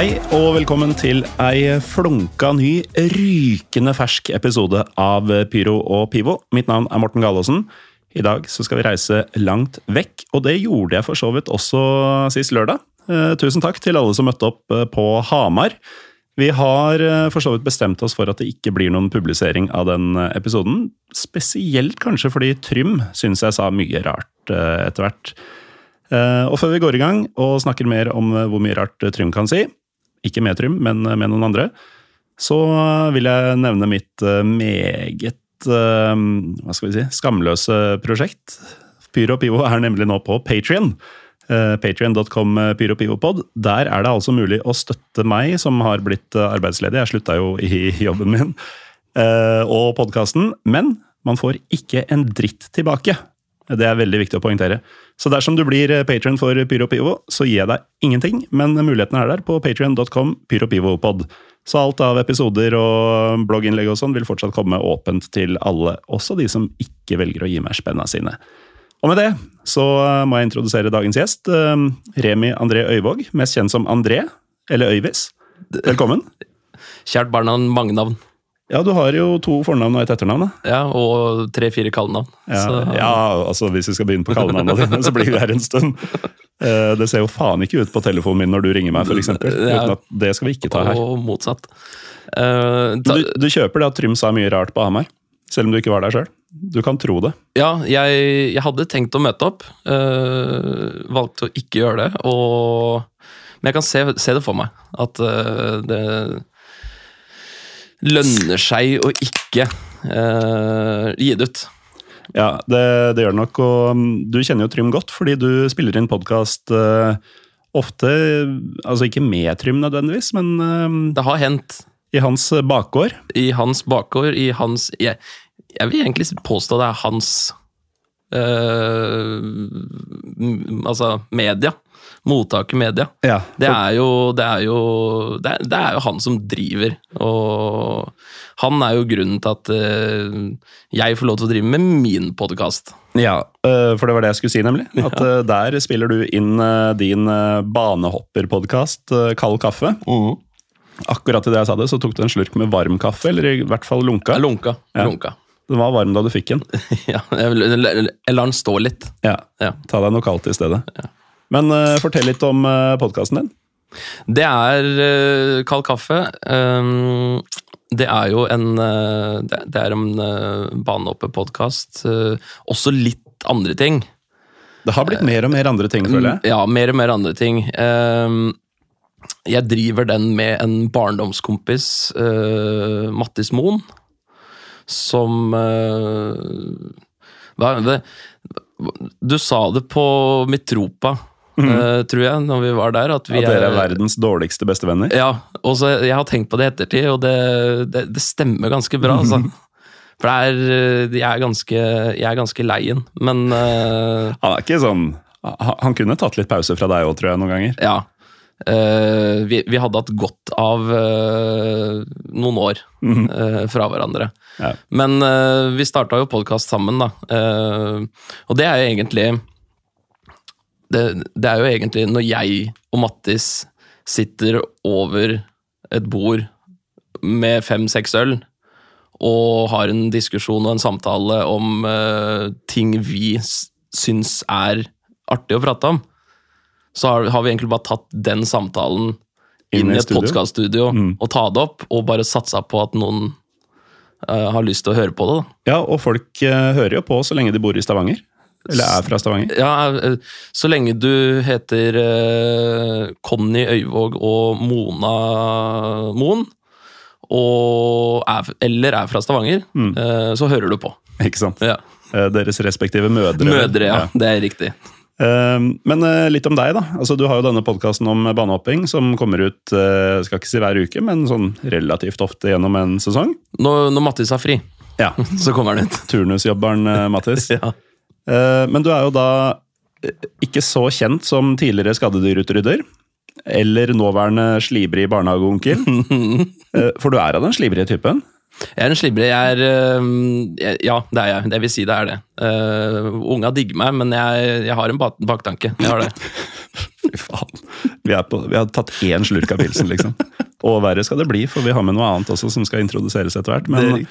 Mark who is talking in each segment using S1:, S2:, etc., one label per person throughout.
S1: Hei og velkommen til ei flunka ny, rykende fersk episode av Pyro og Pivo. Mitt navn er Morten Galaasen. I dag så skal vi reise langt vekk, og det gjorde jeg for så vidt også sist lørdag. Eh, tusen takk til alle som møtte opp eh, på Hamar. Vi har eh, for så vidt bestemt oss for at det ikke blir noen publisering av den episoden. Spesielt kanskje fordi Trym syns jeg sa mye rart etter hvert. Og før vi går i gang og snakker mer om hvor mye rart Trym kan si, ikke med Trym, men eh, med noen andre, så vil jeg nevne mitt eh, meget eh, hva skal vi si, skamløse prosjekt. Pyro Pivo er nemlig nå på Patrion. Patrion.com pyropivopod. Der er det altså mulig å støtte meg, som har blitt eh, arbeidsledig. Jeg slutta jo i jobben min. eh, Og podkasten. Men man får ikke en dritt tilbake. Det er veldig viktig å poengtere. Så dersom du blir patron for Pyro Pivo, så gir jeg deg ingenting, men muligheten er der på patrion.com pyropivopod. Så alt av episoder og blogginnlegg og sånn vil fortsatt komme åpent til alle, også de som ikke velger å gi meg spenna sine. Og med det så må jeg introdusere dagens gjest, eh, Remi André Øyvåg, mest kjent som André, eller Øyvis. Velkommen.
S2: Kjært barnavn, mange navn.
S1: Ja, du har jo to fornavn og et etternavn. da.
S2: Ja, Og tre-fire kallenavn.
S1: Ja,
S2: Så-
S1: ja, altså hvis vi skal begynne på kallenavnene dine, så blir vi her en stund. Eh, Det ser jo faen ikke ut på telefonen min når du ringer meg, f.eks.
S2: Ja.
S1: Det skal vi ikke ta her.
S2: Og motsatt.
S1: Uh,
S2: ta,
S1: Du, du kjøper det at Trym sa mye rart på Hamar, selv om du ikke var der sjøl? Du kan tro det.
S2: ja, jeg, jeg hadde tenkt å møte opp. eh, valgte å ikke gjøre det. Og, men jeg kan se, se det for meg. At eh, det lønner seg å ikke uh, gi det ut.
S1: Ja, det, det gjør det nok. Og mm, du kjenner jo Trym godt, fordi du spiller inn podkast ofte Altså ikke med Trym nødvendigvis, men uh,
S2: Det har hendt
S1: i hans bakgård.
S2: i hans bakgård, i hans Jeg, jeg vil egentlig påstå det er hans eh, Altså media. Mottaker media.
S1: Ja,
S2: Det er jo, det er jo det er, det er jo han som driver, og han er jo grunnen til at uh, jeg får lov til å drive med min podkast.
S1: Ja, øh, for det var det jeg skulle si, nemlig. At øh, der spiller du inn din banehopperpodkast Kald kaffe. Akkurat idet jeg sa det, så tok du en slurk med varm kaffe, eller i hvert fall lunka.
S2: Lunka.
S1: Ja.
S2: lunka.
S1: Den var varm da du fikk den.
S2: ja, jeg, jeg, jeg lar den stå litt.
S1: Ja,
S2: Ja.
S1: Ta deg noe kaldt i stedet. Men uh, fortell litt om uh, podkasten din.
S2: Det er uh, kald kaffe. Um, det er jo en Det er en banehoppepodkast. Også litt andre ting.
S1: Det har blitt mer og mer andre ting, føler jeg.
S2: Ja, mer og mer andre ting. Jeg driver den med en barndomskompis, Mattis Moen, som Du sa det på Mitropa, uh, tror jeg, når vi var der. At vi
S1: At dere er verdens dårligste bestevenner.
S2: Ja, og så jeg har tenkt på det i ettertid, og det, det, det stemmer ganske bra, altså. For det er, uh, jeg er ganske, jeg er ganske leien, men uh,
S1: Han er ikke sånn Han kunne tatt litt pause fra deg òg, tror jeg, noen ganger.
S2: Ja. Uh, vi, vi hadde hatt godt av eh, noen år eh, fra hverandre.
S1: Ja.
S2: Men eh, vi starta jo podkast sammen, da. Eh, og det er jo egentlig det, det er jo egentlig når jeg og Mattis sitter over et bord med fem-seks øl og har en diskusjon og en samtale om uh, ting vi syns er artig å prate om, så har, har vi egentlig bare tatt den samtalen
S1: Inn i
S2: et
S1: studio.
S2: podkaststudio
S1: Mm.
S2: og ta det opp, og bare satsa på at noen uh, har lyst til å høre på det. da.
S1: Ja, og folk uh, hører jo på så lenge de bor i Stavanger. Eller er fra Stavanger?
S2: Ja, eh, så lenge du heter eh, Conny Øyvåg og Mona Moen, og er, eller er fra Stavanger, eh, så hører du på.
S1: Ikke sant?
S2: Ja.
S1: Eh, Deres respektive mødre.
S2: Mødre, ja. Det er riktig.
S1: Eh, Men litt om deg, da. Altså, du har jo denne podkasten om banehopping som kommer ut skal ikke si hver uke, men sånn relativt ofte gjennom en sesong.
S2: Når, når Mattis har fri,
S1: Ja,
S2: så kommer den ut.
S1: Turnusjobberen Mattis.
S2: Ja.
S1: Eh, Men du er jo da eh, ikke så kjent som tidligere skadedyrutrydder. Eller nåværende slibrig barnehageonkel. Eh, For du er av den slibrige typen.
S2: Jeg er en slibrig. Jeg er Ja, det er jeg. Det vil si det er det. Uh, unga digger meg, men jeg, jeg har en baktanke. Jeg har det.
S1: Fy faen. Vi, er på, vi har tatt én slurk av pilsen, liksom. Og verre skal det bli, for vi har med noe annet også som skal introduseres etter hvert. Men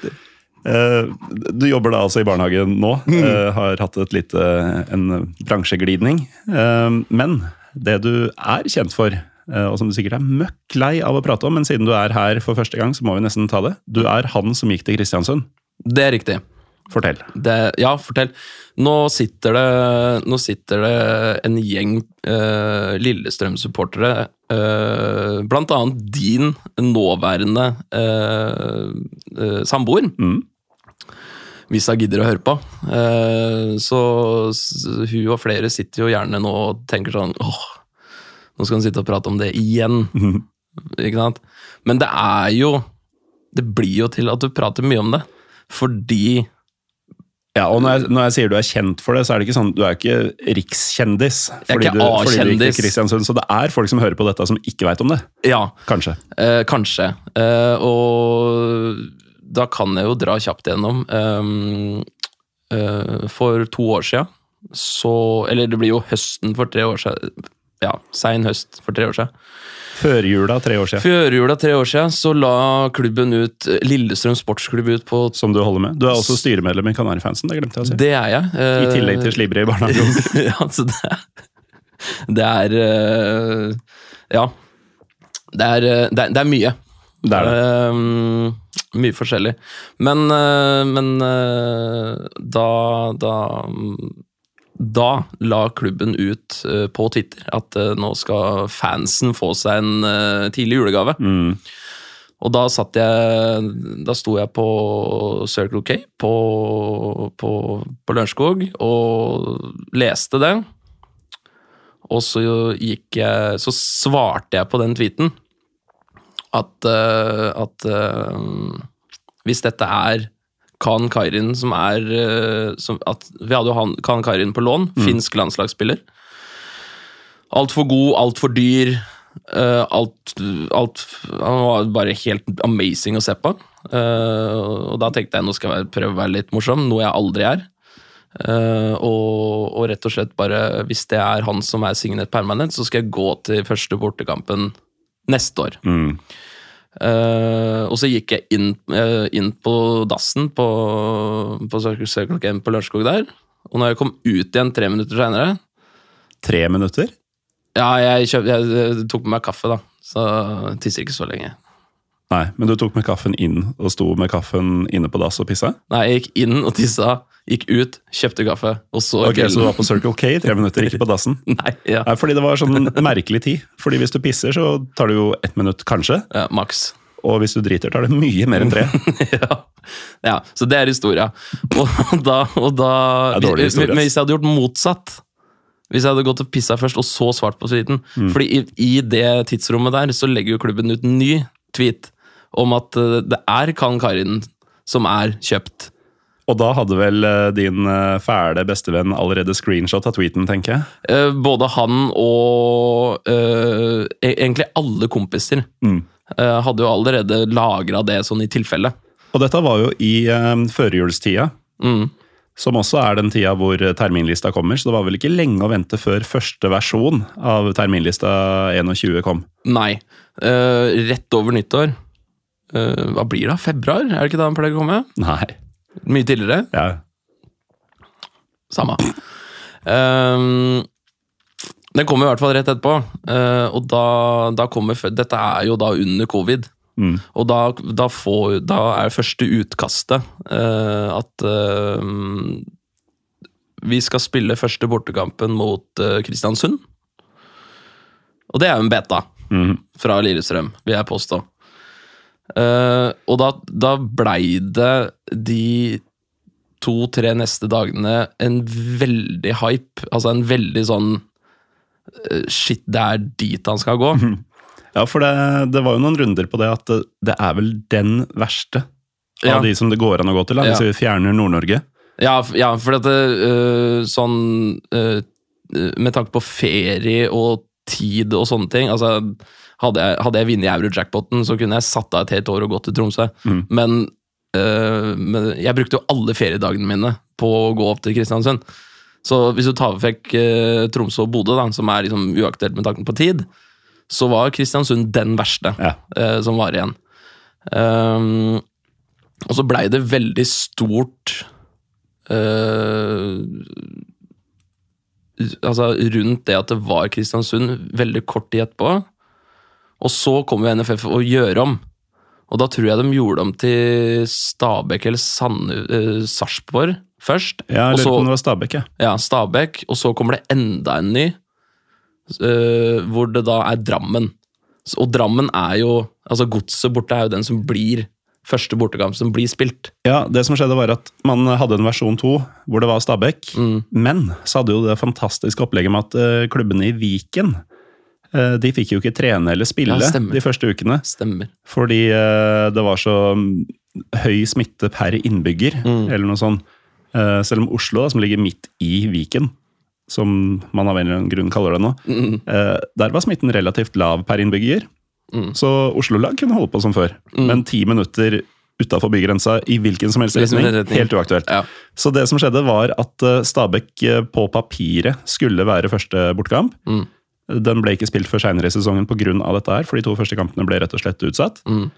S1: Eh, du jobber da altså i barnehagen nå. Mm. har hatt et lite, en bransjeglidning. Eh, men det du er kjent for, eh, og som du sikkert er møkk lei av å prate om, men siden du er her for første gang, så må vi nesten ta det. Du er han som gikk til Kristiansund.
S2: Det er riktig.
S1: Fortell.
S2: Det, ja, fortell. Nå sitter det, nå sitter det en gjeng eh, Lillestrøm-supportere, eh, blant annet din nåværende eh, eh, samboer,
S1: Mm.
S2: Hvis hun gidder å høre på. Eh, så hun og flere sitter jo gjerne nå og tenker sånn åh, nå skal hun sitte og prate om det igjen. Ikke sant? Men det er jo Det blir jo til at du prater mye om det. Fordi
S1: Ja, og når jeg, når jeg sier du er kjent for det, så er det ikke sånn, du er ikke rikskjendis.
S2: Jeg er
S1: Fordi,
S2: ikke
S1: du, fordi du gikk til Kristiansund, så det er folk som hører på dette som ikke veit om det.
S2: Ja,
S1: Kanskje.
S2: Eh, kanskje. Eh, og da kan jeg jo dra kjapt gjennom. Um, eh, for to år siden så Eller det blir jo høsten for tre år siden. Ja, sein høst for tre år siden.
S1: Førjula tre år siden,
S2: Før jula tre år siden så la klubben ut Lillestrøm sportsklubb ut på
S1: som du holder med. Du er også styremedlem i Kanarifansen, det glemte jeg å si.
S2: Det er jeg.
S1: I
S2: Eh,
S1: tillegg til slibrig i barnehagen.
S2: ja, så det er Det er eh, Ja. Det er, det er, det er mye.
S1: Det er det.
S2: Mye forskjellig. Men, eh, men eh, da, da Da la klubben ut eh, på Twitter at nå skal fansen få seg en tidlig julegave.
S1: Mm.
S2: Og da satt jeg Da sto jeg på Circle K på, på, på Lørenskog og leste det. Og så gikk jeg Så svarte jeg på den tweeten at, eh, at eh, hvis dette er Khan Kairin som er eh, som, at, Vi hadde jo han, Khan Kairin på lån, finsk landslagsspiller. Altfor god, altfor dyr. Uh, alt, alt Han var bare helt amazing å se på. Uh, og da tenkte jeg nå skal jeg prøve å være litt morsom, noe jeg aldri er. Uh, og, og rett og slett bare, hvis det er han som er signet permanent, så skal jeg gå til første bortekampen neste år.
S1: Mm.
S2: Uh, og så gikk jeg inn, uh, inn på dassen på, på Circle Circle på Lørenskog der. Og når jeg kom ut igjen tre minutter seinere
S1: Tre minutter?
S2: Ja, jeg, kjøpt, jeg, eh, tok med meg kaffe, da. Så tisser ikke så lenge.
S1: Nei, men du tok med kaffen inn og sto med kaffen inne på dass og pissa?
S2: Nei, jeg gikk inn og tissa, gikk ut, kjøpte kaffe, og så
S1: Ok, Så du var på Circle K i tre minutter, ikke på dassen?
S2: Nei, ja.
S1: Nei, fordi det var sånn merkelig tid. Fordi hvis du pisser, så tar det jo ett minutt, kanskje.
S2: ja maks.
S1: Og hvis du driter, tar det mye mer enn tre.
S2: ja. ja, så det er historia. Og da, og da
S1: Det er historie,
S2: Men hvis jeg hadde gjort motsatt Hvis jeg hadde gått og pissa først, og så svart på tweeten
S1: Mm.
S2: Fordi i, i det tidsrommet der, så legger jo klubben ut en ny tweet om at eh, det er Kan Karin som er kjøpt.
S1: Og da hadde vel eh, din eh, fæle bestevenn allerede screenshot av tweeten, tenker jeg.
S2: Eh, både han og eh, e- egentlig alle kompiser
S1: Mm.
S2: eh, hadde jo allerede lagra det sånn i tilfelle.
S1: Og dette var jo i førjulstida,
S2: Mm.
S1: som også er den tida hvor terminlista kommer, så det var vel ikke lenge å vente før første versjon av terminlista 21 kom.
S2: Nei. eh, rett over nyttår. Eh, hva blir det? Februar? Er det ikke da han pleier å komme?
S1: Nei.
S2: Mye tidligere?
S1: Ja.
S2: Samme. Um, den kommer i hvert fall rett etterpå. Uh, og da, da kommer Dette er jo da under covid.
S1: Mm.
S2: Og da, da, får, da er første utkastet uh, at uh, vi skal spille første bortekampen mot Kristiansund. Og det er jo en beta fra Lillestrøm, vil jeg påstå. Eh, og da, da blei det de to-tre neste dagene en veldig hype. Altså en veldig sånn uh, Shit, det er dit han skal gå.
S1: Ja, for det, det var jo noen runder på det at det, det er vel den verste
S2: Ja.
S1: av de som det går an å gå til, da, hvis
S2: Ja.
S1: vi fjerner Nord-Norge.
S2: Ja, ja for dette det, øh, sånn øh, Med tanke på ferie og tid og sånne ting altså, Hadde jeg, hadde jeg vunnet euro-jackpoten, så kunne jeg satt av et helt år og gått til Tromsø. Men, øh, men jeg brukte jo alle feriedagene mine på å gå opp til Kristiansund. Så hvis du tar vekk øh, Tromsø og Bodø, da, som er liksom uaktuelt med tanken på tid, så var Kristiansund den verste
S1: Ja.
S2: øh, som var igjen. Um, og så blei det veldig stort eh, altså rundt det at det var Kristiansund veldig kort tid etterpå. Og så kom jo NFF å gjøre om. Og da tror jeg de gjorde om til Stabæk eller Sand- uh, Sarpsborg først.
S1: Ja,
S2: jeg
S1: eller
S2: på
S1: om det var Stabæk, ja.
S2: ja, Stabæk, og så kommer det enda en ny, uh, hvor det da er Drammen. Og Drammen er jo Altså Godset borte er jo den som blir første bortekamp som blir spilt.
S1: Ja, det som skjedde var at man hadde en versjon 2 hvor det var Stabæk,
S2: Mm.
S1: men så hadde jo det fantastiske opplegget med at eh, klubbene i Viken eh, de fikk jo ikke trene eller spille
S2: Ja,
S1: de første ukene,
S2: Stemmer.
S1: fordi eh, det var så mm, høy smitte per innbygger,
S2: Mm.
S1: eller noe sånt. Eh, selv om Oslo, som ligger midt i Viken, som man av en eller annen grunn kaller det nå,
S2: Mm.
S1: eh, der var smitten relativt lav per innbygger.
S2: Mm.
S1: Så Oslo-lag kunne holde på som før, men ti minutter utafor bygrensa i hvilken som helst retning, helt uaktuelt.
S2: Ja.
S1: Så det som skjedde, var at eh, Stabæk eh, på papiret skulle være første bortekamp. Den ble ikke spilt før seinere i sesongen pga. dette her, for de to første kampene ble rett og slett utsatt.
S2: Mm.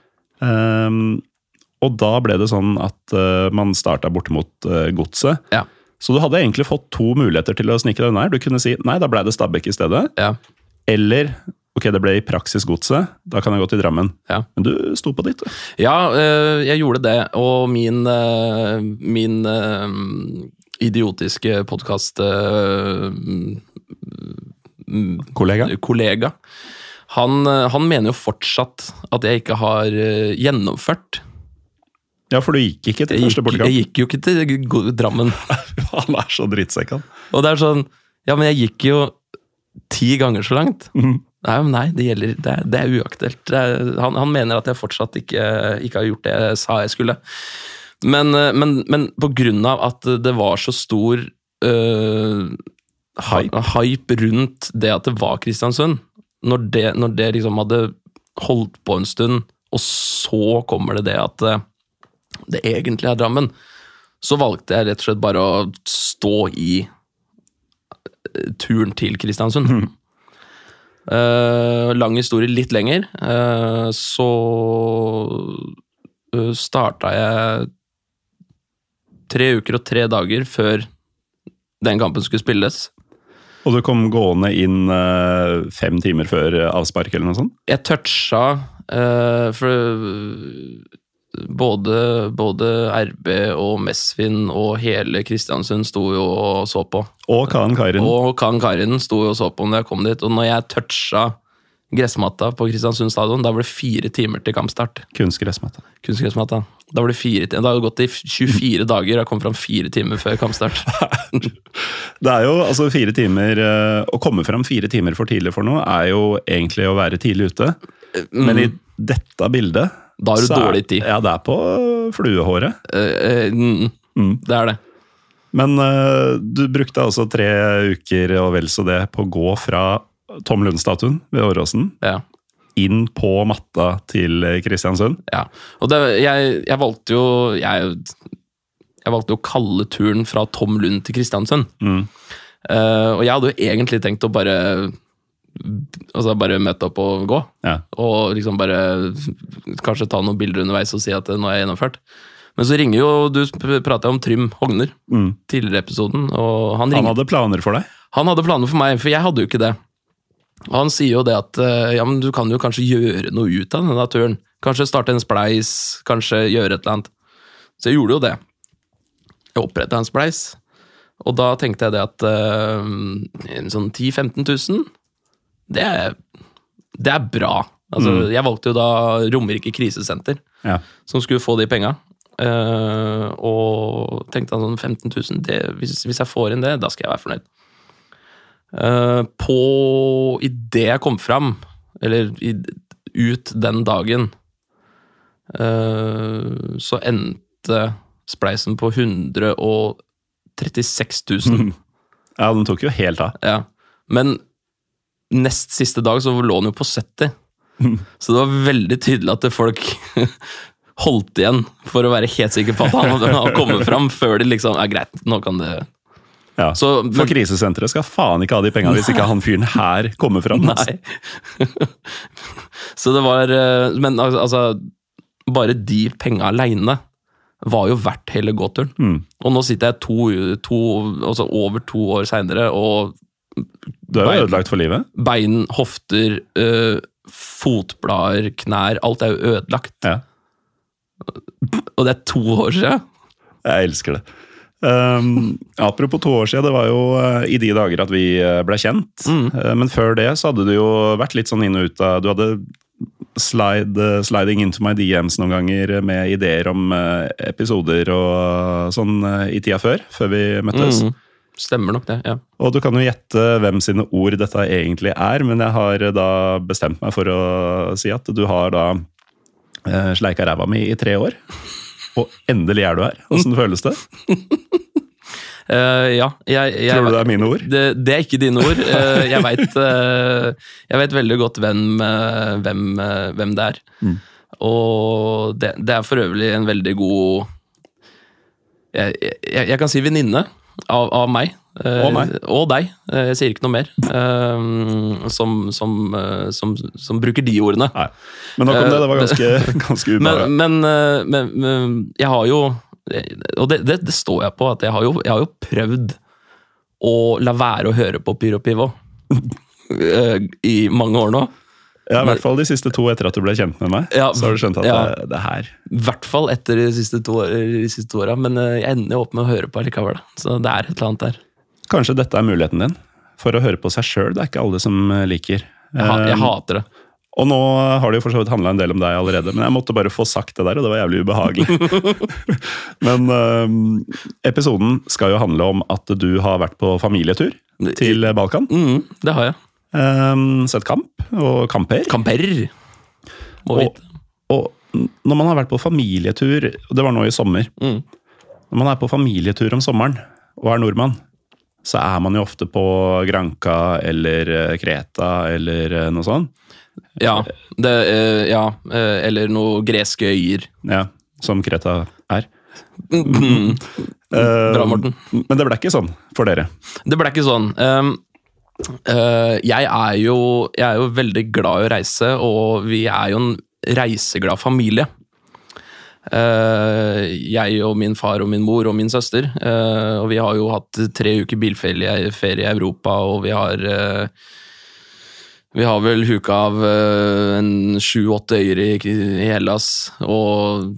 S1: Um, og da ble det sånn at uh, man starta bort mot uh, Godset.
S2: Ja.
S1: Så du hadde egentlig fått to muligheter til å snike deg unna. Du kunne si nei, da ble det Stabæk i stedet.
S2: Ja.
S1: Eller ok, det ble i praksis Godset, da kan jeg gå til Drammen.
S2: Ja.
S1: Men du sto på ditt. du.
S2: Ja, øh, jeg gjorde det, og min, min idiotiske podkast
S1: Kollega.
S2: kollega, han, øh, han mener jo fortsatt at jeg ikke har øh, gjennomført.
S1: Ja, for du gikk ikke til
S2: Jeg
S1: første bortekamp.
S2: jeg gikk jo ikke til Drammen.
S1: Han er så drittsekk, han.
S2: Og det er sånn Ja, men jeg gikk jo ti ganger så langt.
S1: Mm.
S2: Nei, men nei, det gjelder Det det er uaktuelt. Han, han mener at jeg fortsatt ikke, ikke har gjort det jeg sa jeg skulle. Men, eh, men, men på grunn av at det var så stor øh,
S1: Hype.
S2: hype rundt det at det var Kristiansund, når det, når det liksom hadde holdt på en stund, og så kommer det det at eh, det egentlig er Drammen, så valgte jeg rett og slett bare å stå i eh, turen til Kristiansund. Eh, lang historie litt lenger. Uh, så uh, starta jeg tre uker og tre dager før den kampen skulle spilles.
S1: Og du kom gående inn eh, fem timer før avspark eller noe sånt?
S2: Jeg toucha uh, For eh, både, både RB og Mesvin og hele Kristiansund sto jo og så på.
S1: Og Khan Karin.
S2: Og Kan Karin sto jo og så på når jeg kom dit. Og når jeg toucha gressmatta på Kristiansund stadion, da var det fire timer til kampstart.
S1: Kunstgressmatta.
S2: Kunstgressmatta. Da var det fire timer. Det har gått i 24 dager, og jeg kom fram fire timer før kampstart.
S1: Det er jo altså fire timer eh, Å komme fram fire timer for tidlig for noe, er jo egentlig å være tidlig ute. Men i dette bildet
S2: Mm. Da har du
S1: er-
S2: dårlig tid.
S1: Ja, det er på fluehåret.
S2: Uh, uh, mm,
S1: Mm.
S2: det er det.
S1: Men uh, du brukte altså tre uker og vel så det på å gå fra Tom Lund-statuen ved Åråsen
S2: Ja.
S1: inn på matta til Kristiansund.
S2: Ja, og det, jeg, jeg valgte jo jeg, jeg valgte jo å kalle turen fra Tom Lund til Kristiansund.
S1: Mm.
S2: Uh, og jeg hadde jo egentlig tenkt å bare Altså bare møte opp og gå.
S1: Ja.
S2: Og liksom bare kanskje ta noen bilder underveis og si at nå er jeg gjennomført. Men så ringer jo Du prata om Trym Hogner
S1: Mm.
S2: tidligere i episoden, og han
S1: Han hadde planer for deg.
S2: han hadde planer for meg, for jeg hadde jo ikke det. Og han sier jo det at eh, ja, men du kan jo kanskje gjøre noe ut av denne turen. Kanskje starte en spleis, kanskje gjøre et eller annet. Så jeg gjorde jo det. Jeg oppretta en spleis, Og da tenkte jeg det at uh, sånn 10 000-15 000, det er, det er bra. Altså, Jeg valgte jo da Romerike krisesenter,
S1: Ja.
S2: som skulle få de penga. Uh, og tenkte han sånn 15 000, det, hvis, hvis jeg får inn det, da skal jeg være fornøyd. Eh, på Idet jeg kom fram, eller i, ut den dagen, eh, så endte spleisen på 136 000.
S1: ja, den tok jo helt av.
S2: Ja. Men nest siste dag så lå den jo på 70. Så det var veldig tydelig at folk holdt igjen for å være helt sikker på at han hadde kommet fram, før de liksom Ja, greit, nå kan det
S1: Ja.
S2: Så,
S1: For krisesenteret skal faen ikke ha de penga hvis ikke han fyren her kommer fram. altså.
S2: Nei. så det var eh, Men altså Bare de penga aleine var jo verdt hele gåturen.
S1: Mm.
S2: Og nå sitter jeg to, to, altså over to år seinere, og
S1: Du er jo ødelagt for livet.
S2: bein, hofter, øh, fotblader, knær Alt er jo ødelagt.
S1: Ja.
S2: Og det er to år siden.
S1: Jeg elsker det. Um, apropos to år siden, det var jo uh, i de dager at vi uh, ble kjent. Uh, men før det så hadde du jo vært litt sånn inn og ut av Du hadde slide, sliding into my DMs noen ganger med ideer om episoder og sånn i tida før, før vi møttes.
S2: Mm. Stemmer nok det, ja.
S1: Og du kan jo gjette hvem sine ord dette egentlig er, men jeg har da bestemt meg for å si at du har da sleika ræva mi i tre år. Og endelig er du her. Åssen føles det?
S2: Uh, ja jeg, jeg,
S1: Tror du det er mine ord?
S2: Det, det er ikke dine ord. Uh, jeg veit uh, vet veldig godt hvem, eh, hvem, eh, hvem det er.
S1: Mm.
S2: Og det, det er for øvrig en veldig god Jeg, jeg, jeg kan si venninne av, av meg. Eh,
S1: Og meg.
S2: Og deg. Eh, Jeg sier ikke noe mer. eh, som, som, eh, som, som bruker de ordene.
S1: Nei. Men nok om det. Det var ganske, ganske ubehagelig.
S2: Men, men, eh, men, men jeg har jo Og det, det, det står jeg på, at jeg har jo, jeg har jo prøvd å la være å høre på Pyro Pivo eh, i mange år nå.
S1: Ja, I hvert fall de siste to etter at du ble kjent med meg.
S2: Ja,
S1: så har du skjønt at
S2: ja.
S1: det, det her
S2: I hvert fall etter de siste to, de siste to åra, men eh, jeg ender jo opp med å høre på likevel. Så det er et eller annet der.
S1: Kanskje dette er muligheten din for å høre på seg sjøl. Det er ikke alle som eh, liker.
S2: Jeg, jeg
S1: Eh,
S2: hater det.
S1: Og nå har det jo for så vidt handla en del om deg allerede, men jeg måtte bare få sagt det der, og det var jævlig ubehagelig. men eh, episoden skal jo handle om at du har vært på familietur til Balkan.
S2: Mm, det har jeg.
S1: Um, sett kamp og kamper.
S2: Kamper! Må
S1: Og,
S2: vite.
S1: og når man har vært på familietur, og det var nå i sommer
S2: Mm.
S1: Når man er på familietur om sommeren og er nordmann, så er man jo ofte på Granca eller eh, Kreta eller eh, noe sånt.
S2: Ja, det, eh, ja. eller noe greske øyer.
S1: Ja, som Kreta er.
S2: Mm. Bra, Morten.
S1: Men det ble ikke sånn for dere.
S2: Det ble ikke sånn. Uh, jeg, er jo, jeg er jo veldig glad i å reise, og vi er jo en reiseglad familie. Uh, jeg og min far og min mor og min søster. Uh, og vi har jo hatt tre uker bilferie ferie i Europa, og vi har uh, vi har vel huka av en sju-åtte øyer i, i Hellas, og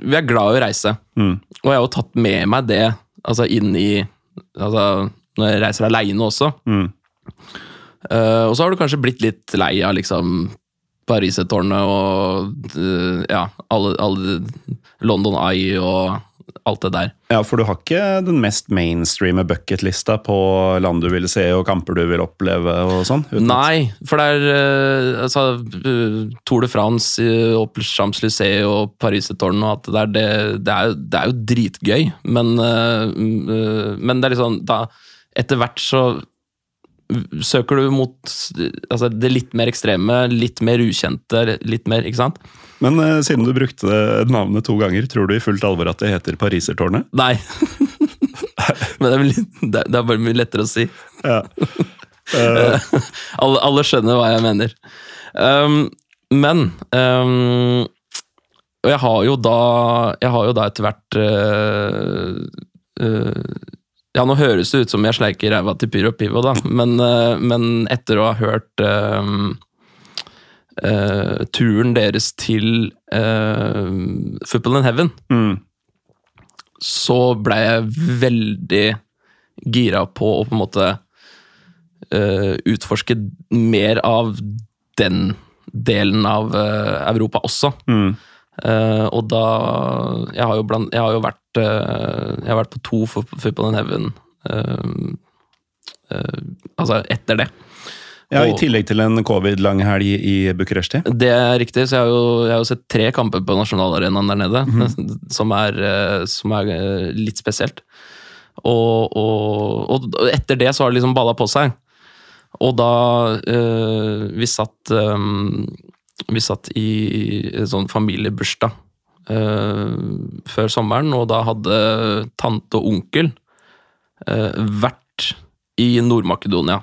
S2: vi er glad i å reise.
S1: Mm.
S2: Og jeg har jo tatt med meg det altså inn i altså, Når jeg reiser aleine også.
S1: Mm.
S2: Uh, og så har du kanskje blitt litt lei av liksom Parisertårnet og eh, ja, alle, alle London Eye og alt det der.
S1: Ja, for du har ikke den mest mainstreame bucketlista på land du vil se og kamper du vil oppleve og sånn?
S2: Nei, for det er eh, altså, eh, Tour de France og Champs-Élysées og Parisetårnet og alt det der, det, det, er, det er jo dritgøy, men, men det er liksom da, Etter hvert så søker du mot altså, det litt mer ekstreme, litt mer ukjente, litt mer Ikke sant?
S1: Men eh, siden du brukte navnet to ganger, tror du i fullt alvor at det heter Parisertårnet?
S2: Nei. men det er, litt, det er bare mye lettere å si.
S1: Ja. Uh.
S2: alle, alle skjønner hva jeg mener. Um, men um, Og jeg har jo da har jo da etter hvert uh, uh, Ja, nå høres det ut som jeg sleiker ræva til Pyro Pivo, da, men, uh, men etter å ha hørt um, uh, turen deres til uh, Football in Heaven,
S1: mm.
S2: så ble jeg veldig gira på å på en måte eh, utforske mer av den delen av eh, Europa også.
S1: Mm.
S2: Eh, og da Jeg har jo, bland, jeg har jo vært uh, Jeg har vært på to Football in Heaven uh, Altså etter det.
S1: Ja, I tillegg til en covid-lang helg i Bucuresti.
S2: Det er riktig, så jeg har jo, jeg har jo sett tre kamper på nasjonalarenaen der nede,
S1: Mhm.
S2: som er, som er litt spesielt. Og, og, og etter det så har det liksom balla på seg. Og da vi satt eh, Vi satt i en sånn familiebursdag uh, før sommeren, og da hadde tante og onkel uh, vært i Nord-Makedonia.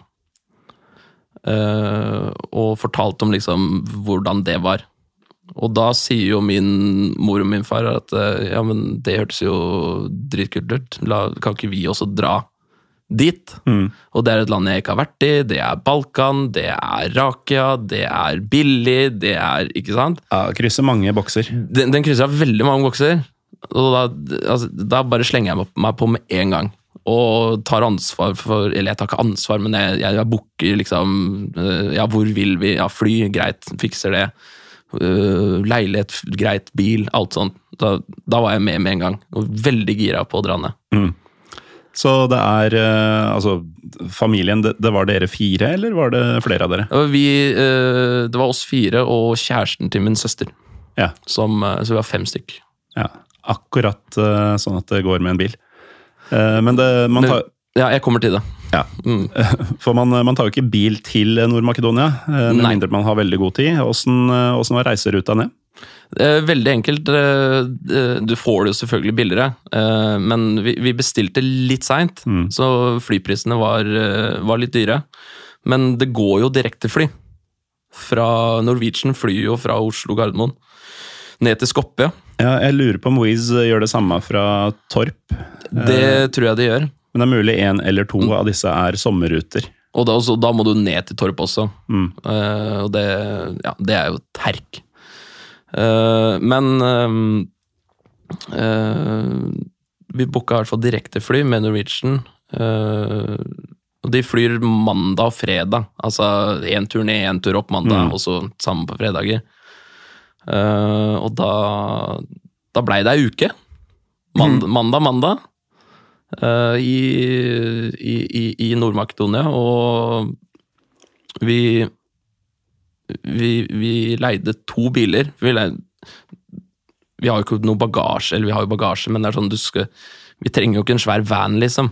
S2: Uh, og fortalt om liksom hvordan det var. Og da sier jo min mor og min far at ja, men det hørtes jo dritkult ut. La, kan ikke vi også dra dit? Og det er et land jeg ikke har vært i. Det er Balkan, det er Rakia, det er billig, det er Ikke sant?
S1: Ja, krysser mange bokser.
S2: Den, den krysser veldig mange bokser. Og da, altså, da bare slenger jeg meg på med en gang. Og tar ansvar for Eller jeg tar ikke ansvar, men jeg, jeg, jeg booker liksom øh, Ja, hvor vil vi? Ja, fly, greit, fikser det. Øh, leilighet, greit, bil, alt sånt. Da, da var jeg med med en gang. Og veldig gira på å dra ned.
S1: Så det er eh, Altså, familien, det, det var dere fire, eller var det flere av dere?
S2: Og vi, øh, det var oss fire og kjæresten til min søster.
S1: Ja.
S2: Som, øh, så vi var fem stykk.
S1: ja. Akkurat eh, sånn at det går med en bil. Eh, men det, man tar,
S2: Ja, jeg kommer til det.
S1: ja.
S2: Mm.
S1: For man, man tar jo ikke bil til Nord-Makedonia, eh, med
S2: Nei.
S1: mindre man har veldig god tid. Eh, åssen var reiseruta ned?
S2: Eh, Veldig enkelt. eh, eh, Du får det jo selvfølgelig billigere, eh, men vi, vi bestilte litt seint, så flyprisene var, var litt dyre. Men det går jo direktefly. Fra Norwegian flyr jo fra Oslo Gardermoen ned til Skopje.
S1: Ja, jeg lurer på om Wizz gjør det samme fra Torp.
S2: Det tror jeg de gjør.
S1: Men det er mulig én eller to av disse er sommerruter.
S2: Og da, også, da må du ned til Torp også. Eh, og det, ja, det er jo. Eh, men eh, eh, vi booka i hvert fall direktefly med Norwegian. eh, og de flyr mandag og fredag. Altså én tur ned, én tur opp mandag, og så samme på fredager. Eh, og da, da blei det ei uke. Mand, Mandag, mandag. eh, i, i, i, i Nord-Makedonia, og vi, vi Vi leide to biler. Vi, leide, vi har jo ikke noe bagasje, eller vi har jo bagasje, men det er sånn du skal Vi trenger jo ikke en svær van, liksom,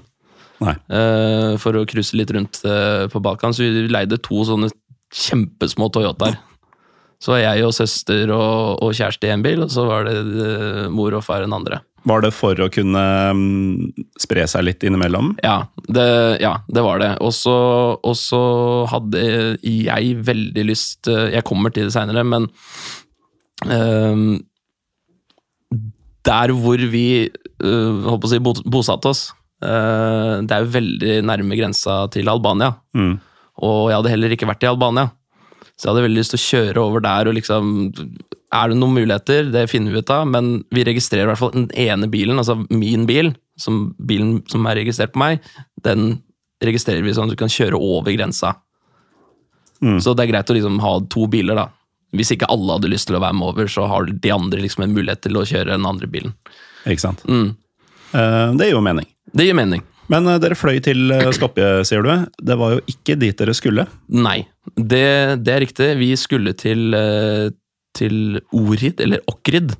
S2: eh, for å cruise litt rundt uh, på Balkan, så vi leide to sånne kjempesmå Toyotaer. Så var jeg og søster og, og kjæreste i en bil, og så var det uh, mor og far en andre.
S1: Var det for å kunne mm, spre seg litt innimellom?
S2: Ja, det, ja, det var det. Og så hadde jeg veldig lyst eh, Jeg kommer til det seinere, men um, Der hvor vi uh, holdt på å si, bosatte oss, uh, det er jo veldig nærme grensa til Albania.
S1: Mm.
S2: Og jeg hadde heller ikke vært i Albania. Så jeg hadde veldig lyst til å kjøre over der og liksom Er det noen muligheter? Det finner vi ut av, men vi registrerer i hvert fall den ene bilen, altså min bil, som bilen som er registrert på meg, den registrerer vi sånn at du kan kjøre over grensa. Så det er greit å liksom ha to biler, da. Hvis ikke alle hadde lyst til å være med over, så har de andre liksom en mulighet til å kjøre den andre bilen.
S1: Ikke sant?
S2: Mm.
S1: Uh, det gir jo mening.
S2: Det gir mening.
S1: Men eh, dere fløy til eh, Skopje, sier du. Det var jo ikke dit dere skulle.
S2: Nei, det, det er riktig. Vi skulle til, eh, til Orid, eller Okrid,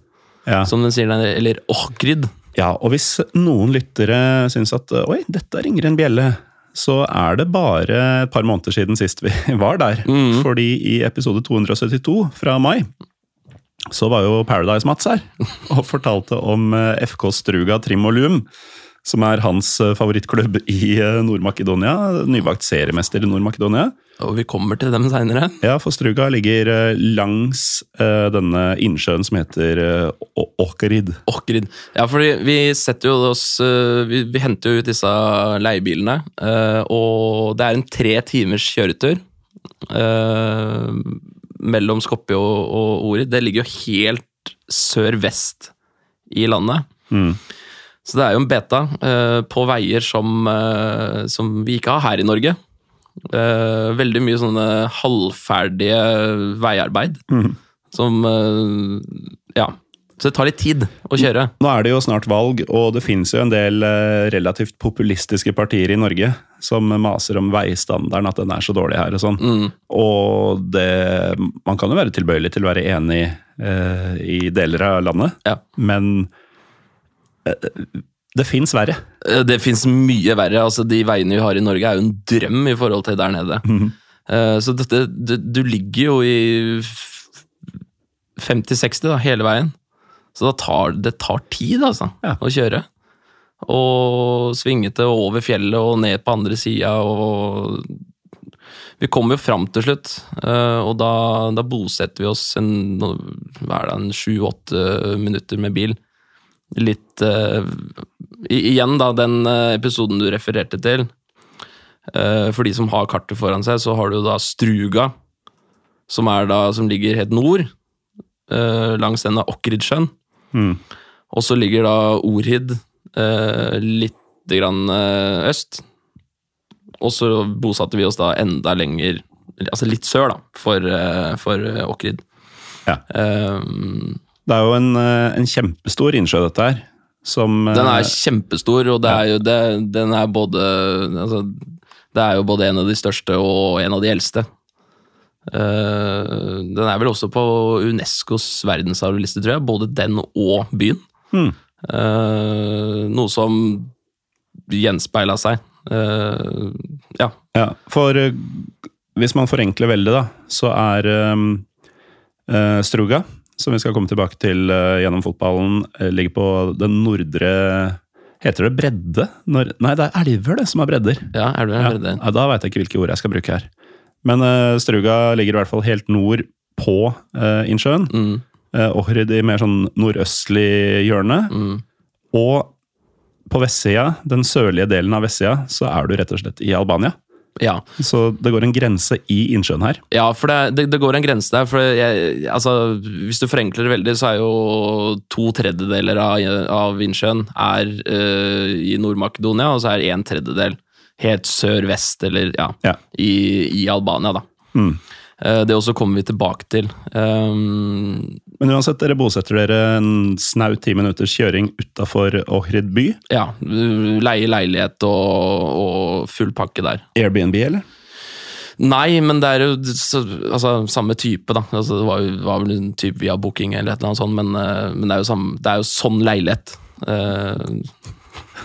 S1: Ja.
S2: som den sier, der, eller Okrid.
S1: ja, og hvis noen lyttere syns at oi, dette ringer en bjelle, så er det bare et par måneder siden sist vi var der. Fordi i episode 272 fra mai så var jo Paradise-Mats her og fortalte om FK Struga Trim og Lum. Som er hans eh, favorittklubb i eh, Nord-Makedonia. Nybakt seriemester i Nord-Makedonia.
S2: Og vi kommer til dem seinere.
S1: Ja, for Struga ligger eh, langs denne innsjøen som heter Åkerid.
S2: Åkerid. Ja, fordi vi setter jo oss Vi, vi henter jo ut disse leiebilene, og det er en tre timers kjøretur mellom Skopje og, og Orid. Det ligger jo helt sør-vest i landet. Så det er jo en beta eh, på veier som, eh, som vi ikke har her i Norge. Eh, veldig mye sånne halvferdige veiarbeid. Som eh, Ja. Så det tar litt tid å kjøre.
S1: Nå er det jo snart valg, og det finnes jo en del eh, relativt populistiske partier i Norge som maser om veistandarden, at den er så dårlig her og sånn. Og det Man kan jo være tilbøyelig til å være enig eh, i deler av landet,
S2: Ja.
S1: men det fins verre.
S2: Eh, Det fins mye verre. altså De veiene vi har i Norge, er jo en drøm i forhold til der nede. Eh, Så dette, det, du ligger jo i 50-60 da, hele veien. Så da tar, det tar tid, altså,
S1: Ja.
S2: å kjøre. Og svingete over fjellet og ned på andre sida og Vi kommer jo fram til slutt, eh, og da, da bosetter vi oss en, hva er det, en sju-åtte minutter med bil. Litt uh, Igjen, da, den eh, episoden du refererte til. Uh, For de som har kartet foran seg, så har du da Struga, som, er da, som ligger helt nord, Uh, langs denne Okridsjøen.
S1: Mm.
S2: Og så ligger da Orhid uh, litt grann øst. Og så bosatte vi oss da enda lenger, altså litt sør, da, for, for Åkrid.
S1: Ja.
S2: Eh,
S1: Det er jo en, eh, en kjempestor innsjø, dette her. Som
S2: Den
S1: eh,
S2: er kjempestor, og det er jo det, den er både altså, Det er jo både en av de største og en av de eldste. Eh, den er vel også på Unescos verdensarvliste, tror jeg. Både den og byen.
S1: Hmm.
S2: Noe som gjenspeila seg. Ja.
S1: Ja, for hvis man forenkler veldig, da, så er um, Struga, som vi skal komme tilbake til eh, gjennom fotballen, eh, ligger på den nordre Heter det bredde? Når, nei, det er elver det som er bredder.
S2: ja, er
S1: Ja,
S2: er det?
S1: ja, da veit jeg ikke hvilke ord jeg skal bruke her. Men uh, Struga ligger i hvert fall helt nord på uh, innsjøen.
S2: Mm,
S1: Uh, Ohrid i mer sånn nordøstlig hjørne.
S2: mm.
S1: Og på vestsida, den sørlige delen av vestsida, så er du rett og slett i Albania.
S2: Ja.
S1: Så det går en grense i innsjøen her.
S2: Ja, for det, det, det går en grense der. for jeg, altså, Hvis du forenkler det veldig, så er jo to tredjedeler av, av innsjøen er eh, i Nord-Makedonia, og så er en tredjedel helt sør-vest, eller ja,
S1: Ja.
S2: i, i Albania, da.
S1: Mm.
S2: Eh, det også kommer vi tilbake til. Um,
S1: Men uansett, dere bosetter dere en snau ti minutters kjøring utafor Ohrid by.
S2: ja, leie leilighet og, og full pakke der.
S1: Airbnb, eller?
S2: Nei, men det er jo altså, samme type, da. Altså, det var, jo, var vel en type via booking eller et eller annet sånt, men, eh, men det, er samme, det er jo sånn leilighet. Eh,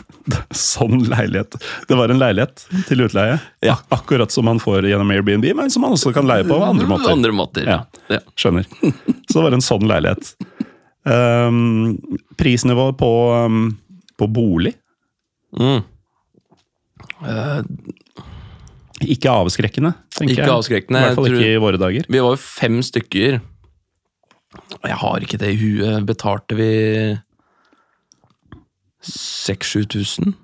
S1: Sånn leilighet. Det var en leilighet til utleie.
S2: Ja.
S1: Akkurat som man får gjennom Airbnb, men som man også kan leie på andre måter.
S2: Andre måter, ja. ja.
S1: Skjønner. Så det var en sånn leilighet. Um, prisnivået på, um, på bolig
S2: Mm.
S1: Ikke avskrekkende, tenker
S2: Ikke
S1: jeg.
S2: avskrekkende,
S1: I hvert fall ikke i våre dager.
S2: Vi var jo fem stykker. Jeg har ikke det i huet. Betalte vi 6000-7000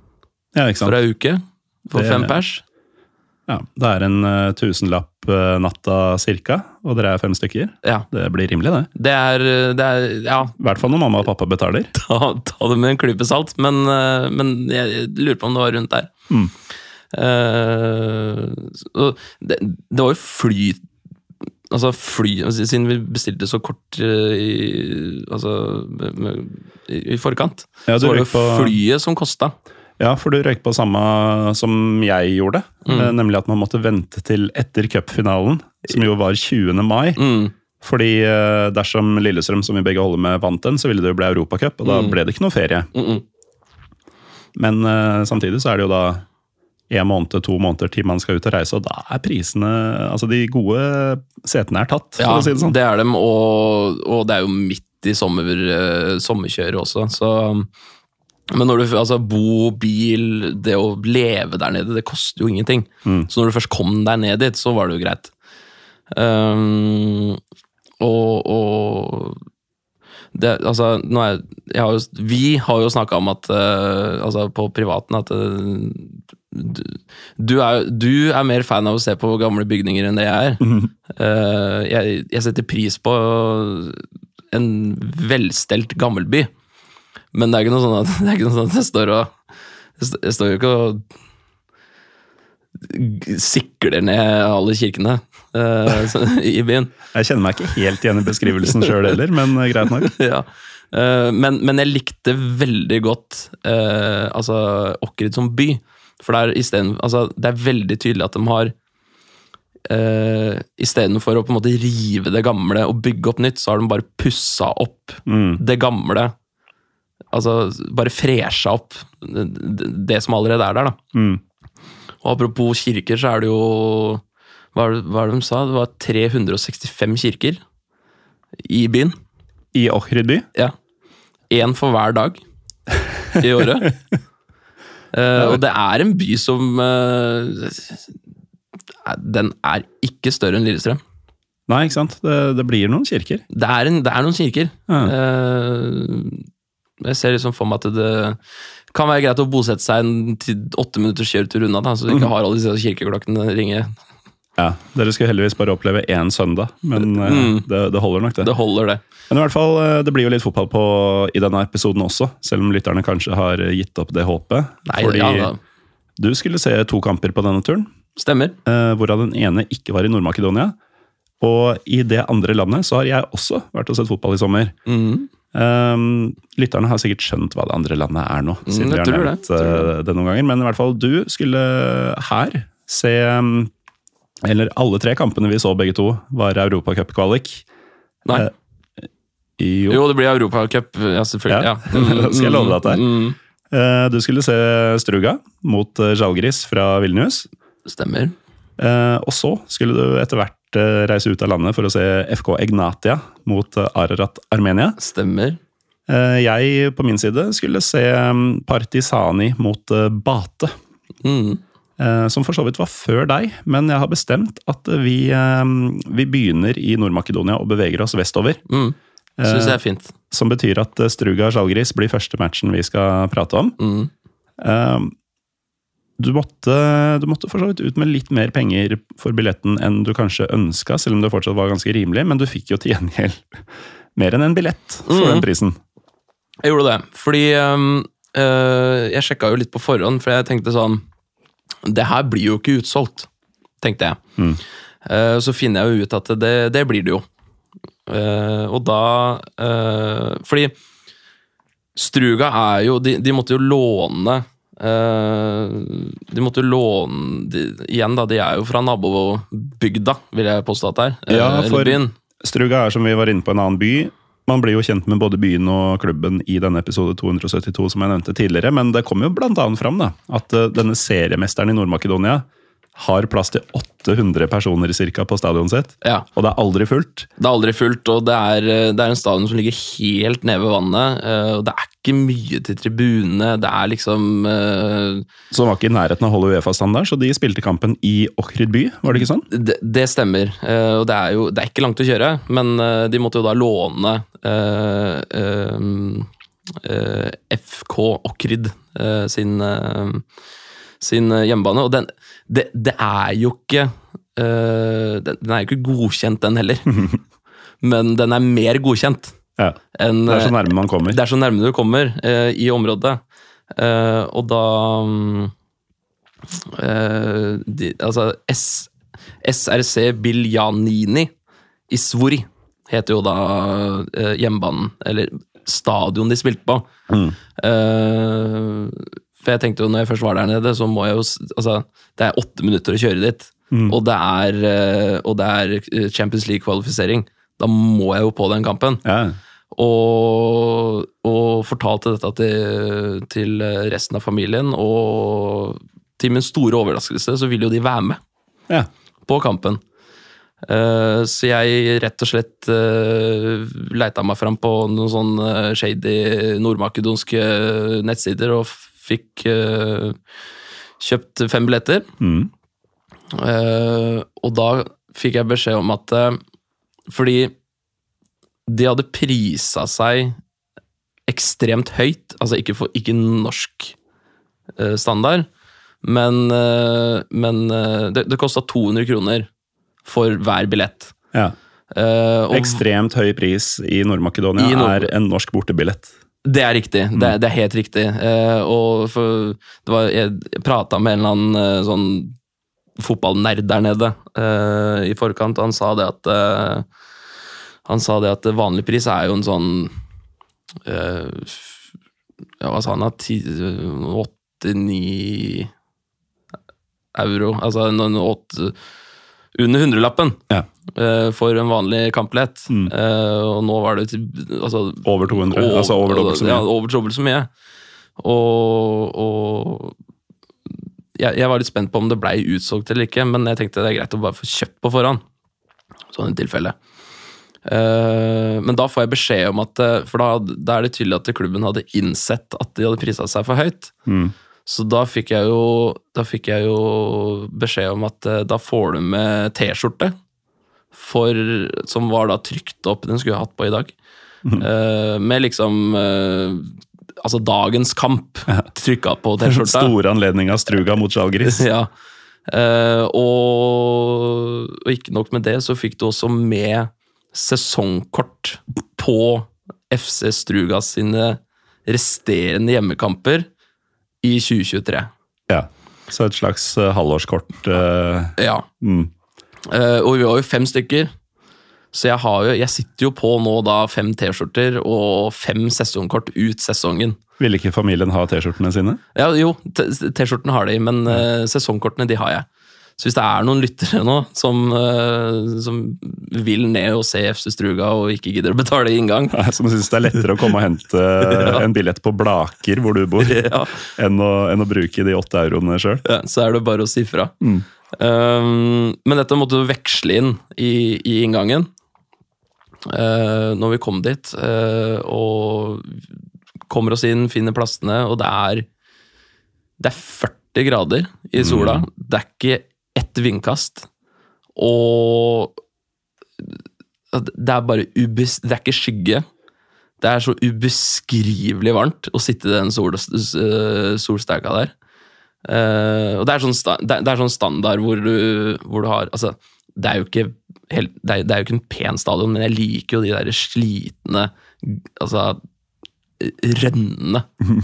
S1: Ja,
S2: for ei uke? For
S1: Det-
S2: fem pers?
S1: Ja, det er en uh, tusenlapp uh, natta cirka, og dere er fem stykker.
S2: Ja.
S1: Det blir rimelig, det.
S2: Det er, det er Ja,
S1: I hvert fall når mamma og pappa betaler.
S2: ta, ta det med en klype salt, men, uh, men jeg lurer på om det var rundt der.
S1: Mm.
S2: Eh, det, det var jo fly Altså fly altså, Siden vi bestilte så kort eh, i, altså, i, i forkant,
S1: Ja,
S2: så var det
S1: på-
S2: flyet som kosta.
S1: Ja, for du røyk på samme som jeg gjorde.
S2: Mm.
S1: eh, Nemlig at man måtte vente til etter cupfinalen, som jo var 20. mai.
S2: Mm,
S1: Fordi eh, dersom Lillestrøm, som vi begge holder med, vant den, så ville det jo bli Europacup, og da
S2: Mm.
S1: ble det ikke noe ferie.
S2: mm.
S1: Men samtidig så er det jo da en måned, to måneder til man skal ut og reise, og da er prisene Altså, de gode setene er tatt, for
S2: Ja,
S1: å si det sånn.
S2: det er dem, og, og det er jo midt i sommer, eh, sommerkjøret også, så men når du altså bo, bil, det å leve der nede, det koster jo ingenting.
S1: Mm.
S2: Så når du først kom deg ned dit, så var det jo greit. Um, og, og det, altså, er, jeg har jo, Vi har jo snakka om at uh, altså på privaten at eh, du, er, du er mer fan av å se på gamle bygninger enn det jeg er. Eh, jeg, jeg setter pris på en velstelt gammelby. Men det er ikke noe sånn at, det er ikke noe sånn at jeg står og Jeg står jo ikke og sikler ned alle kirkene uh, så- i byen.
S1: Jeg kjenner meg ikke helt igjen i beskrivelsen sjøl heller, men eh, greit nok.
S2: ja. uh, men, men jeg likte veldig godt altså, Åkrid som by. For det er, i stedet, altså, det er veldig tydelig at de har uh, Istedenfor å på en måte rive det gamle og bygge opp nytt, så har de bare pussa opp
S1: Mm.
S2: det gamle. Altså bare fresha opp det, det, som allerede er der, da.
S1: Mm.
S2: Og apropos kirker, så er det jo Hva hva er det de sa? Det var 365 kirker i byen.
S1: I Ohrid-by.
S2: Ja. Én for hver dag i året. Eh, og det er en by som uh, Den er ikke større enn Lillestrøm.
S1: Nei, ikke sant? Det, det blir noen kirker.
S2: Det er, en, det er noen kirker.
S1: Ja.
S2: Uh, jeg ser liksom for meg at det kan være greit å bosette seg en åtte minutters kjøretur unna, da, så du
S1: Mhm.
S2: ikke har alle disse kirkeklokkene ringe.
S1: Ja, Dere skulle heldigvis bare oppleve én søndag, men eh,
S2: Mm.
S1: det, det holder nok, det.
S2: Det holder, det.
S1: Men i hvert fall, eh, det blir jo litt fotball på i denne episoden også, selv om lytterne kanskje har eh, gitt opp det håpet.
S2: Nei,
S1: fordi
S2: ja,
S1: du skulle se to kamper på denne turen,
S2: Stemmer.
S1: eh, hvorav den ene ikke var i Nord-Makedonia. Og i det andre landet så har jeg også vært og sett fotball i sommer.
S2: Mm.
S1: Um, lytterne har sikkert skjønt hva det andre landet er nå, siden
S2: Mm,
S1: vi har nevnt
S2: det,
S1: eh, det noen ganger. Men i hvert fall, du skulle her se um, Eller alle tre kampene vi så begge to, var Europacupkvalik.
S2: Nei.
S1: Eh, Jo.
S2: Jo, det blir Europacup, ja, selvfølgelig.
S1: Ja.
S2: Ja.
S1: Skal jeg love deg at det er.
S2: Mm,
S1: Eh, Du skulle se Struga mot Jalgris fra Vilnius.
S2: Stemmer.
S1: Eh, Og så skulle du etter hvert eh, reise ut av landet for å se FK Egnatia mot eh, Ararat Armenia.
S2: Stemmer.
S1: Eh, Jeg på min side skulle se mm, Partisani mot eh, Bate.
S2: Mm.
S1: Eh, Som for så vidt var før deg, men jeg har bestemt at vi, eh, vi begynner i Nord-Makedonia og beveger oss vestover.
S2: Mm. Synes jeg er fint.
S1: Som betyr at eh, Struga Sjalgris blir første matchen vi skal prate om.
S2: Mm.
S1: Eh, Du måtte, du måtte for så vidt ut med litt mer penger for billetten enn du kanskje ønska, selv om det fortsatt var ganske rimelig, men du fikk jo til gjengjeld mer enn en billett for
S2: mm.
S1: den prisen.
S2: Jeg gjorde det, fordi øh, jeg sjekka jo litt på forhånd, for jeg tenkte sånn Det her blir jo ikke utsolgt, tenkte jeg.
S1: Mm.
S2: Eh, så finner jeg jo ut at det, det blir det jo. Eh, og da eh, Fordi Struga er jo De, de måtte jo låne De måtte jo låne de, Igjen, da, de er jo fra nabobygda, vil jeg påstå at det er.
S1: Ja, for-. Struga er som vi var inne på en annen by. Man blir jo kjent med både byen og klubben i denne episode 272, som jeg nevnte tidligere, men det kom jo annet fram da, at eh, denne seriemesteren i Nord-Makedonia har plass til 800 personer cirka på stadionet sitt,
S2: Ja.
S1: og det er aldri fullt.
S2: Det er aldri fullt, og det er, eh, det er en stadion som ligger helt nede ved vannet. eh, Og det er ikke mye til tribunene. Det er liksom uh...
S1: Så den var ikke i nærheten av å holde Uefa-standard, så de spilte kampen i Ohrid by, var det ikke sånn?
S2: Det, det stemmer. eh, Og det er jo det er ikke langt å kjøre, men eh, de måtte jo da låne uh, uh, eh, FK Okryd eh, sin, eh, sin eh, hjemmebane. Og den, det, det er jo ikke uh, den, den er jo ikke godkjent, den heller. men den er mer godkjent
S1: Ja.
S2: enn
S1: Det er så nærme man kommer.
S2: Det er så nærme du kommer uh, i området. Uh, og da um, eh, de, Altså S, SRC Biljanini i Svori heter jo da eh, hjemmebanen, eller stadion de spilte på.
S1: Mm.
S2: For jeg tenkte jo når jeg først var der nede, så må jeg jo Altså, det er åtte minutter å kjøre dit.
S1: Mm.
S2: Og det er, eh, og det er eh, Champions League-kvalifisering. Da må jeg jo på den kampen.
S1: Ja.
S2: Og, og fortalte dette til, til resten av familien, og til min store overraskelse så ville jo de være med
S1: ja.
S2: på kampen. Uh, så jeg rett og slett uh, leita meg fram på noen sånn eh, shady nordmakedonske nettsider og fikk uh, kjøpt fem billetter.
S1: Mm.
S2: Uh, og da fikk jeg beskjed om at uh, Fordi de hadde prisa seg ekstremt høyt, altså ikke, for, ikke norsk standard, men, men det, det kosta 200 kroner for hver billett.
S1: ja.
S2: Uh, og
S1: Ekstremt høy pris i Nord-Makedonia
S2: Nord-
S1: er en norsk bortebillett.
S2: Det er riktig. Det, er- det er helt riktig. Eh, og for, det var, jeg prata med en eller annen eh, sånn fotballnerd der nede eh, i forkant, han sa det at eh, Han sa det at vanlig pris er jo en sånn eh, Ja, hva sa han da? Åtte-ni euro. Altså en åtte, under hundrelappen
S1: Ja.
S2: uh, for en vanlig kampbillett. Uh, og nå var det altså,
S1: Over 200, altså over dobbelt så mye.
S2: Ja, over dobbelt så mye. Og, og jeg, jeg var litt spent på om det blei utsolgt eller ikke, men jeg tenkte det er greit å bare få kjøpt på forhånd. Sånn i tilfelle. Uh, men da får jeg beskjed om at For da, da er det tydelig at klubben hadde innsett at de hadde prisa seg for høyt.
S1: Mm.
S2: Så da fikk jeg jo, fikk jeg jo beskjed om at eh, da får du med T-skjorte. Som var da trykt opp, den skulle jeg hatt på i dag. Eh, med liksom uh, Altså dagens kamp trykka på T-skjorta.
S1: Store anledning av Struga mot Sjalgris.
S2: Ja. Uh, og, og ikke nok med det, så fikk du også med sesongkort på FC Struga sine resterende hjemmekamper i 2023.
S1: Ja. Så et slags uh, halvårskort. Uh,
S2: Ja.
S1: mm.
S2: Uh, og vi var jo fem stykker. Så jeg, har jo, jeg sitter jo på nå da fem T-skjorter og fem sesongkort ut sesongen.
S1: Ville ikke familien ha T-skjortene sine?
S2: Ja, jo, T-skjortene har de, men sesongkortene de har jeg. Så hvis det er noen lyttere nå som, eh, som vil ned og se FC Struga og ikke gidder å betale inngang,
S1: Som syns det er lettere å komme og hente en billett på Blaker, hvor du bor,
S2: ja,
S1: enn, å, enn å bruke de åtte euroene sjøl.
S2: ja, så er det bare å si fra. Um, men dette måtte du veksle inn i, i inngangen uh, når vi kom dit. uh, og kommer oss inn, finner plassene, og det er Det er 40 grader i sola. Det er ikke ett vindkast. Og det er bare ubes... Det er ikke skygge. Det er så ubeskrivelig varmt å sitte i den sol, uh, solsteika der. Eh, og det er, sånn det, er, det er sånn standard hvor du, hvor du har Altså, det er jo ikke helt, det, er, det er jo ikke en pen stadion, men jeg liker jo de der slitne Altså rønnene.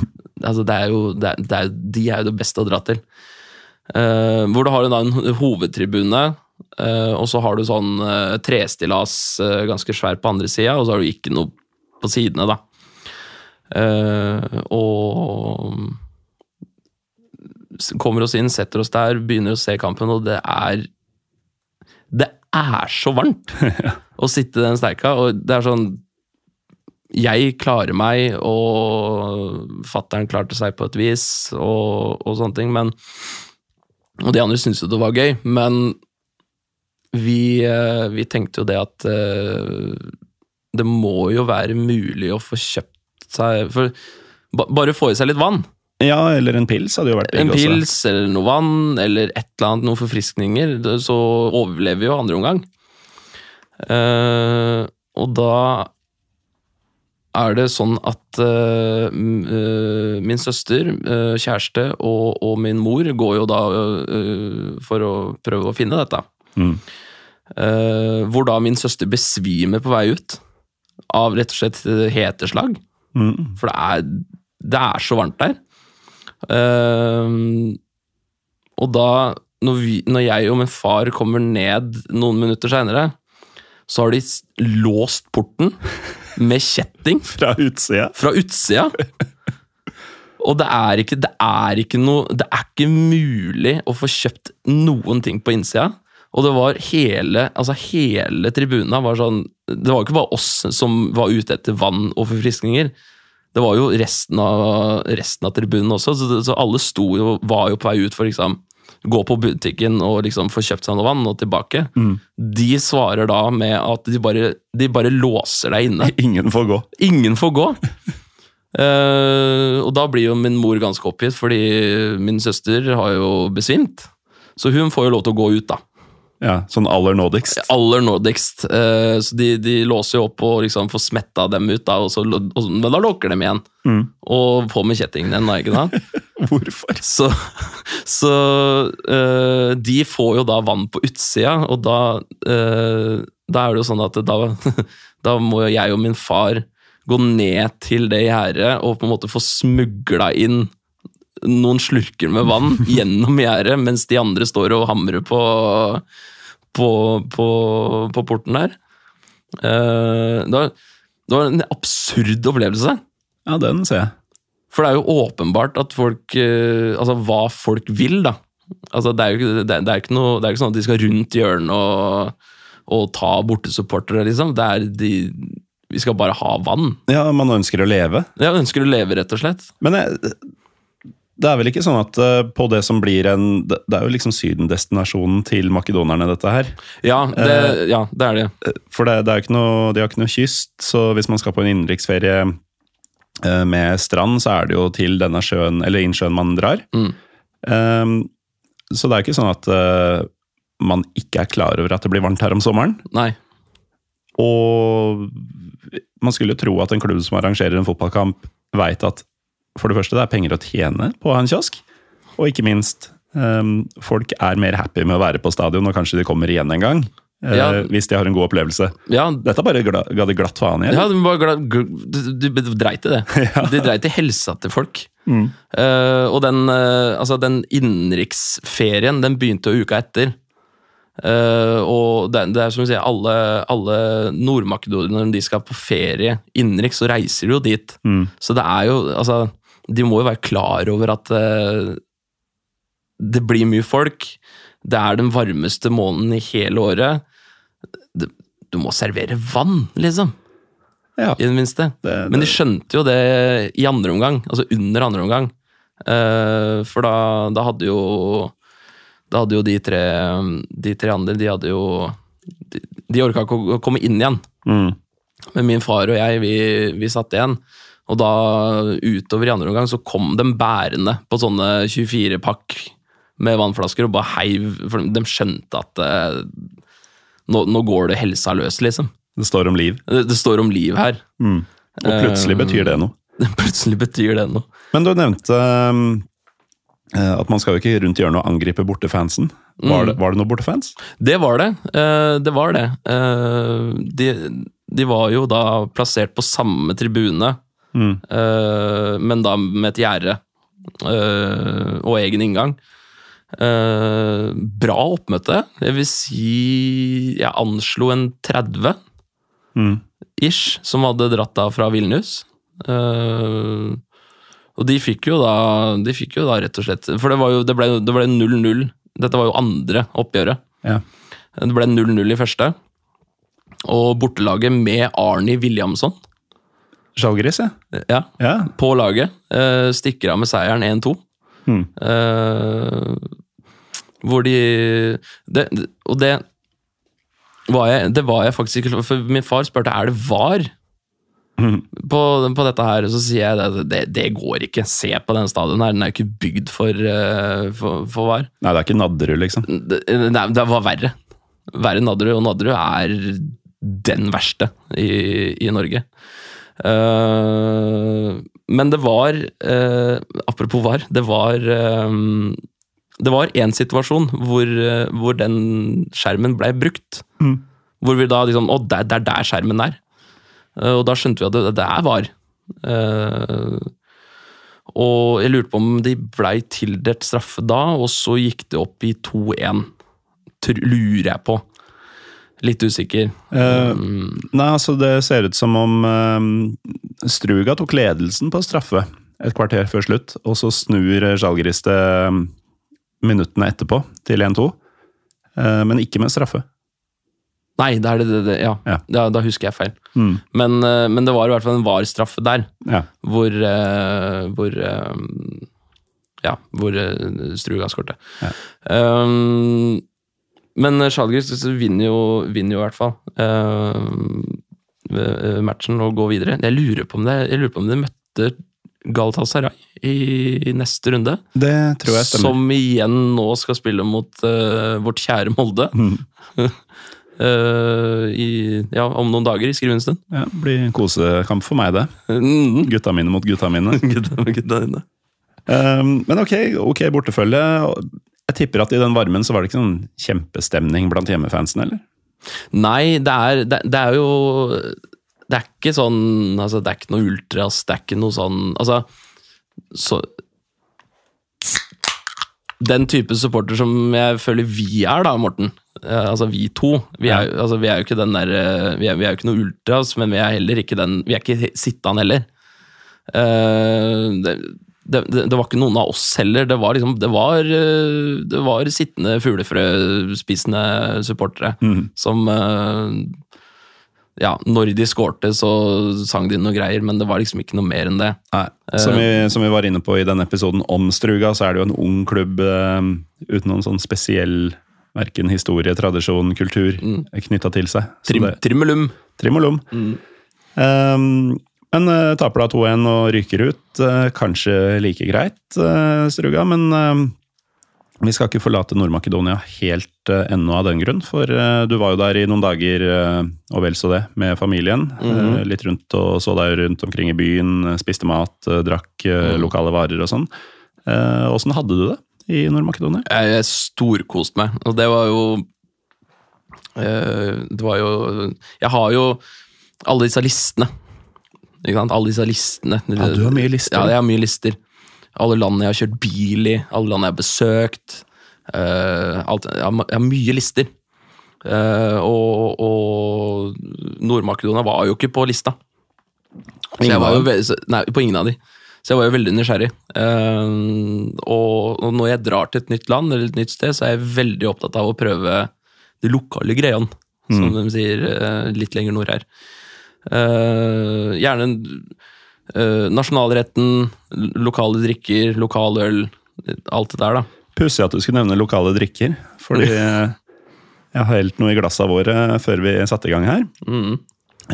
S2: altså, det er jo, det er, det er, de er jo det beste å dra til. Eh, hvor du har en, en hovedtribune, uh, og så har du sånn uh, trestillas eh, ganske svær på andre sida, og så har du ikke noe på sidene, da. Og kommer oss inn, setter oss der, begynner å se kampen, og det er Det er så varmt å sitte i den steika, og det er sånn Jeg klarer meg, og fattern klarte seg på et vis, og, og sånne ting, men Og de andre syntes jo det var gøy, men vi, eh, vi tenkte jo det at eh, det må jo være mulig å få kjøpt seg For bare få i seg litt vann.
S1: Ja, eller en pils hadde jo vært
S2: En
S1: pils også.
S2: eller noe vann eller et eller annet, noen forfriskninger, så overlever vi jo andre omgang. Uh, og da er det sånn at uh, min søster, uh, kjæreste og, og min mor går jo da uh, for å prøve å finne dette.
S1: Mm.
S2: Hvor da min søster besvimer på vei ut av rett og slett heteslag.
S1: Mm.
S2: For det er, det er så varmt der. Og da, når, vi, når jeg og min far kommer ned noen minutter seinere, så har de låst porten med kjetting
S1: Fra utsida.
S2: fra utsida. Og det er ikke, det er ikke noe Det er ikke mulig å få kjøpt noen ting på innsida. Og det var hele altså hele tribuna var sånn Det var jo ikke bare oss som var ute etter vann og forfriskninger. Det var jo resten av, resten av tribunen også, så, så alle sto jo, var jo på vei ut for liksom gå på butikken og liksom få kjøpt seg noe vann og tilbake. De svarer da med at de bare, de bare låser deg inne.
S1: Ingen får gå.
S2: Ingen får gå. uh, og da blir jo min mor ganske oppgitt, fordi min søster har jo besvimt. Så hun får jo lov til å gå ut, da.
S1: Ja, Sånn aller nådigst.
S2: Aller nådigst. Eh, så de, de låser jo opp og liksom får smetta dem ut, da, og så, og, men da lukker dem igjen. Og på med kjettingen igjen, da, ikke sant?
S1: Hvorfor?
S2: Så, så eh, de får jo da vann på utsida, og da, eh, da er det jo sånn at da, da må jo jeg og min far gå ned til det gjerdet og på en måte få smugla inn noen slurker med vann gjennom gjerdet, mens de andre står og hamrer på, på, på, på porten der. Uh, det, var, det var en absurd opplevelse.
S1: Ja, den ser jeg.
S2: For det er jo åpenbart at folk uh, Altså hva folk vil, da. Altså, det, er jo, det, det, er ikke noe, det er ikke sånn at de skal rundt hjørnet og, og ta bortesupportere, liksom. Det er de, vi skal bare ha vann.
S1: Ja, man ønsker å leve.
S2: Ja, ønsker å leve, rett og slett.
S1: Men jeg, det er vel ikke sånn at eh, på det som blir en Det det er jo liksom sydendestinasjonen til makedonerne, dette her.
S2: Ja, det, ja, det er det.
S1: For det, det er jo ikke noe, de har ikke noe kyst, så hvis man skal på en innenriksferie eh, med strand, så er det jo til denne sjøen, eller innsjøen man drar.
S2: Mm.
S1: Um, så det er ikke sånn at eh, man ikke er klar over at det blir varmt her om sommeren.
S2: Nei.
S1: Og man skulle jo tro at en klubb som arrangerer en fotballkamp, veit at for det første det er penger å tjene på å ha en kiosk, og ikke minst um, folk er mer happy med å være på stadion, og kanskje de kommer igjen en gang.
S2: Ja.
S1: Uh, Hvis de har en god opplevelse.
S2: Ja,
S1: Dette bare gla, ga de glatt faen i.
S2: ja glad, du, du, du dreit i det. De dreit i helsa til folk.
S1: Mm.
S2: Uh, og den, uh, altså den innenriksferien, den begynte uka etter. Eh, og det, det er som du sier, alle, alle nordmakedonere når de skal på ferie innenriks, så reiser de jo dit.
S1: Mm.
S2: Så det er jo Altså, de må jo være klar over at eh, det blir mye folk. Det er den varmeste måneden i hele året. Du må servere vann, liksom.
S1: Ja.
S2: I det minste.
S1: Det-
S2: Men de skjønte jo det i andre omgang, altså under andre omgang. Eh, for da, da hadde jo Da hadde jo de tre, de tre andre, de hadde jo De, de orka ikke å komme inn igjen.
S1: Mm.
S2: Men min far og jeg, vi, vi satt igjen. Og da, utover i andre omgang, så kom de bærende på sånne 24-pakk med vannflasker og bare heiv, for de skjønte at eh, nå, nå går det helsa løs, liksom.
S1: Det står om liv.
S2: Det, det står om liv her.
S1: Mm. Og plutselig
S2: Um,
S1: betyr det noe.
S2: Plutselig betyr det noe.
S1: Men du nevnte um, eh, at man skal jo ikke rundt hjørnet og angripe bortefansen. Var,
S2: Mm.
S1: det, var det noen bortefans?
S2: Det var det. Eh, det var det. Eh, de, de var jo da plassert på samme tribune,
S1: Mm.
S2: eh, men da med et gjerde eh, og egen inngang. Eh, bra oppmøte. Jeg vil si Jeg anslo en 30
S1: Mm.
S2: ish som hadde dratt da fra Vilnius. Og de fikk jo da De fikk jo da rett og slett For det, var jo, det ble 0-0. Dette var jo andre oppgjøret.
S1: Ja.
S2: Det ble 0-0 i første. Og bortelaget med Arnie Williamson
S1: Žalgiris, ja.
S2: ja, på laget Uh, stikker av med seieren 1-2.
S1: Mm.
S2: Uh, hvor de det, Og det var, jeg, det var jeg faktisk ikke For min far spurte er det var
S1: Mm.
S2: på, på dette her, og så sier jeg det, det, det går ikke. Se på den stadion her, den er jo ikke bygd for, uh, for, for var.
S1: Nei, det er ikke Nadderud, liksom.
S2: Det, nei, det var verre. Verre enn Nadderud, og Nadderud er den verste i, i Norge. Eh, men det var eh, Apropos VAR, det var eh, Det var én situasjon hvor, hvor den skjermen ble brukt.
S1: Mm.
S2: Hvor vi da liksom Å, det, er der skjermen er. Og da skjønte vi at det, det er VAR. Og jeg lurte på om de blei tildelt straffe da, og så gikk det opp i 2-1. Lurer jeg på. Litt usikker.
S1: Eh, nei, altså det ser ut som om eh, Struga tok ledelsen på straffe et kvarter før slutt, og så snur Zjalgris det eh, minuttene etterpå til 1-2. Uh, men ikke med straffe.
S2: Nei, det er det, det, ja.
S1: Ja.
S2: Da, da husker jeg feil.
S1: Mm.
S2: Men, uh, men det var i hvert fall en var-straffe der,
S1: Ja.
S2: hvor uh, Hvor Ja, hvor Struga skårte.
S1: Ja.
S2: Um, men Schalgers vinner jo, vinner jo i hvert fall uh, matchen og går videre. Jeg lurer på om det, jeg lurer på om de møtte Galatasaray i, i neste runde.
S1: Det tror jeg stemmer.
S2: Som igjen nå skal spille mot uh, vårt kjære Molde.
S1: Mm.
S2: Uh, i, ja, om noen dager, i skrivende stund.
S1: Ja, blir kosekamp for meg, det.
S2: Mm.
S1: Gutta mine mot gutta mine.
S2: Gutta, gutta mine.
S1: Um, men ok, ok bortefølge. Jeg tipper at i den varmen så var det ikke noen kjempestemning blant hjemmefansen, eller?
S2: Nei, det er, det, det er jo det er ikke sånn altså, Det er ikke noe ultras, det er ikke noe sånn Altså så, Den type supporter som jeg føler vi er, da, Morten. Eh, altså vi to. Vi er, altså, vi er jo ikke den der eh, vi er, vi er jo ikke noe ultras, men vi er heller ikke den Vi er ikke Sittan heller. Uh, det, det, det, det var ikke noen av oss heller. Det var liksom Det var, eh, det var sittende fuglefrøspisende supportere som eh, Ja, når de skårte, så sang de noe greier, men det var liksom ikke noe mer enn det.
S1: Nei. Som, vi, som vi var inne på i denne episoden om Struga, så er det jo en ung klubb eh, uten noen sånn spesiell verken historie, tradisjon, kultur knytta til seg.
S2: Trim, trimmelum.
S1: Trim og. Um, men uh, taper da 2-1 og ryker ut. Uh, kanskje like greit, uh, Struga, men vi skal ikke forlate Nord-Makedonia helt ennå av den grunn. For du var jo der i noen dager, og vel så det, med familien. Uh, litt rundt og så deg rundt omkring i byen, spiste mat, drakk uh, lokale varer og sånn. Åssen hadde du det i Nord-Makedonia?
S2: Jeg, jeg storkoste meg, og det var jo eh, Det var jo Jeg har jo alle disse listene. Alle disse listene.
S1: Ja, du har mye lister.
S2: Ja, jeg har mye lister. Alle landene jeg har kjørt bil i, alle landene jeg har besøkt. Uh, alt, jeg, har, jeg har mye lister. Uh, og og Nord-Makedonia var jo ikke på lista. Så jeg var jo
S1: dem?
S2: ve- så- Nei, på ingen av de. Så jeg var jo veldig nysgjerrig. Uh, og, og når jeg drar til et nytt land eller et nytt sted, så er jeg veldig opptatt av å prøve de lokale greiene, som de sier litt lenger nord her. Eh, gjerne uh, nasjonalretten, lokale drikker, lokal øl, alt det der, da.
S1: Pussig at du skulle nevne lokale drikker, fordi eh, jeg har helt noe i glassa våre før vi satte i gang her.
S2: Mm.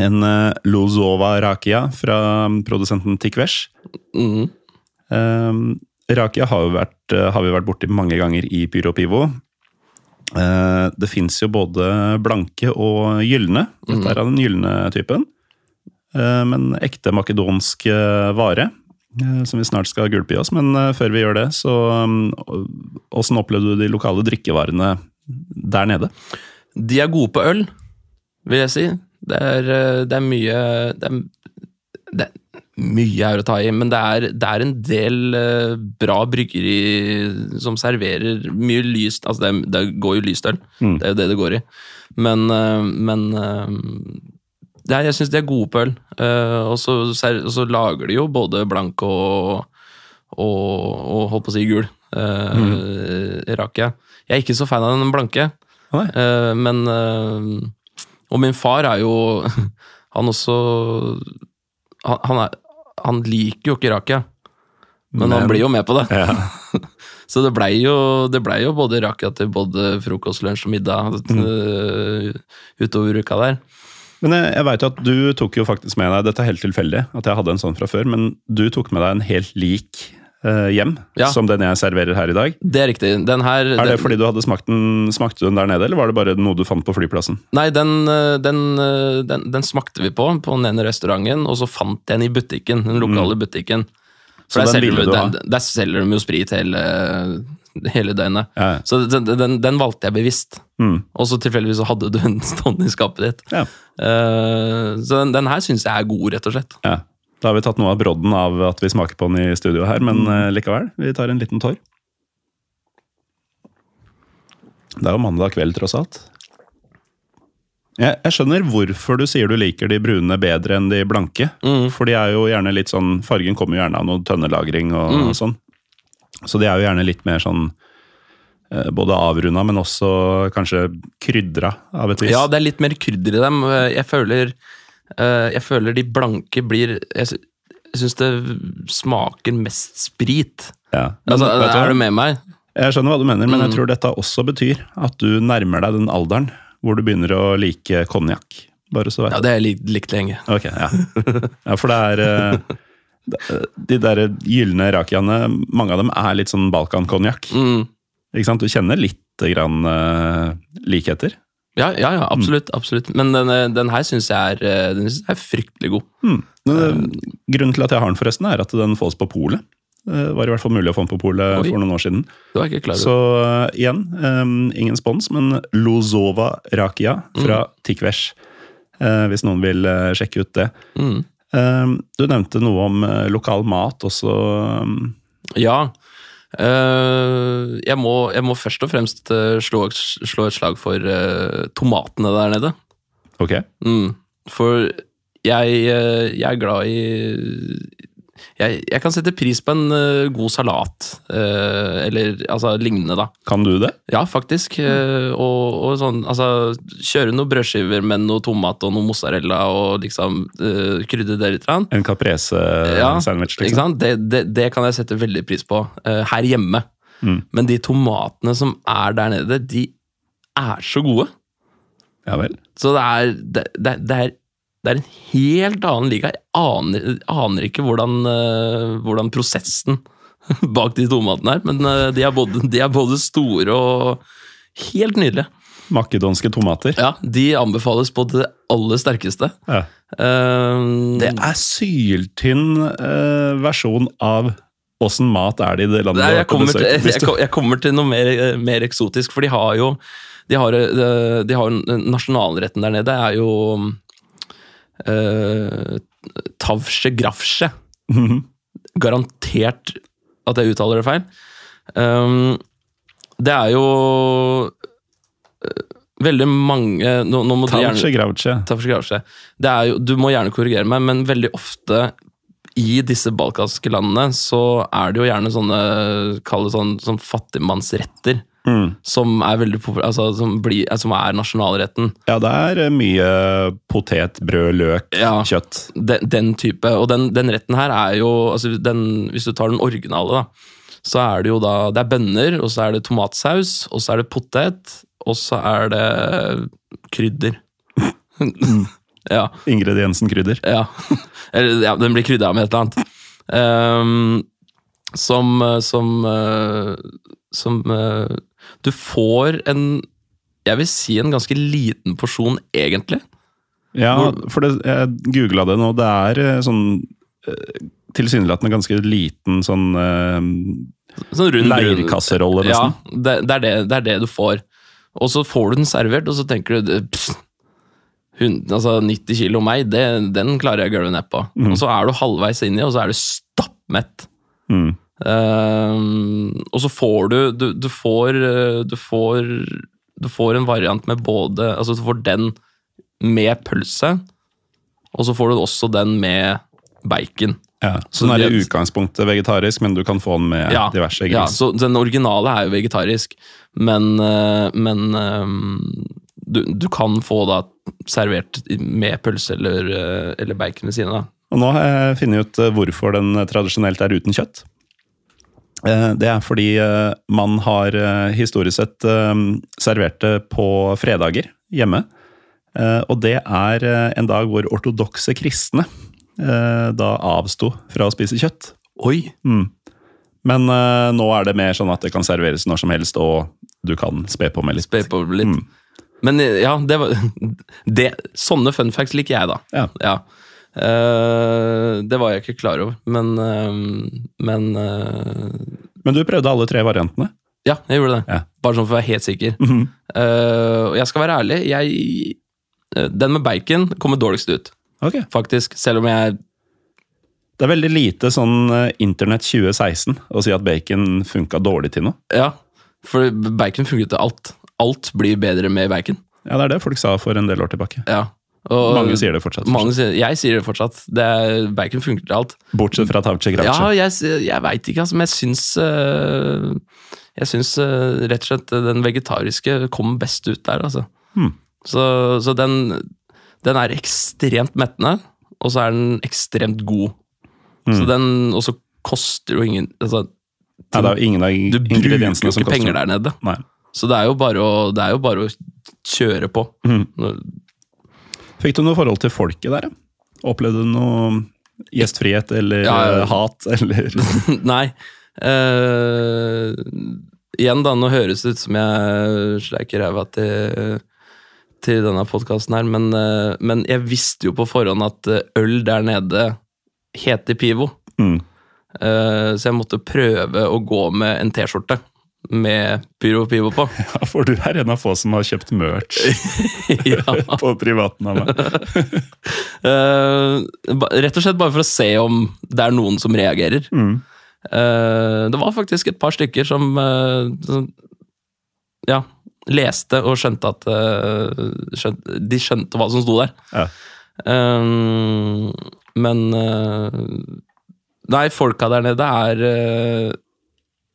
S1: En uh, Lozova Rakia fra produsenten Tikvesh.
S2: Mm.
S1: Um, rakia har, jo vært, eh, har vi vært borti mange ganger i Pyro Pivo. Eh, det fins jo både blanke og gylne. Dette er av den gylne typen. Eh, men ekte makedonsk eh, vare, eh, som vi snart skal gulpe i oss. Men før vi gjør det, så åssen opplevde du de lokale drikkevarene der nede?
S2: De er gode på øl, vil jeg si. Det er, det er mye det er, det er Mye er å ta i, men det er, det er en del bra bryggeri som serverer mye lyst Altså, det, går jo lyst øl, det er jo det det går i. Men, men er, jeg syns de er gode på øl. Uh, og, så, og så lager de jo både blank og, og, og holdt på å si gul. Uh, Rakia. Jeg er ikke så fan av den blanke. Eh, men eh, Og min far er jo Han også Han, han, er, han liker jo ikke rakia, men,
S1: Men-
S2: han blir jo med på det.
S1: Ja.
S2: Så det blei jo, ble jo både rakia til både frokost, lunsj og middag mm. utover uka der.
S1: Men jeg, jeg vet jo at du tok jo faktisk med deg Dette er helt tilfeldig, at jeg hadde en sånn fra før, men du tok med deg en helt lik eh, hjem
S2: Ja.
S1: som den jeg serverer her i dag.
S2: Det er riktig. Den her
S1: Er det
S2: den-
S1: fordi du hadde smakt den, smakte du den der nede, eller var det bare noe du fant på flyplassen?
S2: Nei, den, eh, den, eh, den, den smakte vi på på den ene restauranten, og så fant jeg den i butikken, den lokale butikken.
S1: Så
S2: For der
S1: den
S2: selger,
S1: ville
S2: de-
S1: du ha?
S2: den, der selger de jo sprit hele, hele døgnet.
S1: Ja.
S2: Så den, den, den valgte jeg bevisst.
S1: Mm.
S2: Og så tilfeldigvis så hadde du en stående i skapet ditt.
S1: Ja.
S2: Uh, så den, den her syns jeg er god, rett og slett.
S1: ja. Da har vi tatt noe av brodden av at vi smaker på den i studio her, men uh, likevel. Vi tar en liten tår. Det er jo mandag kveld, tross alt. Jeg, jeg skjønner hvorfor du sier du liker de brune bedre enn de blanke. For de er jo gjerne litt sånn Fargen kommer jo gjerne av noe tønnelagring og, og sånn. Så de er jo gjerne litt mer sånn eh, både avrunda, men også kanskje krydra av et vis.
S2: Ja, det er litt mer krydder i dem. Jeg føler, eh, jeg føler de blanke blir Jeg, jeg syns det smaker mest sprit.
S1: Ja. Men
S2: Altså,
S1: du
S2: er du med meg?
S1: Jeg skjønner hva du mener, men jeg tror dette også betyr at du nærmer deg den alderen hvor du begynner å like konjakk. Bare så vet
S2: Ja, det har jeg likt, lenge.
S1: Ok, ja. ja, for det er eh, De der gylne rakiaene, mange av dem er litt sånn balkankonjakk.
S2: Mm.
S1: Ikke sant? Du kjenner litt grann uh, likheter.
S2: Ja, ja, ja, absolutt. absolutt. Men den, eh, den her syns jeg, eh, jeg er fryktelig god.
S1: Men, Uh, grunnen til at jeg har den, forresten, er at den fås på polet. Det var i hvert fall mulig å få den på polet for noen år siden.
S2: Det var ikke klar.
S1: Så uh, igjen, um, ingen spons, men Lozova Rakia fra
S2: Mm.
S1: Tikvesh. Uh, hvis noen vil uh, sjekke ut det.
S2: Mm.
S1: Eh, du nevnte noe om eh, lokal mat også. um,
S2: Ja. eh, jeg, må, jeg må først og fremst eh, slå, slå et slag for tomatene der nede.
S1: Ok.
S2: Mm. For jeg, jeg er glad i jeg, jeg kan sette pris på en uh, god salat, Uh, eller altså lignende, da.
S1: Kan du det?
S2: Ja, faktisk. Uh, og, og sånn, altså Kjøre noen brødskiver med noe tomat og noe mozzarella og liksom krydre det litt. Rann.
S1: En caprese-sandwich,
S2: ja,
S1: liksom?
S2: Det, det, det kan jeg sette veldig pris på her hjemme.
S1: Mm.
S2: Men de tomatene som er der nede, de er så gode.
S1: Ja vel.
S2: Så det er, det, det, det er, det er en helt annen liga. Jeg aner, aner ikke hvordan, eh, hvordan prosessen bak de tomatene er, men eh, de, er både, de er både store og helt nydelige.
S1: Makedonske tomater.
S2: Ja, De anbefales på det aller sterkeste.
S1: Ja.
S2: Uh,
S1: Det er syltynn uh, versjon av åssen mat er det i det landet
S2: Nei, jeg, kommer til, jeg, jeg kommer til noe mer, mer eksotisk, for de har jo de har, de har Nasjonalretten der nede er jo uh, Tavsje grafsje.
S1: Mhm.
S2: Garantert at jeg uttaler det feil. Um, det er jo uh, veldig mange Nå, nå. Det er jo, du må gjerne korrigere meg, men veldig ofte i disse balkanske landene så er det jo gjerne sånne Kall det sånn, sånn fattigmannsretter.
S1: Mm.
S2: Som er veldig altså, som, blir, eh, som er nasjonalretten.
S1: Ja, det er eh, mye potet, brød, løk,
S2: Ja.
S1: kjøtt.
S2: Den, den type. Og den, den retten her er jo altså den, Hvis du tar den originale, da, så er det jo da Det er bønner, og så er det tomatsaus, og så er det potet, og så er det krydder. ja.
S1: Ingrid Jensen-krydder.
S2: Ja. Eller, ja, den blir krydra med et eller annet. Um, som Som, eh, som eh, Du får en Jeg vil si en ganske liten porsjon, egentlig.
S1: Ja, for det, jeg googla det nå. Det er eh, sånn eh, tilsynelatende ganske liten sånn eh,
S2: Sånn rund
S1: leirkasserolle,
S2: Ja, det, det, er det, det er det du får. Og så får du den servert, og så tenker du pss, hun, altså 90 kilo meg, det, den klarer jeg å gulve nedpå. Og så er du halvveis inni, og så er du stappmett.
S1: Mm.
S2: Ehm, og så får du du, du får eh, du får Du får en variant med både Altså du får den med pølse, og så får du også den med bacon.
S1: Ja,
S2: Så
S1: den er i utgangspunktet vegetarisk, men du kan få den med
S2: Ja,
S1: diverse
S2: ja, så den originale er jo vegetarisk, men, eh, men du, du kan få da servert med pølse eller, eller bacon ved siden av.
S1: Og nå har jeg funnet ut hvorfor den tradisjonelt er uten kjøtt. Eh, Det er fordi eh, man har eh, historisk sett servert det på fredager hjemme. Og det er en dag hvor ortodokse kristne da avsto fra å spise kjøtt.
S2: Oi!
S1: Mm. Men nå er det mer sånn at det kan serveres når som helst, og du kan spe på med litt.
S2: Spe på litt.
S1: Mm.
S2: Men ja, det var det, Sånne fun facts liker jeg, da.
S1: Ja.
S2: Eh, det var jeg ikke klar over, men eh, Men eh,
S1: Men du prøvde alle tre variantene.
S2: ja, jeg gjorde det.
S1: Ja.
S2: Bare sånn for å være helt sikker.
S1: Mhm.
S2: Eh, Og jeg skal være ærlig, jeg Den med bacon kommer dårligst ut,
S1: okay.
S2: faktisk. Selv om jeg
S1: Det er veldig lite sånn Internett 2016 å si at bacon funka dårlig til noe.
S2: Ja, for bacon funker til alt. Alt blir bedre med bacon.
S1: Ja, det er det folk sa for en del år tilbake.
S2: Ja. Og
S1: Mange sier det fortsatt.
S2: mange sier, jeg sier det fortsatt. Det er, bacon funker til alt.
S1: Bortsett fra Tavce Gravce.
S2: Ja, jeg, jeg veit ikke, altså, men jeg syns øh, Jeg syns øh, rett og slett den vegetariske kommer best ut der, altså.
S1: Hmm.
S2: Så, så den, den er ekstremt mettende, og så er den ekstremt god. Så den, og så koster jo ingen altså,
S1: er jo ingen
S2: Du bruker jo ikke penger der nede.
S1: Nei.
S2: Så det er jo bare å, det er jo bare å kjøre på.
S1: Mhm. Fikk du noe forhold til folket der? Opplevde du noe gjestfrihet eller
S2: Ja, ja.
S1: hat, eller
S2: Nei. Uh, igjen, da, nå høres det ut som jeg sleiker ræva til, til denne podkasten her, men, uh, men jeg visste jo på forhånd at eh, øl der nede heter Pivo.
S1: mm.
S2: Uh, så jeg måtte prøve å gå med en T-skjorte. Med Pyro Pivo på.
S1: Ja, For du er en av få som har kjøpt merch på privaten av meg.
S2: uh, rett og slett bare for å se om det er noen som reagerer.
S1: Mm.
S2: Uh, det var faktisk et par stykker som, uh, som ja, leste og skjønte at eh, skjønte, De skjønte hva som sto der.
S1: Ja.
S2: Men Nei, folka der nede er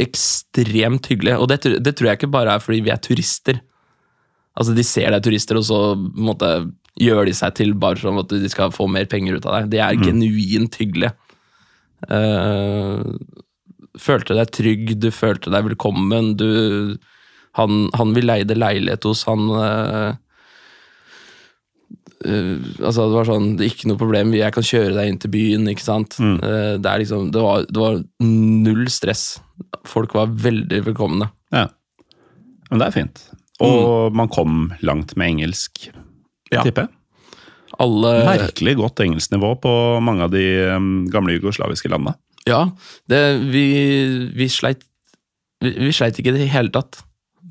S2: ekstremt hyggelige. Og det, det tror jeg ikke bare er fordi vi er turister. Altså, De ser deg turister, og så måtte, gjør de seg til bare sånn at de skal få mer penger ut av deg. De er genuint hyggelige. Uh, følte deg trygg, du følte deg velkommen. Du, han, han vi leide leilighet hos, han eh, eh, altså Det var sånn det er Ikke noe problem, jeg kan kjøre deg inn til byen. ikke sant? Eh, det, er liksom, det, var, det var null stress. Folk var veldig velkomne.
S1: Ja. Men det er fint. Og man kom langt med engelsk,
S2: Ja.
S1: tipper jeg.
S2: Alle
S1: Merkelig godt engelsknivå på mange av de um, gamle jugoslaviske landene.
S2: Ja, det, vi, vi sleit vi, vi sleit ikke i det hele tatt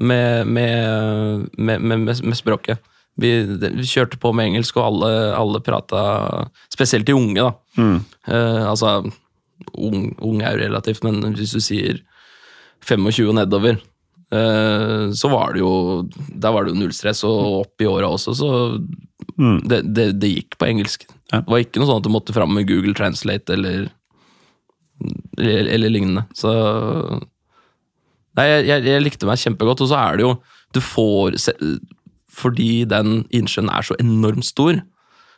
S2: med, med, med, med, med, med språket. Vi, vi kjørte på med engelsk, og alle, alle prata Spesielt de unge, da. Eh, altså ung, ung er jo relativt, men hvis du sier 25 og nedover, eh, så var det jo Der var det jo null stress, og opp i åra også, så det, det, det gikk på engelsk.
S1: Ja.
S2: Det var ikke noe sånn at du måtte fram med Google Translate eller eller, eller lignende. Så Nei, jeg, jeg, jeg likte meg kjempegodt, og så er det jo Du får Fordi den innsjøen er så enormt stor,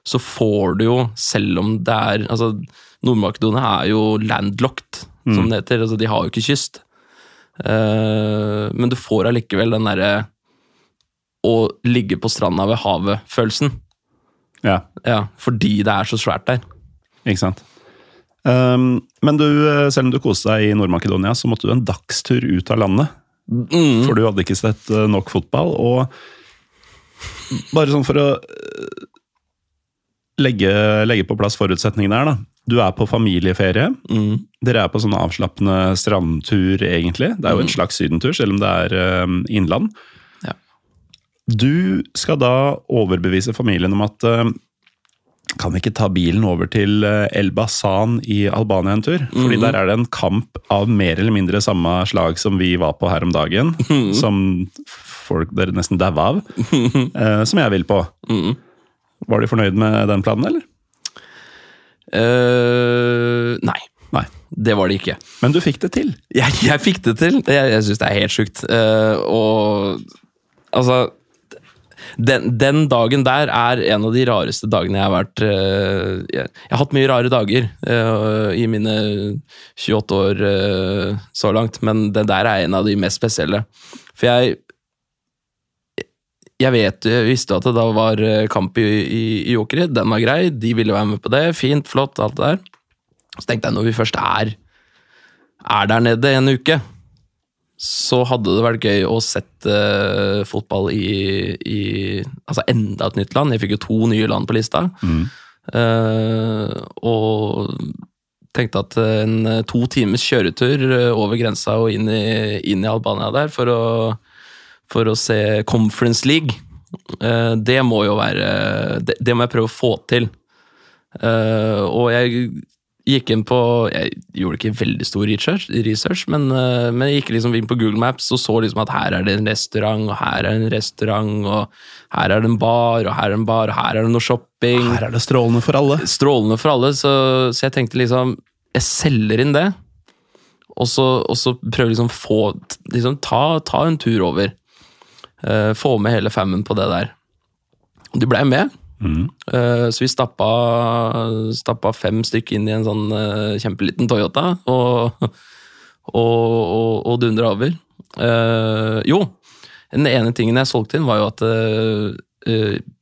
S2: så får du jo, selv om det er Altså, Nord-Makedonia er jo landlocked, som det heter. Altså, de har jo ikke kyst. Uh, men du får allikevel den derre å ligge på stranda ved havet-følelsen.
S1: Ja,
S2: Ja, fordi det er så svært der.
S1: ikke sant. Um, men du, eh, selv om du koste deg i Nord-Makedonia, så måtte du en dagstur ut av landet. For du hadde ikke sett eh, nok fotball. Og bare sånn for å eh, legge, legge på plass forutsetningene her, da. Du er på familieferie. Dere er på sånn avslappende strandtur, egentlig. Det er jo en slags sydentur, selv om det er um, innland.
S2: Ja.
S1: Du skal da overbevise familien om at uh, kan vi ikke ta bilen over til eh, Elbasan i Albania en tur? Fordi der er det en kamp av mer eller mindre samme slag som vi var på her om dagen. Som folk dere nesten daua av. eh, som jeg vil på. Var de fornøyd med den planen, eller?
S2: Eh, nei,
S1: Nei.
S2: det var det ikke.
S1: Men du fikk det til.
S2: Jeg, jeg fikk det til. Jeg, jeg syns det er helt sjukt. Eh, og altså den, den dagen der er en av de rareste dagene jeg har vært eh, jeg, jeg har hatt mye rare dager eh, i mine 28 år eh, så langt, men den der er en av de mest spesielle. For jeg jeg vet, jeg visste at det da var eh, kamp i, i, i Jokerit. Den var grei, de ville være med på det. Fint, flott, alt det der. Så tenkte jeg når vi først er, er der nede en uke, så hadde det vært gøy å sette uh, fotball i, i altså enda et nytt land. Jeg fikk jo to nye land på lista. Eh, og tenkte at en to times kjøretur over grensa og inn i, inn i Albania der for å, for å se Conference League, eh, det må jo være Det, må jeg prøve å få til. Eh, og jeg gikk inn på Jeg gjorde ikke veldig stor research, research men, eh, men jeg gikk liksom inn på Google Maps og så liksom at her er det en restaurant, og her er det en restaurant, og her er det en bar, og her er det en bar, og her er det noe shopping.
S1: Her er det strålende for alle.
S2: Strålende for alle, så, så jeg tenkte liksom Jeg selger inn det, og så, og så prøve liksom få liksom ta, ta en tur over. Eh, få med hele fammen på det der. De blei med. Eh, så vi stappa, stappa fem stykker inn i en sånn uh, kjempeliten Toyota og, og, og, og dundra over. Jo, den ene tingen jeg solgte inn, var jo at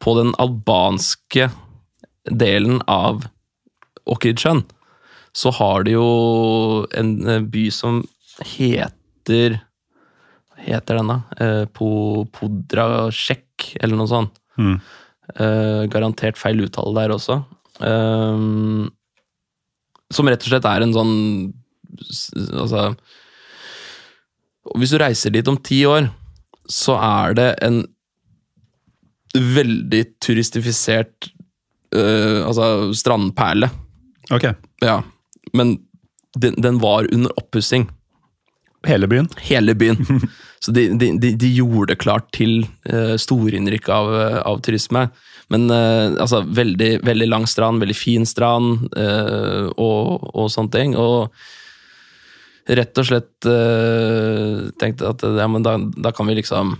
S2: på den albanske delen av Okridsjøen, så har de jo en by som heter heter den, da? Eh, Po, Podrasjek, eller noe sånt. Eh, garantert feil uttale der også. Eh, som rett og slett er en sånn Altså hvis du reiser dit om ti år, så er det en veldig turistifisert altså strandperle.
S1: Ok.
S2: Ja. Men den, den var under oppussing.
S1: Hele byen?
S2: Hele byen. Så de, de, de, de gjorde det klart til uh, storinnrykk av, av turisme. Men uh, altså, veldig, veldig lang strand, veldig fin strand uh, og, og sånne ting. Og rett og slett uh, tenkte at ja, men da, da kan vi liksom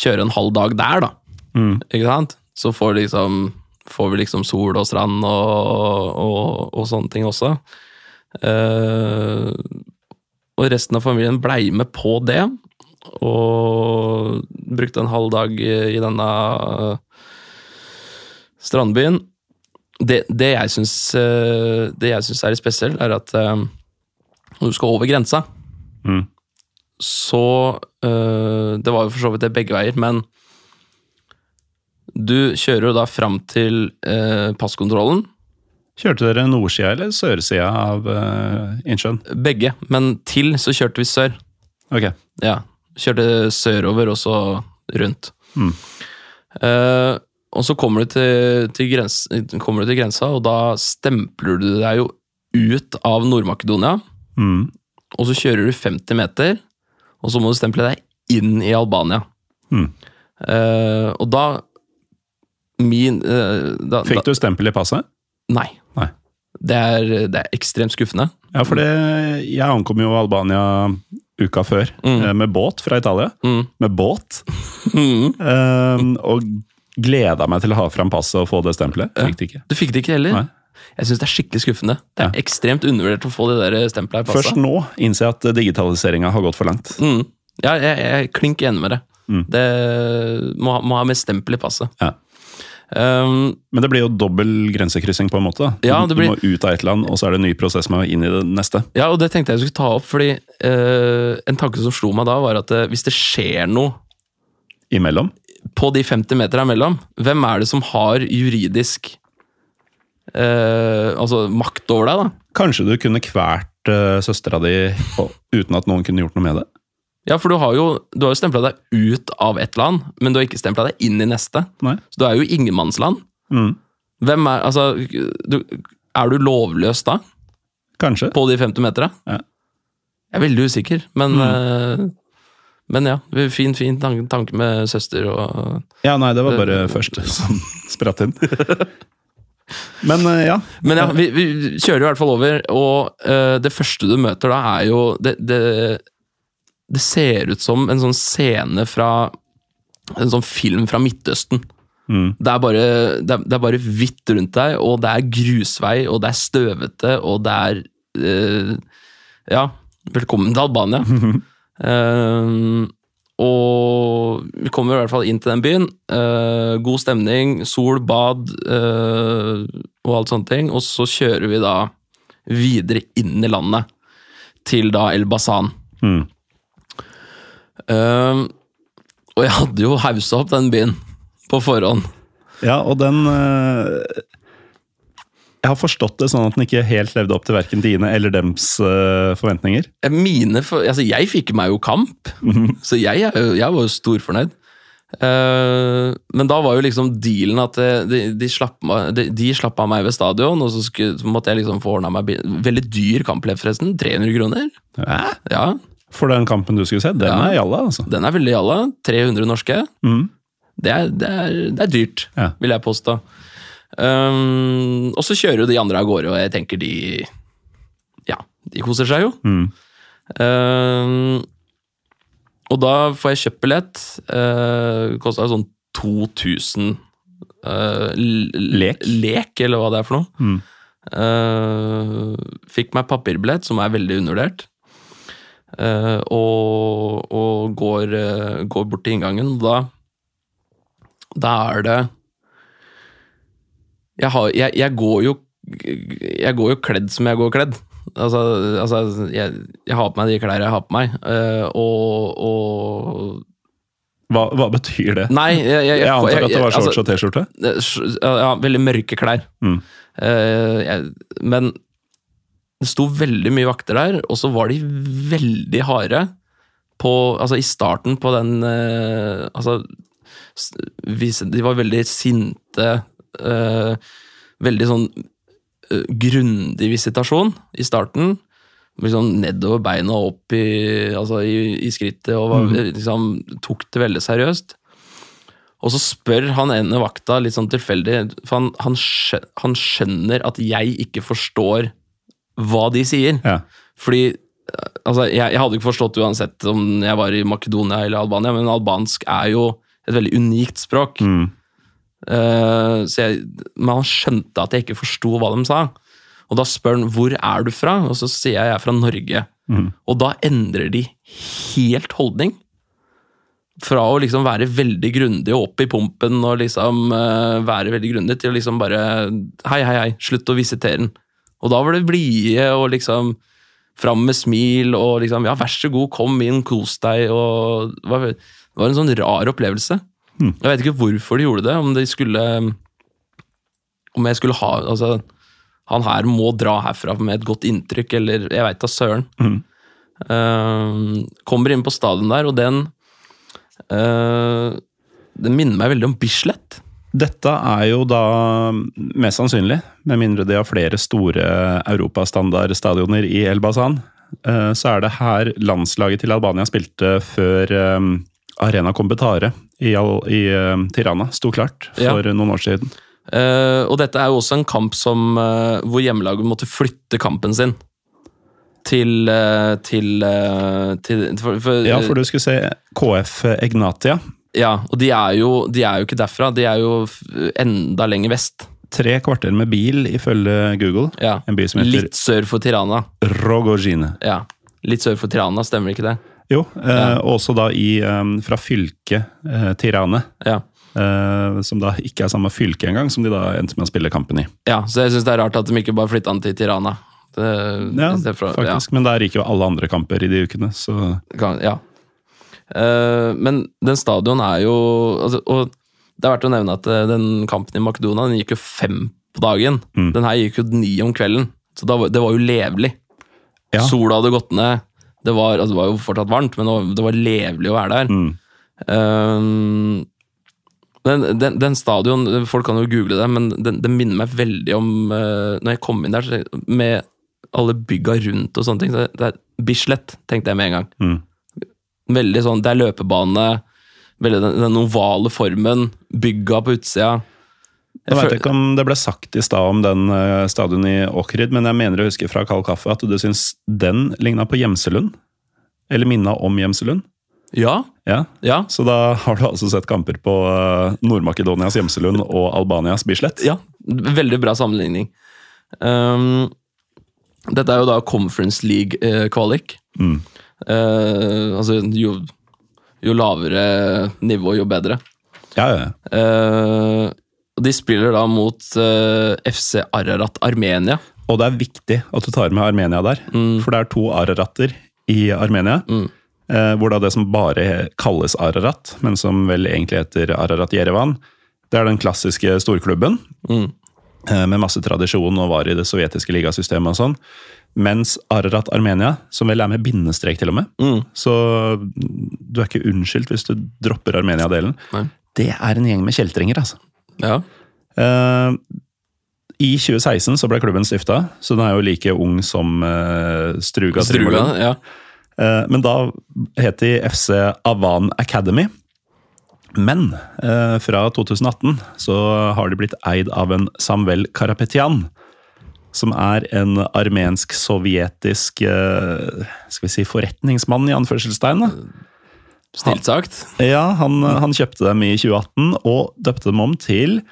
S2: kjøre en halv dag der, da.
S1: Mm.
S2: Ikke sant? Så får, liksom, får vi liksom sol og strand og, og, og sånne ting også. Uh, og resten av familien blei med på det. Og brukte en halv dag i denne strandbyen. Det, det jeg syns eh, Det jeg syns er litt spesielt, er at eh, når du skal over grensa,
S1: Mm.
S2: så Det var jo for så vidt det begge veier, men du kjører jo da fram til passkontrollen.
S1: Kjørte dere nordsida eller sørsida av innsjøen?
S2: Begge, men til så kjørte vi sør.
S1: Ok.
S2: Ja, Kjørte sørover og så rundt.
S1: Mm.
S2: Eh, og så kommer du, til, til grens, kommer du til grensa, og da stempler du deg jo ut av Nord-Makedonia.
S1: Mm.
S2: Og så kjører du 50 meter, og så må du stemple deg inn i Albania.
S1: Mm.
S2: Eh, og da min eh, da,
S1: Fikk du stempel i passet?
S2: Nei.
S1: Nei.
S2: Det er, det er ekstremt skuffende.
S1: Ja, for det, jeg ankom jo Albania uka før
S2: Mm.
S1: eh, med båt fra Italia.
S2: Mm.
S1: Med båt.
S2: Mm.
S1: Eh, og gleda meg til å ha fram passet og få det stempelet. Fikk det ikke.
S2: Du fikk det ikke heller?
S1: Nei.
S2: Jeg syns det er skikkelig skuffende. Det er
S1: Ja.
S2: ekstremt undervurdert å få det der stempelet. i passet.
S1: Først nå innser jeg at digitaliseringa har gått for langt.
S2: Mm. Ja, jeg, jeg klink enig med det.
S1: Mm.
S2: Det må, må ha med stempel i passet.
S1: Ja.
S2: Um,
S1: Men det blir jo dobbel grensekryssing, på en måte.
S2: Ja,
S1: Du-
S2: det blir-
S1: Du må ut av et land, og så er det en ny prosess med å inn i det neste.
S2: ja, og det tenkte jeg skulle ta opp, fordi uh, en tanke som slo meg da, var at uh, hvis det skjer noe
S1: Imellom.
S2: på de 50 meterne imellom, hvem er det som har juridisk uh, altså makt over deg, da?
S1: Kanskje du kunne kvært uh, søstera di uten at noen kunne gjort noe med det?
S2: Ja, for du har jo, du har jo stempla deg ut av ett land, men du har ikke stempla deg inn i neste.
S1: Nei.
S2: Så du er jo ingenmannsland.
S1: Mm.
S2: Hvem er Altså, du, er du lovløs da?
S1: Kanskje.
S2: På de 50 meterne?
S1: Ja.
S2: Jeg er veldig usikker, men eh, Men ja, fin, fin tan- tanke med søster og
S1: Ja, nei, det var bare første som spratt inn. Men eh, ja.
S2: Men ja, vi, vi kjører i hvert fall over, og eh, det første du møter da, er jo det, det, det ser ut som en sånn scene fra En sånn film fra Midtøsten.
S1: Mm.
S2: Det er, bare, det, er, det er bare hvitt rundt deg, og det er grusvei, og det er støvete, og det er eh, Ja, velkommen til Albania. uh, og vi kommer i hvert fall inn til den byen. Uh, god stemning, sol, bad uh, og alt sånne ting. Og så kjører vi da videre inn i landet, til da El Basan.
S1: Mm.
S2: Eh, og jeg hadde jo haussa opp den byen på forhånd.
S1: ja, og den uh, Jeg har forstått det sånn at den ikke helt levde opp til verken dine eller dems uh, forventninger.
S2: Eh, Mine for, altså Jeg fikk meg jo kamp, så jeg, er jo- jeg var jo storfornøyd. Uh, men da var jo liksom dealen at de, de, slapp, de, de slapp av meg ved stadion, og så, skulle, så måtte jeg liksom få ordna meg. Veldig dyr kamplev, forresten. 300 kroner.
S1: Hæ?
S2: Ja,
S1: For den kampen du skulle se, den
S2: Ja.
S1: er jalla, altså.
S2: Den er veldig jalla. 300 norske.
S1: Mm.
S2: Det er, det er, det er dyrt,
S1: Ja.
S2: vil jeg påstå. Um, og så kjører jo de andre av gårde, og jeg tenker de Ja, de koser seg jo.
S1: Mm.
S2: Um, og da får jeg kjøpt billett. Uh, Kosta sånn 2000 uh,
S1: Lek?
S2: lek, eller hva det er for noe.
S1: Mm.
S2: Uh, fikk meg papirbillett, som er veldig undervurdert. Uh, og og går, uh, går bort til inngangen, da Da er det jeg, har, jeg, jeg går jo Jeg går jo kledd som jeg går kledd. Altså, altså jeg, har på meg de klær jeg har på meg, uh, og, og
S1: Hva, hva betyr det?
S2: Nei, jeg, jeg,
S1: Jeg antar at det var
S2: altså,
S1: shorts og T-skjorte?
S2: Ja, veldig mørke klær.
S1: Mm.
S2: Uh, men det sto veldig mye vakter der, og så var de veldig harde på, altså i starten på den eh, Altså, de var veldig sinte. eh, veldig sånn eh, grundig visitasjon i starten. Liksom nedover beina og opp i, altså i, i skrittet, og var, liksom, tok det veldig seriøst. Og så spør han ene vakta litt sånn tilfeldig, for han, han skjønner at jeg ikke forstår hva de sier.
S1: Ja.
S2: Fordi eh, altså, jeg, jeg hadde ikke forstått uansett om jeg var i Makedonia eller Albania, men albansk er jo et veldig unikt språk.
S1: Mm.
S2: Uh, så jeg, men han skjønte at jeg ikke forsto hva de sa. Og da spør han hvor er du fra, og så sier jeg jeg er fra Norge. Og da endrer de helt holdning. Fra å liksom være veldig grundig og opp i pumpen og liksom uh, være veldig grundig, til å liksom bare Hei, hei, hei, slutt å visitere den. Og da var det blide og liksom fram med smil og liksom Ja, vær så god, kom inn, kos deg. og Det var, det var en sånn rar opplevelse. Jeg vet ikke hvorfor de gjorde det, om de skulle Om jeg skulle ha Altså, han her må dra herfra med et godt inntrykk, eller jeg veit da søren. Eh, kommer inn på stadion der, og den uh, Den minner meg veldig om Bislett.
S1: Dette er jo da mest sannsynlig, med mindre de har flere store europastandardstadioner i Elbasan, eh, så er det her landslaget til Albania spilte før eh, Arena Kompetare i, i eh, Tirana sto klart for
S2: Ja.
S1: noen år siden.
S2: Og dette er jo også en kamp som, hvor hjemmelaget måtte flytte kampen sin til eh, til, til for, for,
S1: Ja, for du skulle se KF Egnatia.
S2: Ja, og de er, jo, de er jo ikke derfra, de er jo enda lenger vest.
S1: Tre kvarter med bil, ifølge Google.
S2: Ja.
S1: En by som heter
S2: Litt sør for Tirana.
S1: Rogozine.
S2: Ja, Litt sør for Tirana, stemmer ikke det?
S1: Jo, eh, også da i, eh, fra fylket eh, Tirane.
S2: Ja.
S1: Eh, som da ikke er samme fylke engang, som de da endte med å spille kampen i.
S2: ja, Så jeg syns det er rart at de ikke bare flytta den til Tirana. Det,
S1: Ja,
S2: for-
S1: faktisk. Men der gikk jo alle andre kamper i de ukene, så
S2: kan, ja. Eh, men den stadion er jo altså, Og det er verdt å nevne at eh, den kampen i Makedonia den gikk jo fem på dagen.
S1: Mm.
S2: Den her gikk jo ni om kvelden. Så det var jo levelig.
S1: Ja.
S2: Sola hadde gått ned. Det var, altså, det var jo fortsatt varmt, men det var, det levelig å være der.
S1: mm.
S2: Um, den, den, den stadion, folk kan jo google det, men den, den minner meg veldig om uh, Når jeg kom inn der, med alle bygga rundt og sånne ting. Så det er Bislett, tenkte jeg med en gang.
S1: Mm.
S2: Veldig sånn, Det er løpebane, veldig den, den ovale formen, bygga på utsida.
S1: Jeg vet
S2: veit
S1: ikke om det ble sagt i stad om den uh, stadion i Åkerid, men jeg mener å huske fra Kald Kaffe at du syns den ligna på Gjemselund? Eller minna om Gjemselund?
S2: Ja,
S1: Ja.
S2: ja,
S1: Så da har du altså sett kamper på uh, Nord-Makedonias Gjemselund og Albanias Bislett?
S2: ja. Veldig bra sammenligning. Um, dette er jo da Conference League-kvalik.
S1: Mm.
S2: Altså, jo, jo lavere nivå, jo bedre.
S1: Ja, ja.
S2: Uh, og de spiller da mot uh, FC Ararat Armenia.
S1: Og det er viktig at du tar med Armenia der, for det er to Araratter i Armenia.
S2: Mm.
S1: Eh, hvor da det som bare kalles Ararat, men som vel egentlig heter Ararat Jerevan, det er den klassiske storklubben.
S2: Mm.
S1: eh, Med masse tradisjon og var i det sovjetiske ligasystemet og sånn. Mens Ararat Armenia, som vel er med bindestrek til og med,
S2: Mm.
S1: så du er ikke unnskyldt hvis du dropper Armenia-delen. Det er en gjeng med kjeltringer, altså.
S2: Ja.
S1: Uh, I 2016 så ble klubben stifta, så den er jo like ung som uh, Struga.
S2: Struga, ja.
S1: uh, men da het de FC Avan Academy. Men fra 2018 så har de blitt eid av en Samvel Karapetyan. Som er en armensk-sovjetisk eh, skal vi si forretningsmann, i anførselstegn. Stilt
S2: sagt. sagt.
S1: Ja, han, han kjøpte dem i 2018 og døpte dem om til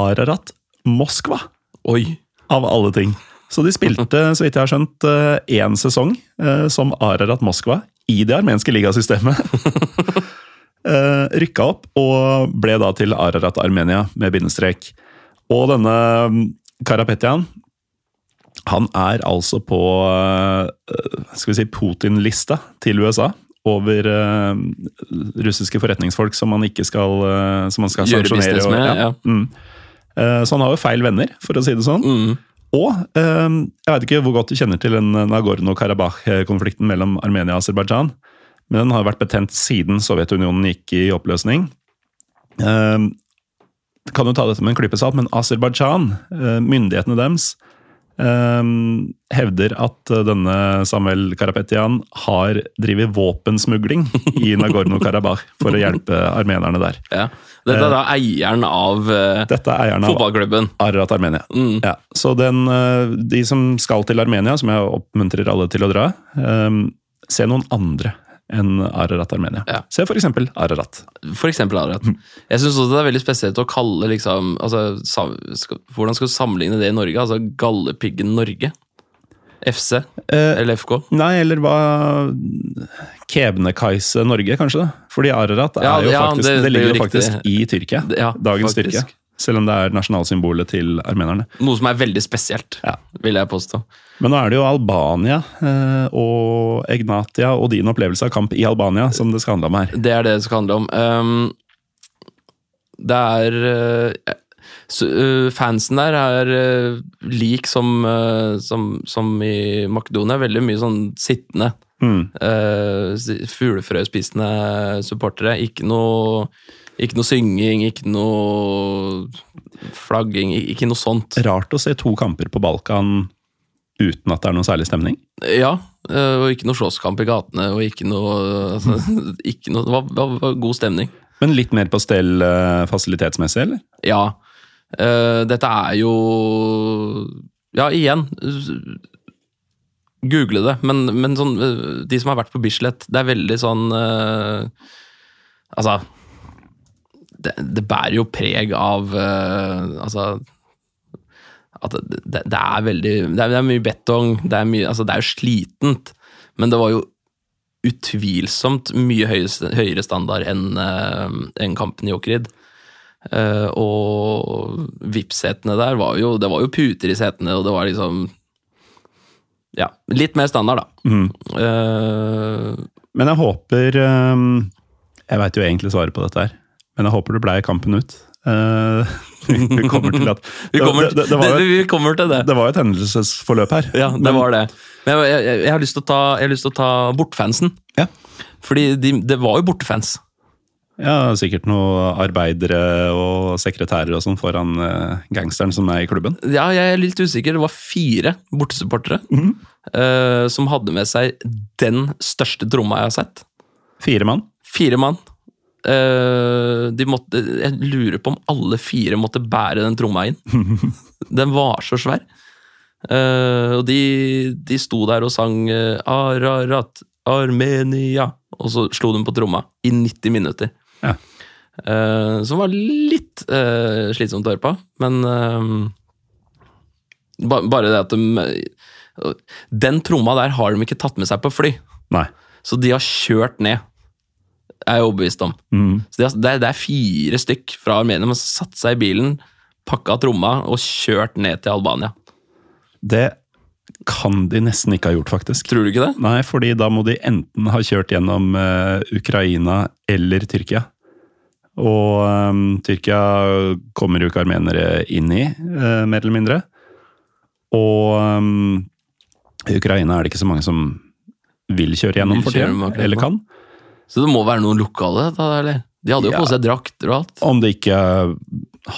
S1: Ararat Moskva,
S2: Oi.
S1: av alle ting. Så de spilte, så vidt jeg har skjønt, én sesong eh, som Ararat Moskva i det armenske ligasystemet. Eh, Rykka opp og ble da til Ararat Armenia med bindestrek. Og denne mm, Karapetyan han er altså på eh, skal vi si Putin-lista til USA over eh, russiske forretningsfolk som man ikke skal, eh, som man skal
S2: Gjøre med,
S1: og-
S2: ja.
S1: Mm. Så han har jo feil venner, for å si det sånn.
S2: Mm.
S1: Og jeg vet ikke hvor godt du kjenner til Nagorno-Karabakh-konflikten mellom Armenia og Aserbajdsjan. men den har vært betent siden Sovjetunionen gikk i oppløsning. Kan jo ta dette med en klype salt, men Aserbajdsjan, myndighetene deres, eh, hevder at denne Samuel Karapetyan har drevet våpensmugling i Nagorno-Karabakh for å hjelpe armenerne der.
S2: Ja. Dette er da eieren av uh,
S1: Dette er eieren av
S2: fotballklubben.
S1: Ararat Armenia.
S2: Mm.
S1: Ja, så den, eh, de som skal til Armenia, som jeg oppmuntrer alle til å dra, eh, se noen andre enn Ararat Armenia.
S2: Ja.
S1: Se for eksempel Ararat.
S2: For eksempel Ararat. Jeg syns også det er veldig spesielt å kalle liksom altså, sam, skal, Hvordan skal du sammenligne det i Norge? Altså Gallepiggen Norge? FC?
S1: Eh,
S2: Eller FK?
S1: Nei, eller hva Kebnekaise Norge, kanskje? da? Fordi Ararat er
S2: Ja,
S1: jo
S2: ja,
S1: faktisk,
S2: det-
S1: det,
S2: det er
S1: ligger
S2: jo
S1: jo faktisk i Tyrkia.
S2: Det- ja,
S1: dagens
S2: faktisk.
S1: Tyrkia. Selv om det er nasjonalsymbolet til armenerne.
S2: Noe som er veldig spesielt,
S1: Ja.
S2: vil jeg påstå.
S1: Men nå er det jo Albania eh, og Egnatia og din opplevelse av kamp i Albania som det skal handle om her.
S2: Det er det det skal handle om. Um, det er uh, uh, Fansen der er lik som, som, som i Makedonia. Veldig mye sånn sittende.
S1: Mm.
S2: Fuglefrøspisende supportere. Ikke noe, ikke noe synging, ikke noe flagging, ikke noe sånt.
S1: Rart å se to kamper på Balkan uten at det er noe særlig stemning.
S2: Ja, uh, og ikke noe slåsskamp i gatene, og ikke noe, altså, ikke noe Det var, det, var god stemning.
S1: Men litt mer på stell eh, fasilitetsmessig, eller?
S2: Ja. eh, dette er jo Ja, igjen. Google det, men, men sånn, eh, de som har vært på Bislett, det er veldig sånn eh, Altså det, det bærer jo preg av eh, Altså At det, det, det er veldig det er, det er mye betong, det er, mye, altså, det er jo slitent, men det var jo utvilsomt mye høyere, høyere standard enn en kampen i Åkerid. Eh, og VIP-setene der var jo Det var jo puter i setene, og det var liksom Ja, litt mer standard, da.
S1: Mm.
S2: Uh,
S1: Men jeg håper eh, Jeg veit jo egentlig svaret på dette her, men jeg håper det blei kampen ut. Eh, vi kommer til at
S2: vi, kommer,
S1: det, det, det, var
S2: det, vi kommer til det.
S1: det var et hendelsesforløp her.
S2: Ja, det
S1: Men-
S2: var det. Men jeg, jeg, jeg, har lyst til å ta, til å ta bortfansen.
S1: Ja.
S2: Fordi de, det var jo bortefans.
S1: Ja, sikkert noen arbeidere og sekretærer og sånn foran eh, gangsteren som er i klubben.
S2: Ja, jeg er litt usikker. Det var fire bortesupportere eh, som hadde med seg den største tromma jeg har sett.
S1: Fire mann.
S2: Fire mann. Eh, de måtte, jeg lurer på om alle fire måtte bære den tromma inn. den var så svær. Eh, og de, de sto der og sang eh, Ararat, Armenia, og så slo de på tromma i 90 minutter.
S1: Ja.
S2: Som var litt slitsomt å høre på, men ba, bare det at de Den tromma der har de ikke tatt med seg på fly,
S1: Nei.
S2: så de har kjørt ned. Er jeg overbevist om.
S1: Mm.
S2: Så de det, det er fire stykk fra Armenia som har satt seg i bilen, pakka tromma og kjørt ned til Albania.
S1: Det kan de nesten ikke ha gjort, faktisk.
S2: Tror du ikke det?
S1: Nei, fordi da må de enten ha kjørt gjennom uh, Ukraina eller Tyrkia. Og um, Tyrkia kommer jo ikke armenere inn i, uh, mer eller mindre. Og i Ukraina er det ikke så mange som vil kjøre gjennom for tida, eller kan.
S2: Så det må være noen lokale, da, eller? De hadde jo
S1: Ja.
S2: på seg drakter og alt.
S1: Om de ikke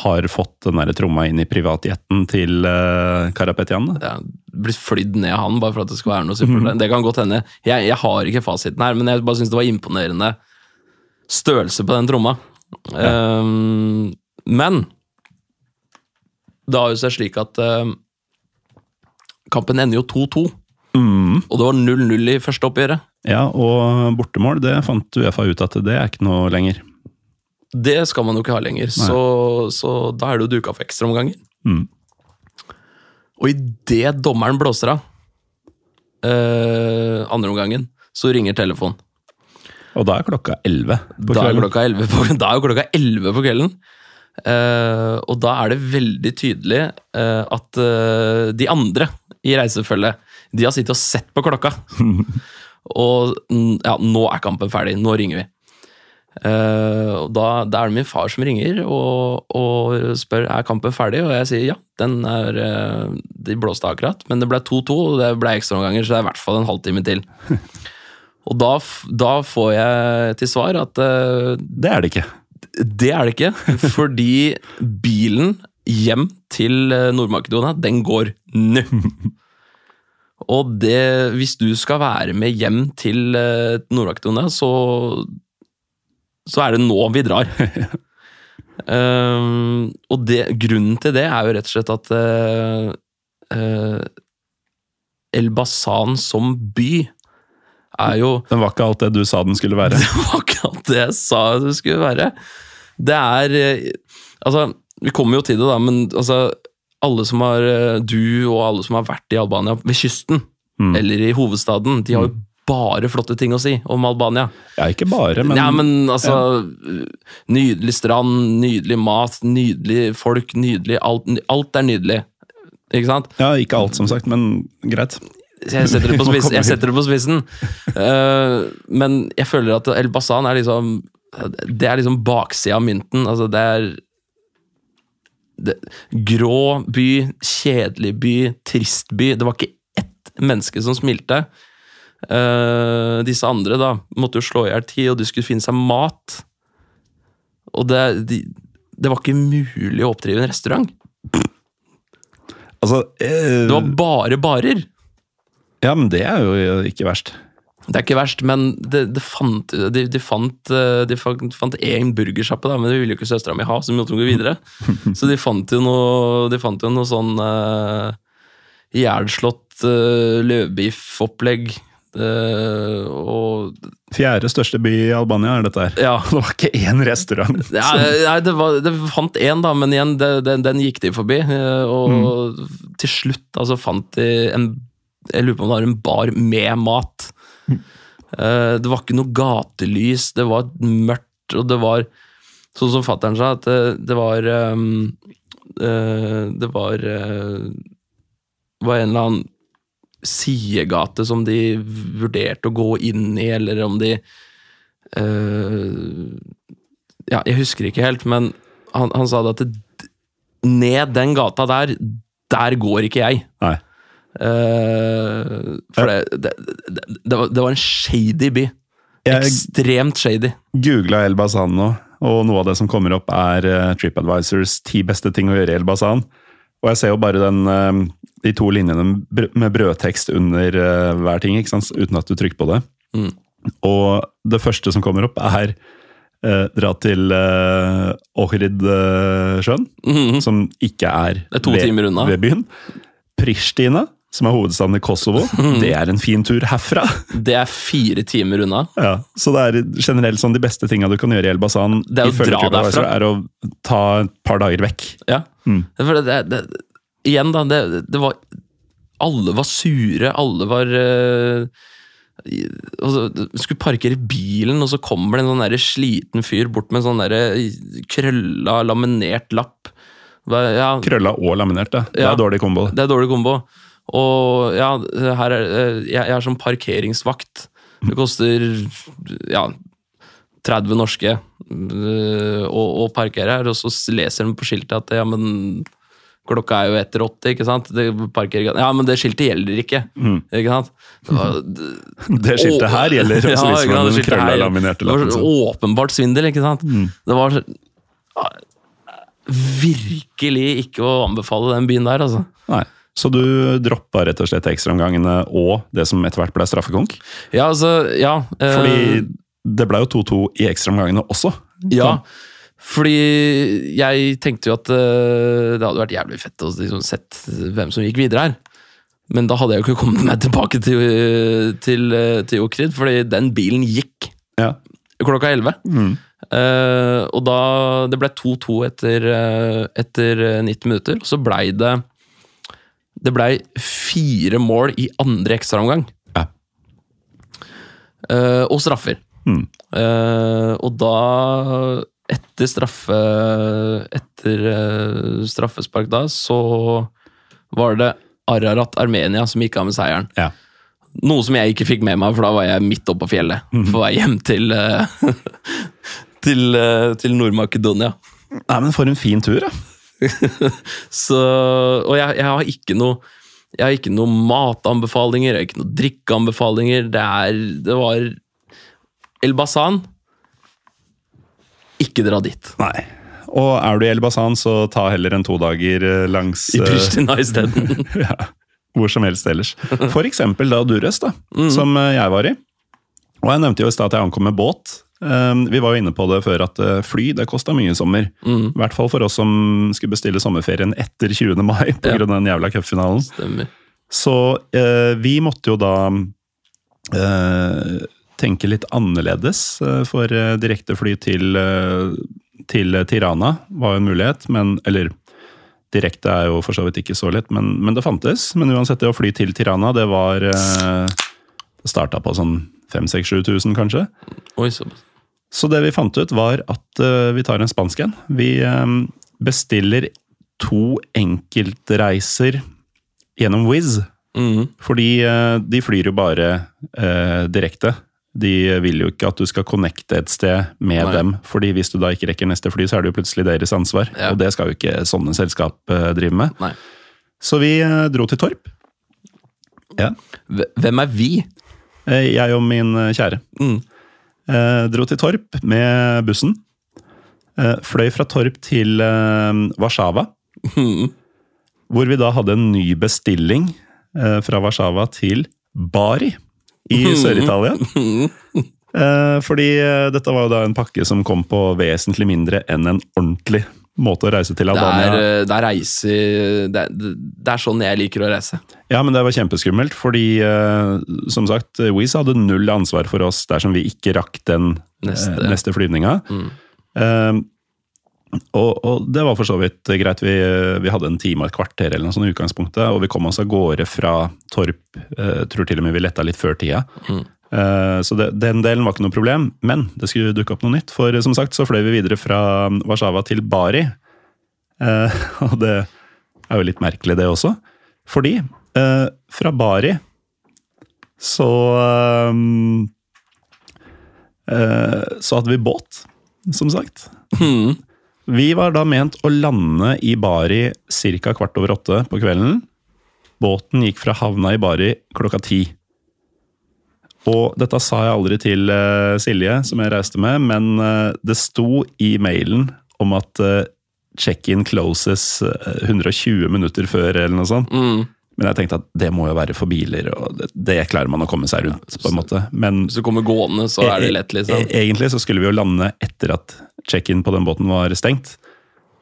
S1: har fått den der tromma inn i privatjetten til uh, Karapetyan. da.
S2: Ja, blitt flydd ned av han, bare for at det skal være noe supert. Det kan godt hende. Jeg, jeg har ikke fasiten her, men jeg bare syns det var imponerende størrelse på den tromma. Ehm, men det har jo seg slik at ehm, kampen ender jo 2-2,
S1: Mm.
S2: og det var 0-0 i første oppgjøret.
S1: Ja, og bortemål, det fant Uefa ut at det er ikke noe lenger.
S2: Det skal man jo ikke ha lenger, så, så da er det jo duka for ekstraomganger.
S1: Mm.
S2: Og idet dommeren blåser av eh, andre omgangen, så ringer telefonen.
S1: Og da er klokka elleve på
S2: Da er
S1: kvelden.
S2: klokka 11 på, da er klokka 11 på kvelden. Eh, og da er det veldig tydelig eh, at eh, de andre i reisefølget, de har sittet og sett på klokka. og mm, ja, nå er kampen ferdig, nå ringer vi. Uh, og da, da er det min far som ringer og, og spør er kampen ferdig, og jeg sier ja. Den er, uh, de blåste akkurat, men det ble 2-2, og det ble ekstraomganger, så det er i hvert fall en halvtime til. Og da, da får jeg til svar at uh,
S1: Det er det ikke.
S2: det er det ikke, fordi bilen hjem til Nord-Makedonia, den går nå. Og det, hvis du skal være med hjem til eh, Nord-Makedonia, så, så er det nå vi drar. Um, og det, grunnen til det er jo rett og slett at uh, uh, Elbasan som by er jo
S1: Den var ikke alt det du sa den skulle være.
S2: det var ikke alt det jeg sa det skulle være. Det er eh, Altså, vi kommer jo til det, da, men altså Alle som har eh, Du og alle som har vært i Albania ved kysten, eller i hovedstaden, de har jo bare flotte ting å si om Albania.
S1: Ja, ikke bare, men,
S2: ja, men altså Nydelig strand, nydelig mat, nydelig folk, nydelig Alt, alt er nydelig. Ikke sant?
S1: Ja, ikke alt, som sagt, men greit.
S2: Jeg setter det på,
S1: Vi må
S2: spiss,
S1: komme
S2: jeg det på spissen. Eh, men jeg føler at El Basan er liksom Det er liksom baksida av mynten. Altså, det er det, Grå by, kjedelig by, trist by. Det var ikke ett menneske som smilte. Uh, disse andre da måtte jo slå i hjel tid, og de skulle finne seg mat. Og det, de, det var ikke mulig å oppdrive en restaurant.
S1: Altså eh,
S2: Det var bare barer.
S1: Ja, men det er jo ikke verst.
S2: Det er ikke verst, men det, det fant, de, de fant eh, De fant, én burgersjappe, men det ville jo ikke søstera mi ha, så vi måtte gå videre. Så de fant jo noe, de fant jo noe sånn uh, ihjelslått uh, løvbiffopplegg. Uh, og
S1: Fjerde største by i Albania er dette her.
S2: Ja.
S1: Det var ikke én restaurant.
S2: ja, Nei, det, var, det fant én, da, men igjen, det, den, den gikk de forbi. Og Og til slutt altså, fant de en Jeg lurer på om det var en bar med mat. Eh, det var ikke noe gatelys, det var mørkt, og det var Sånn som fattern sa, at det, det var ehm, eh, Det var eh, var en eller annen sidegate som de vurderte å gå inn i, eller om de eh, Ja, jeg husker ikke helt, men han, han sa det at det, ned den gata der, der går ikke jeg.
S1: Nei.
S2: Eh, for det, det, det, var, det var en shady by. Ekstremt shady.
S1: googla El Bazan nå, og noe av det som kommer opp, er eh, TripAdvisors ti beste ting å gjøre i El Bazan. Og jeg ser jo bare den, eh, de to linjene med brødtekst under hver ting, ikke sant? uten at du trykker på det.
S2: Mm.
S1: Og det første som kommer opp, er eh, dra til eh, Ohrid-sjøen,
S2: -hmm.
S1: som ikke er,
S2: er ved,
S1: ved byen. Pristina, som er hovedstaden i Kosovo. Det er en fin tur herfra.
S2: Det er fire timer unna.
S1: Ja, så det er generelt sånn de beste tinga du kan gjøre i Elbasan,
S2: Det er å dra derfra.
S1: er å ta et par dager vekk.
S2: Ja.
S1: Mm.
S2: For det, det, igjen, da. Det, det var Alle var sure, alle var eh, i- og så, skulle parkere bilen, og så kommer det en sånn sliten fyr bort med en sånn der krølla, laminert lapp. Ja,
S1: Krølla og laminert, det. Det
S2: Ja.
S1: er dårlig kombo.
S2: det er dårlig kombo. Og ja, her er, eh, jeg, er som parkeringsvakt. Det koster ja, 30 norske øh, å, parkere her, og så leser de på skiltet at ja, men klokka er jo etter åtte, ikke sant? Det parkerer, ja, men det skiltet gjelder ikke. Ikke sant? Det var,
S1: Det skiltet her gjelder, og så viser
S2: ja,
S1: man den krølla laminerte lappen.
S2: Det
S1: var
S2: åpenbart svindel, ikke sant? Det var virkelig ikke å anbefale den byen der, altså.
S1: Nei. Så du droppa rett og slett ekstraomgangene og det som etter hvert ble straffekonk?
S2: Ja, altså, ja. eh,
S1: Fordi det ble jo 2-2 i ekstraomgangene også.
S2: Ja, fordi jeg tenkte jo at eh, det hadde vært jævlig fett å liksom sett hvem som gikk videre her. Men da hadde jeg jo ikke kommet meg tilbake til, til, eh, til Okrid, fordi den bilen gikk
S1: Ja.
S2: klokka 11. Eh, og da Det ble 2-2 etter, eh, etter eh, 90 minutter, og så blei det Det blei fire mål i andre ekstraomgang.
S1: Ja.
S2: Uh, og straffer.
S1: Mm.
S2: Uh, og da, etter straffe Etter uh, straffespark da, så var det Ararat Armenia som gikk av med seieren.
S1: Ja.
S2: Noe som jeg ikke fikk med meg, for da var jeg midt oppe på fjellet. På vei hjem til til, til Nord-Makedonia.
S1: Nei, men for en fin tur, da.
S2: Så Og jeg, jeg har ikke noe Jeg har ikke noen matanbefalinger, jeg har ikke noen drikkeanbefalinger. Det er Det var Elbasan. Ikke dra dit.
S1: Nei. Og er du i Elbasan, så ta heller en todager dager langs
S2: I
S1: eh,
S2: Pristina isteden.
S1: ja, hvor som helst ellers. For eksempel da Durres, da, som eh, jeg var i. Og jeg nevnte jo i stad at jeg ankom med båt. Um, vi var jo inne på det før at eh, fly det kosta mye i sommer. I hvert fall for oss som skulle bestille sommerferien etter 20. mai pga.
S2: Ja.
S1: av den jævla cupfinalen. Så eh, vi måtte jo da eh, tenke litt annerledes. eh, for eh, direktefly til, til Tirana var jo en mulighet, men Eller direkte er jo for så vidt ikke så lett, men, men det fantes. Men uansett, det å fly til Tirana, det var eh, Det starta på sånn 5000-7000, kanskje.
S2: Oi, så.
S1: Så det vi fant ut, var at uh, vi tar en spansk en. Vi um, bestiller to enkeltreiser gjennom Wizz.
S2: Mm.
S1: Fordi uh, de flyr jo bare uh, direkte. De vil jo ikke at du skal connecte et sted med
S2: Nei.
S1: dem. fordi hvis du da ikke rekker neste fly, så er det jo plutselig deres ansvar.
S2: Ja.
S1: Og det skal jo ikke sånne selskap drive med.
S2: Nei.
S1: Så vi dro til Torp. Ja.
S2: Hvem er vi?
S1: Eh, jeg og min eh, kjære.
S2: Mm.
S1: Eh, dro til Torp med bussen. Eh, fløy fra Torp til Warszawa. Hvor vi da hadde en ny bestilling eh, fra Warszawa til Bari i Sør-Italia. Eh, fordi dette var jo da en pakke som kom på vesentlig mindre enn en ordentlig måte å reise til
S2: Det er, eh, det er reise det er, det er sånn jeg liker å reise.
S1: Ja, men det var kjempeskummelt, fordi eh, som sagt, Wizz hadde null ansvar for oss dersom vi ikke rakk den
S2: Neste.
S1: neste, neste flyvninga. Eh, og, og det var for så vidt greit. Vi, vi hadde en time og et kvarter eller noe sånt i utgangspunktet, og vi kom oss av gårde fra Torp. eh, tror til og med vi letta litt før tida. Eh, så det, den delen var ikke noe problem, men det skulle dukke opp noe nytt. For som sagt så fløy vi videre fra Warszawa til Bari. Eh, og det er jo litt merkelig, det også. Fordi eh, fra Bari så eh, eh, Så hadde vi båt, som sagt. Vi var da ment å lande i Bari ca. kvart over åtte på kvelden. Båten gikk fra havna i Bari klokka ti. Og dette sa jeg aldri til eh, Silje, som jeg reiste med, men eh, det sto i mailen om at eh, check-in closes eh, 120 minutter før, eller noe sånt. Men jeg tenkte at det må jo være for biler, og det, det klarer man å komme seg rundt. på en måte. Men
S2: Hvis du kommer gående, så er det lett, liksom.
S1: E- Egentlig så skulle vi jo lande etter at check-in på den båten var stengt.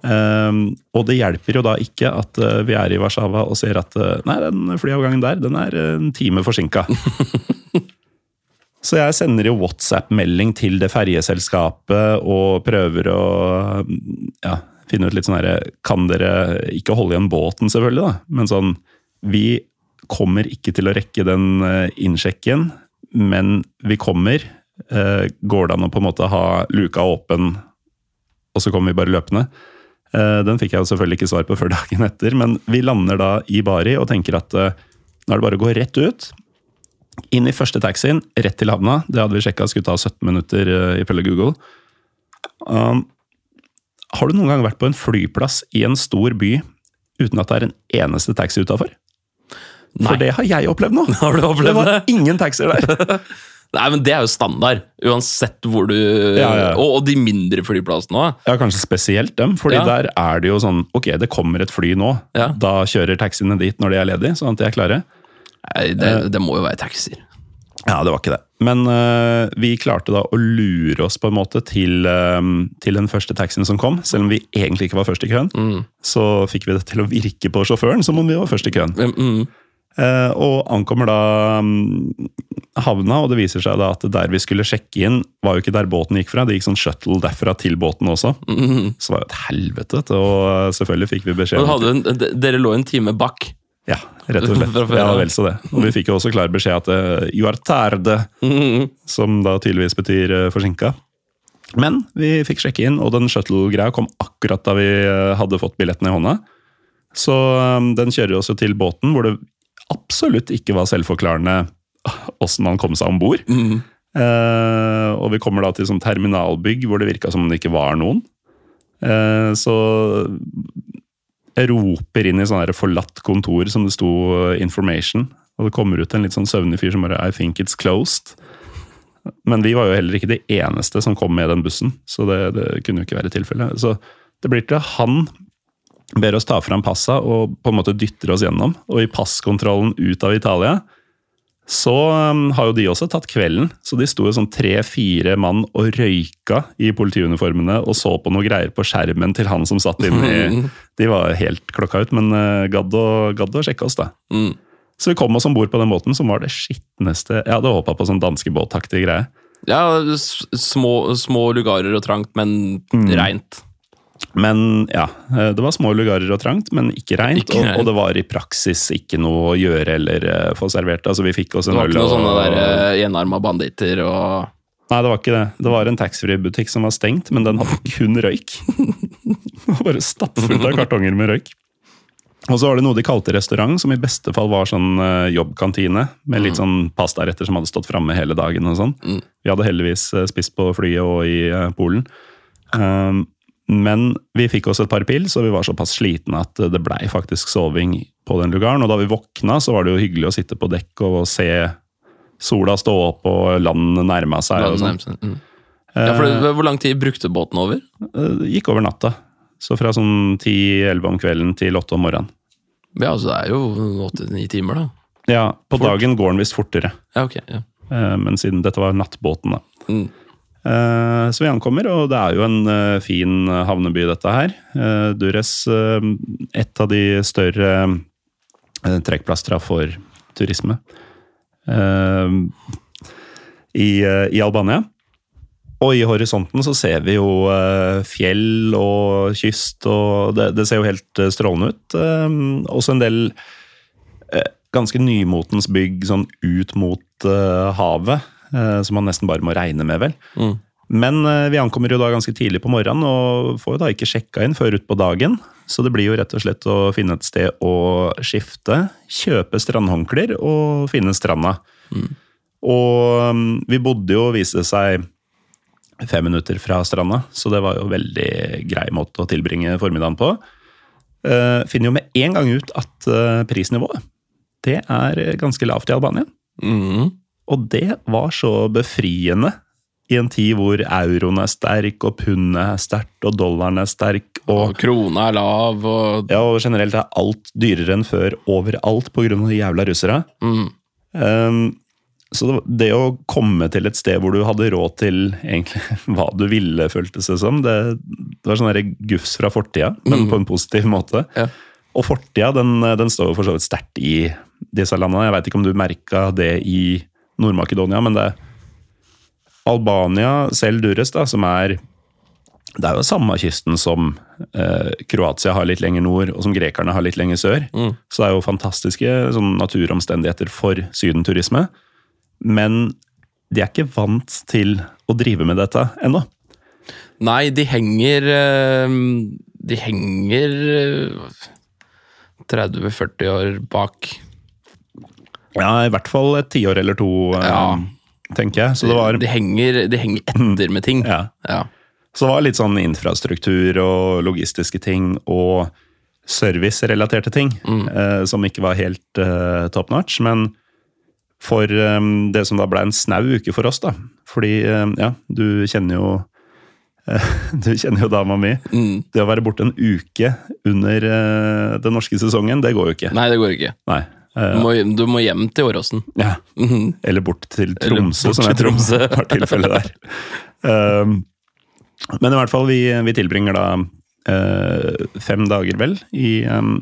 S1: Um, og det hjelper jo da ikke at uh, vi er i Warszawa og ser at uh, nei, den flyavgangen der den er uh, en time forsinka. så jeg sender jo WhatsApp-melding til det ferjeselskapet og prøver å ja, finne ut litt sånn herre Kan dere ikke holde igjen båten, selvfølgelig, da, men sånn Vi kommer ikke til å rekke den eh, innsjekken, men vi kommer. Eh, går det an å på en måte ha luka åpen, og så kommer vi bare løpende? Eh, Den fikk jeg jo selvfølgelig ikke svar på før dagen etter, men vi lander da i Bari og tenker at nå er det bare å gå rett ut. Inn i første taxien, rett til havna. Det hadde vi sjekka skulle ta 17 minutter uh, ifølge Google. Um, har du noen gang vært på en flyplass i en stor by uten at det er en eneste taxi utafor? For det har jeg opplevd nå.
S2: Har du opplevd
S1: det var
S2: det?
S1: ingen taxier der.
S2: Nei, men Det er jo standard, uansett hvor du
S1: Ja, ja.
S2: Og, og de mindre flyplassene òg.
S1: Ja, kanskje spesielt dem, fordi
S2: Ja.
S1: der er det jo sånn Ok, det kommer et fly nå.
S2: Ja.
S1: Da kjører taxiene dit når de er ledige, sånn at de er klare.
S2: Det, det må jo være taxier.
S1: Ja, det var ikke det. Men uh, vi klarte da å lure oss på en måte til, øh, til den første taxien som kom. Selv om vi egentlig ikke var først i køen, så fikk vi det til å virke på sjåføren som om vi var først i køen.
S2: Mm,
S1: Uh, og ankommer da um, havna, og det viser seg da at der vi skulle sjekke inn, var jo ikke der båten gikk fra. Det gikk sånn shuttle derfra til båten også. Så det var jo et helvete. Og eh, selvfølgelig fikk vi beskjed om
S2: dere lå en time bak.
S1: Ja, rett og slett. Ja, vel så det. Og vi fikk jo også klar beskjed at uh, you are tarde, som da tydeligvis betyr uh, forsinka. Men vi fikk sjekke inn, og den shuttle-greia kom akkurat da vi eh, hadde fått billettene i hånda. Så um, den kjører oss jo til båten, hvor det absolutt ikke var selvforklarende åssen man kom seg om bord. Eh, og vi kommer da til sånn terminalbygg hvor det virka som om det ikke var noen. Eh, så roper inn i sånn forlatt kontor som det sto eh, 'information', og det kommer ut en litt sånn søvnig fyr som bare 'I think it's closed'. Men vi var jo heller ikke de eneste som kom med den bussen, så det, det kunne jo ikke være tilfellet. Så det blir til han ber oss ta fram passa og på en måte dytter oss gjennom. Og i passkontrollen ut av Italia så um, har jo de også tatt kvelden. Så de sto jo sånn tre-fire mann og røyka i politiuniformene og så på noe greier på skjermen til han som satt inni De var helt klokka ut, men uh, gadd å, gadd å sjekke oss, da.
S2: Mm.
S1: Så vi kom oss om bord på den båten, som var det skitneste Jeg hadde håpa på sånn danskebåtaktig greie.
S2: Ja, små, små lugarer og trangt, men
S1: Mm.
S2: reint.
S1: Men ja, eh, det var små lugarer og trangt, men ikke reint. Og, og det var i praksis ikke noe å gjøre eller uh, få servert. Altså, vi fikk oss en øl.
S2: Det var ikke noen
S1: og
S2: sånne der eh, enarma banditter og
S1: Nei, det var ikke det. Det var en taxfree-butikk som var stengt, men den hadde kun røyk. Bare stappfullt av kartonger med røyk. Og så var det noe de kalte restaurant, som i beste fall var sånn jobbkantine. Med litt sånn pastaretter som hadde stått framme hele dagen og sånn.
S2: Mm.
S1: Vi hadde heldigvis spist på flyet og i Polen. Um, men vi fikk oss et par pils, og vi var såpass slitne at det blei faktisk soving på den lugaren. Og da vi våkna, så var det jo hyggelig å sitte på dekk og se sola stå opp og land nærma seg. og sånn.
S2: Mm. Ja, det, Hvor lang tid brukte båten over?
S1: Eh, Det gikk over natta. Så fra sånn 10-11 om kvelden til 8 om morgenen.
S2: Ja, altså Det er jo åtte-ni timer, da.
S1: Ja, på
S2: Fort.
S1: dagen går den visst fortere.
S2: Ja, ok. Ja.
S1: Eh, Men siden dette var nattbåten, da.
S2: Mm.
S1: Eh, Så vi ankommer, og det er jo en eh, fin havneby, dette her. Eh, Dures, eh, et av de større eh, trekkplastra for turisme eh, i, eh, i Albania. Og i horisonten så ser vi jo eh, fjell og kyst, og det, det ser jo helt eh, strålende ut. Eh, også en del eh, ganske nymotens bygg sånn ut mot eh, havet, eh, som man nesten bare må regne med, vel.
S2: Mm.
S1: Men eh, vi ankommer jo da ganske tidlig på morgenen, og får jo da ikke sjekka inn før utpå dagen. Så det blir jo rett og slett å finne et sted å skifte, kjøpe strandhåndklær og finne stranda. Og um, vi bodde jo, viste det seg, fem minutter fra stranda, så det var jo veldig grei måte å tilbringe formiddagen på. Uh, finner jo med en gang ut at uh, prisnivået, det er ganske lavt i Albania.
S2: Mm.
S1: Og det var så befriende i en tid hvor euroen er sterk, og pundet er sterkt, og dollaren er sterk,
S2: Og
S1: og,
S2: krona er lav, og
S1: ja, og generelt er alt dyrere enn før overalt pga. de jævla russere.
S2: mm.
S1: Um, så det, å komme til et sted hvor du hadde råd til egentlig hva du ville, føltes det som, det, det var sånn gufs fra fortida, men på en positiv måte.
S2: Ja.
S1: Og fortida den, den står jo for så vidt sterkt i disse landene. Jeg veit ikke om du merka det i Nord-Makedonia, men det Albania, selv Dures, da, som er Det er jo samme kysten som eh, Kroatia har litt lenger nord, og som grekerne har litt lenger sør. Så det er jo fantastiske sånn, naturomstendigheter for sydenturisme. Men de er ikke vant til å drive med dette ennå.
S2: Nei, de henger eh, De henger eh, 30-40 år bak.
S1: Ja, i hvert fall et tiår eller to, eh,
S2: Ja.
S1: tenker jeg. Så det var
S2: de, henger, de henger etter med ting.
S1: Ja.
S2: Ja.
S1: Så det var litt sånn infrastruktur og logistiske ting og servicerelaterte ting eh, som ikke var helt eh, top notch. Men for eh, det som da ble en snau uke for oss, da. Fordi, eh, ja, du kjenner jo eh, Du kjenner jo dama mi.
S2: Mm.
S1: Det å være borte en uke under den norske sesongen, det går jo ikke.
S2: Nei, det går ikke.
S1: Nei. Eh,
S2: Du må, du må hjem til Åråsen.
S1: ja.
S2: Mhm.
S1: Eller bort til Tromsø,
S2: bort
S1: som jeg tror
S2: Tromsø.
S1: var tilfellet der. Um, men i hvert fall, vi, vi tilbringer da eh, fem dager, vel, i, um,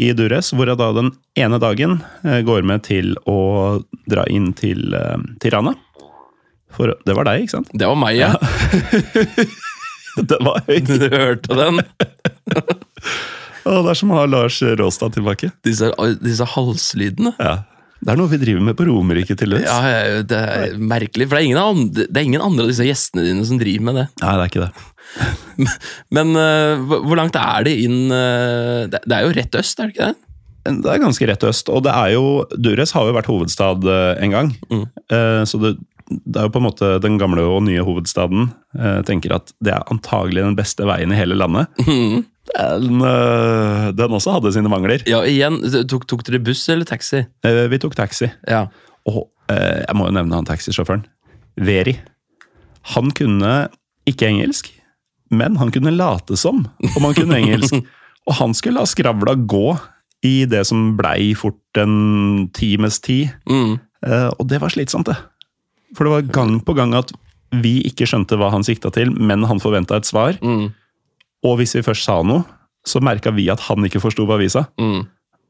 S1: i hvor jeg da den ene dagen eh, går med til å dra inn til Tirana. For det var deg, ikke sant?
S2: Det var meg, ja.
S1: Det var høyt!
S2: Du hørte den?
S1: Og det er som å ha Lars Råstad tilbake.
S2: Disse, disse halslydene.
S1: Ja. Det er noe vi driver med på Romerike til løs.
S2: Ja, det er merkelig, for det er, ingen andre, det er ingen andre av disse gjestene dine som driver med det.
S1: Nei, det er ikke det.
S2: Men eh, hvor langt er det inn eh, det, er jo rett øst, er det ikke det?
S1: Det er ganske rett øst, og det er jo Dures har jo vært hovedstad eh, en gang. Eh, Så det, det er jo på en måte den gamle og nye hovedstaden eh, tenker at det er antagelig den beste veien i hele landet. Den, øh, den også hadde sine mangler.
S2: Ja, igjen, tok, tok dere buss eller taxi?
S1: Eh, Vi tok taxi.
S2: Ja.
S1: Og eh, jeg må jo nevne han taxisjåføren. Veri. Han kunne ikke engelsk, men han kunne late som om han kunne engelsk. Og han skulle la skravla gå i det som blei fort en times tid.
S2: Mm.
S1: Eh, og det var slitsomt, det. For det var gang på gang at vi ikke skjønte hva han sikta til, men han forventa et svar.
S2: Mm.
S1: Og hvis vi først sa noe, så merka vi at han ikke forsto hva vi sa.
S2: Mm.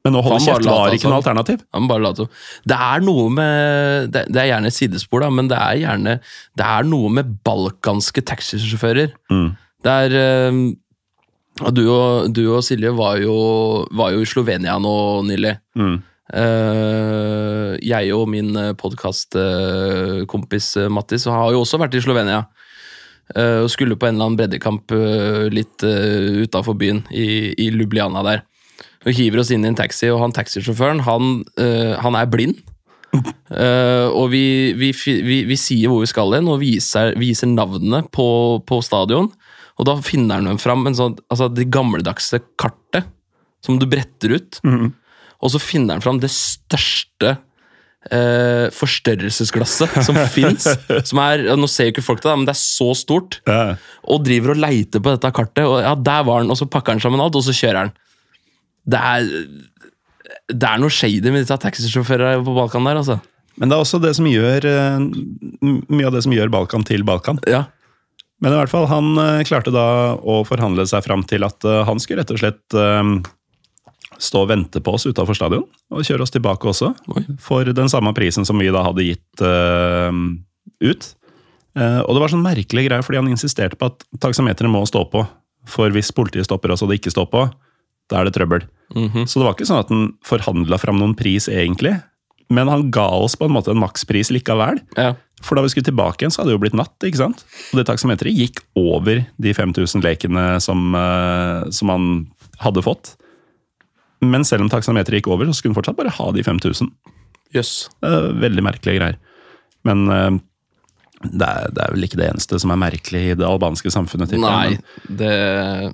S1: Men å holde kjeft var ikke noe alternativ.
S2: Han bare la. Det er noe med Det, det er gjerne et sidespor, da, men det er gjerne Det er noe med balkanske taxisjåfører.
S1: Mm.
S2: Det er eh, du, og, du og Silje var jo, var jo i Slovenia nå nylig.
S1: Mm.
S2: Eh, jeg og min podkastkompis Mattis har jo også vært i Slovenia. Eh, og skulle på en eller annen breddekamp eh, litt uh, utafor byen, i, i Lubliana der. Og hiver oss inn i en taxi, og han taxisjåføren, han, uh, han er blind. Uh, og vi, vi, vi, vi sier hvor vi skal hen, og viser, viser navnene på, på stadion. Og da finner han fram en sånn, altså det gammeldagse kartet som du bretter ut. Og så finner han fram det største eh, forstørrelsesglasset som fins. Som er, nå ser jo ikke folk det, men det er så stort.
S1: Ja.
S2: Og driver og leiter på dette kartet, og ja, der var han, og så pakker han sammen alt, og så kjører han. Det er, det er noe shady med disse taxisjåførene på Balkan der, altså.
S1: Men det er også det som gjør eh, mye av det som gjør Balkan til Balkan.
S2: Ja.
S1: Men i hvert fall, han eh, klarte da å forhandle seg fram til at han skulle rett og slett stå og vente på oss utafor stadion, og kjøre oss tilbake også,
S2: Oi.
S1: for den samme prisen som vi da hadde gitt uh, ut. Uh, og det var sånn merkelig greie, fordi han insisterte på at taksameteret må stå på, for hvis politiet stopper oss og det ikke står på, da er det trøbbel.
S2: Mhm.
S1: Så det var ikke sånn at han forhandla fram noen pris, egentlig. Men han ga oss på en måte en makspris likevel.
S2: ja.
S1: For da vi skulle tilbake igjen, så hadde det jo blitt natt. ikke sant? Og det taksameteret gikk over de 5000 lekene som, uh, som han hadde fått. Men selv om taksameteret gikk over, så skulle hun fortsatt bare ha de 5000.
S2: Yes.
S1: Eh, veldig merkelige greier. Men eh, det, er, det er vel ikke det eneste som er merkelig i det albanske samfunnet. tipper Nei,
S2: Nei, det,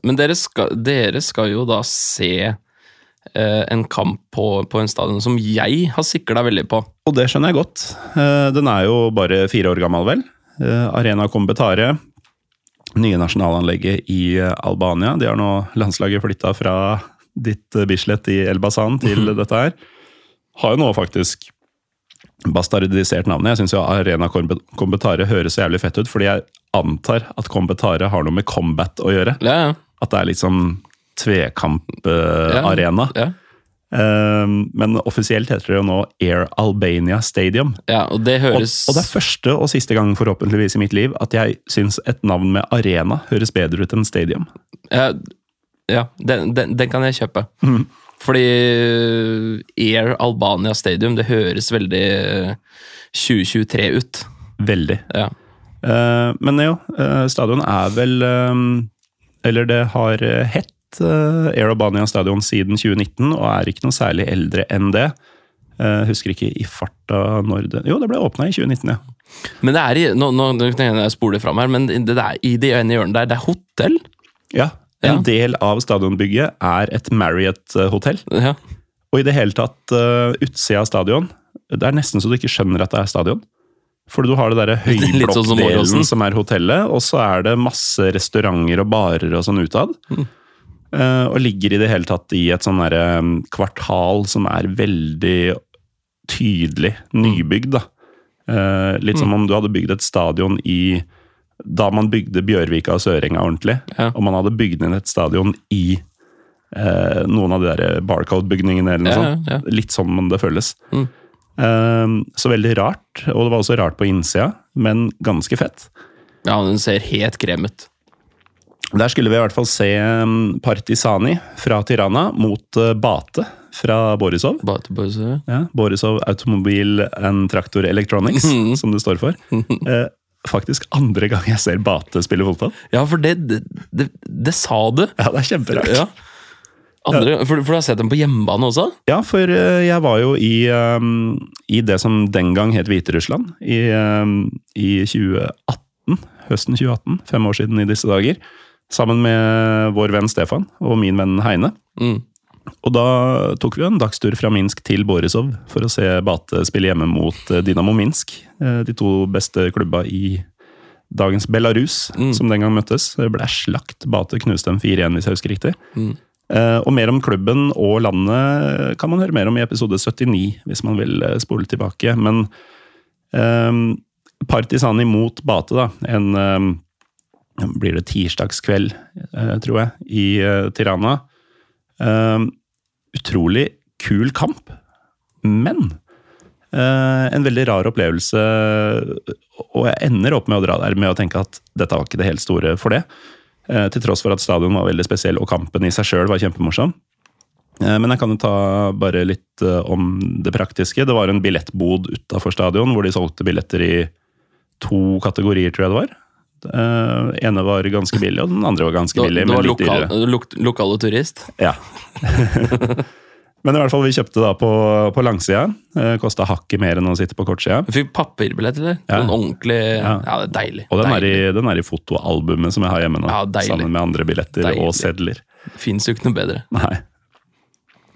S2: men dere skal, dere skal jo da se eh, en kamp på, på en stadion som jeg har sikla veldig på.
S1: Og det skjønner jeg godt. Eh, Den er jo bare fire år gammel, vel. Eh, Arena Kombetare, nye nasjonalanlegget i eh, Albania. De har nå landslaget flytta fra ditt eh, Bislett i Elbasan til dette her. Har jo nå faktisk bastardisert navnet. Jeg syns jo Arena Kombe- Kombetare høres så jævlig fett ut, fordi jeg antar at Kombetare har noe med combat å gjøre.
S2: Ja, ja.
S1: At det er litt sånn tvekamp-arena.
S2: Ja,
S1: Men offisielt heter det jo nå Air Albania Stadium.
S2: ja, og det
S1: Og, og det er første og siste gang forhåpentligvis i mitt liv at jeg syns et navn med arena høres bedre ut enn stadium.
S2: Ja, ja den, den, den kan jeg kjøpe.
S1: Mm.
S2: Fordi Air Albania Stadium, det høres veldig eh, 2023 ut.
S1: Veldig.
S2: Ja.
S1: Uh, men jo, uh, stadion er vel um, Eller det har eh, hett uh, Air Albania Stadion siden 2019, og er ikke noe særlig eldre enn det. Uh, husker ikke i farta når det Jo, det ble åpna i 2019, ja.
S2: Men det er i Nå, nå, jeg spoler fram her, men det der, i det ene hjørnet der, det er hotell.
S1: Ja, En del av stadionbygget er et Marriott-hotell.
S2: Ja.
S1: Og i det hele tatt, uh, utsida av stadion Det er nesten så du ikke skjønner at det er stadion. For du har det derre
S2: høyblokkdelen sånn som
S1: som er hotellet, og så er det masse restauranter og barer og sånn utad.
S2: Mm.
S1: Uh, og ligger i det hele tatt i et sånn derre um, kvartal som er veldig tydelig nybygd, da. Uh, litt
S2: Mm.
S1: som om du hadde bygd et stadion i Da man bygde Bjørvika og Sørenga ordentlig,
S2: Ja.
S1: og man hadde bygd inn et stadion i eh, noen av de der Barcode-bygningene eller noe
S2: Ja,
S1: sånt. Litt sånn det føles.
S2: Mm.
S1: Eh, så veldig rart, og det var også rart på innsida, men ganske fett.
S2: ja, den ser helt krem ut.
S1: Der skulle vi i hvert fall se um, Partisani fra Tirana mot uh, Bate fra Borisov.
S2: Bate Borisov,
S1: Ja, Borisov Automobil and Traktor Electronics,
S2: Mhm.
S1: som det står for. Faktisk andre gang jeg ser Bate spille fotball.
S2: Ja, for det, det, det, det sa du.
S1: Ja, det er kjemperart.
S2: Ja. Andre, for, for du har sett dem på hjemmebane også?
S1: Ja, for eh, jeg var jo i, um, i det som den gang het Hviterussland, i, um, i 2018. Høsten 2018, fem år siden i disse dager. sammen med vår venn Stefan og min venn Heine.
S2: Mm.
S1: Og da tok vi en dagstur fra Minsk til Borisov for å se Bate spille hjemme mot eh, Dynamo Minsk. eh, De to beste klubba i dagens Belarus,
S2: Mm.
S1: som den gang møttes. Det ble slakt. Bate knuste dem 4-1, hvis jeg husker riktig.
S2: Mm.
S1: Eh, Og mer om klubben og landet kan man høre mer om i episode 79, hvis man vil spole tilbake. Men um, Partisan imot Bate, da. En um, blir det tirsdagskveld, uh, tror jeg, i uh, Tirana. Um, utrolig kul kamp, men uh, en veldig rar opplevelse. Og jeg ender opp med å dra der med å tenke at dette var ikke det helt store for det. Uh, til tross for at stadion var veldig spesiell, og kampen i seg sjøl var kjempemorsom. Eh, men jeg kan jo ta bare litt om det praktiske. Det var en billettbod utafor stadion hvor de solgte billetter i to kategorier, tror jeg det var. Uh, ene var ganske billig, og den andre var ganske billig, du,
S2: det
S1: men
S2: var
S1: litt
S2: lokal,
S1: dyrere.
S2: Lok, lokal og turist.
S1: Ja. Men i hvert fall, vi kjøpte da på, på langsida. Eh, Kosta hakket mer enn å sitte på kortsida.
S2: Vi fikk papirbillett, eller?
S1: Ja.
S2: Sånn ordentlig Ja,
S1: Ja.
S2: det er deilig.
S1: Og den er, i, den er i fotoalbumet som jeg har hjemme nå.
S2: Ja,
S1: sammen med andre billetter
S2: Deilig.
S1: og sedler.
S2: Fins jo ikke noe bedre.
S1: Nei.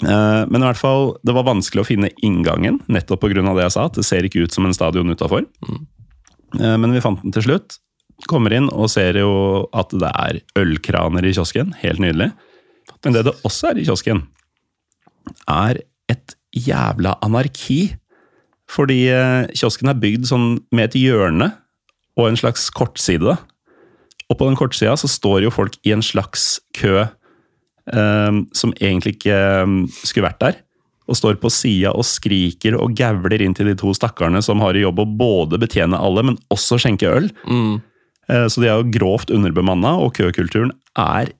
S1: Eh, Men i hvert fall, det var vanskelig å finne inngangen, nettopp pga. det jeg sa. at Det ser ikke ut som en stadion utafor.
S2: Mm.
S1: Men vi fant den til slutt. Kommer inn og ser jo at det er ølkraner i kiosken. Helt nydelig. Men det det også er i kiosken, er et jævla anarki. Fordi eh, kiosken er bygd sånn med et hjørne og en slags kortside. Og på den kortsida så står jo folk i en slags kø eh, som egentlig ikke eh, skulle vært der. Og står på sida og skriker og gavler inn til de to stakkarene som har i jobb å både betjene alle, men også skjenke øl.
S2: Mm.
S1: Eh, Så de er jo grovt underbemanna, og køkulturen er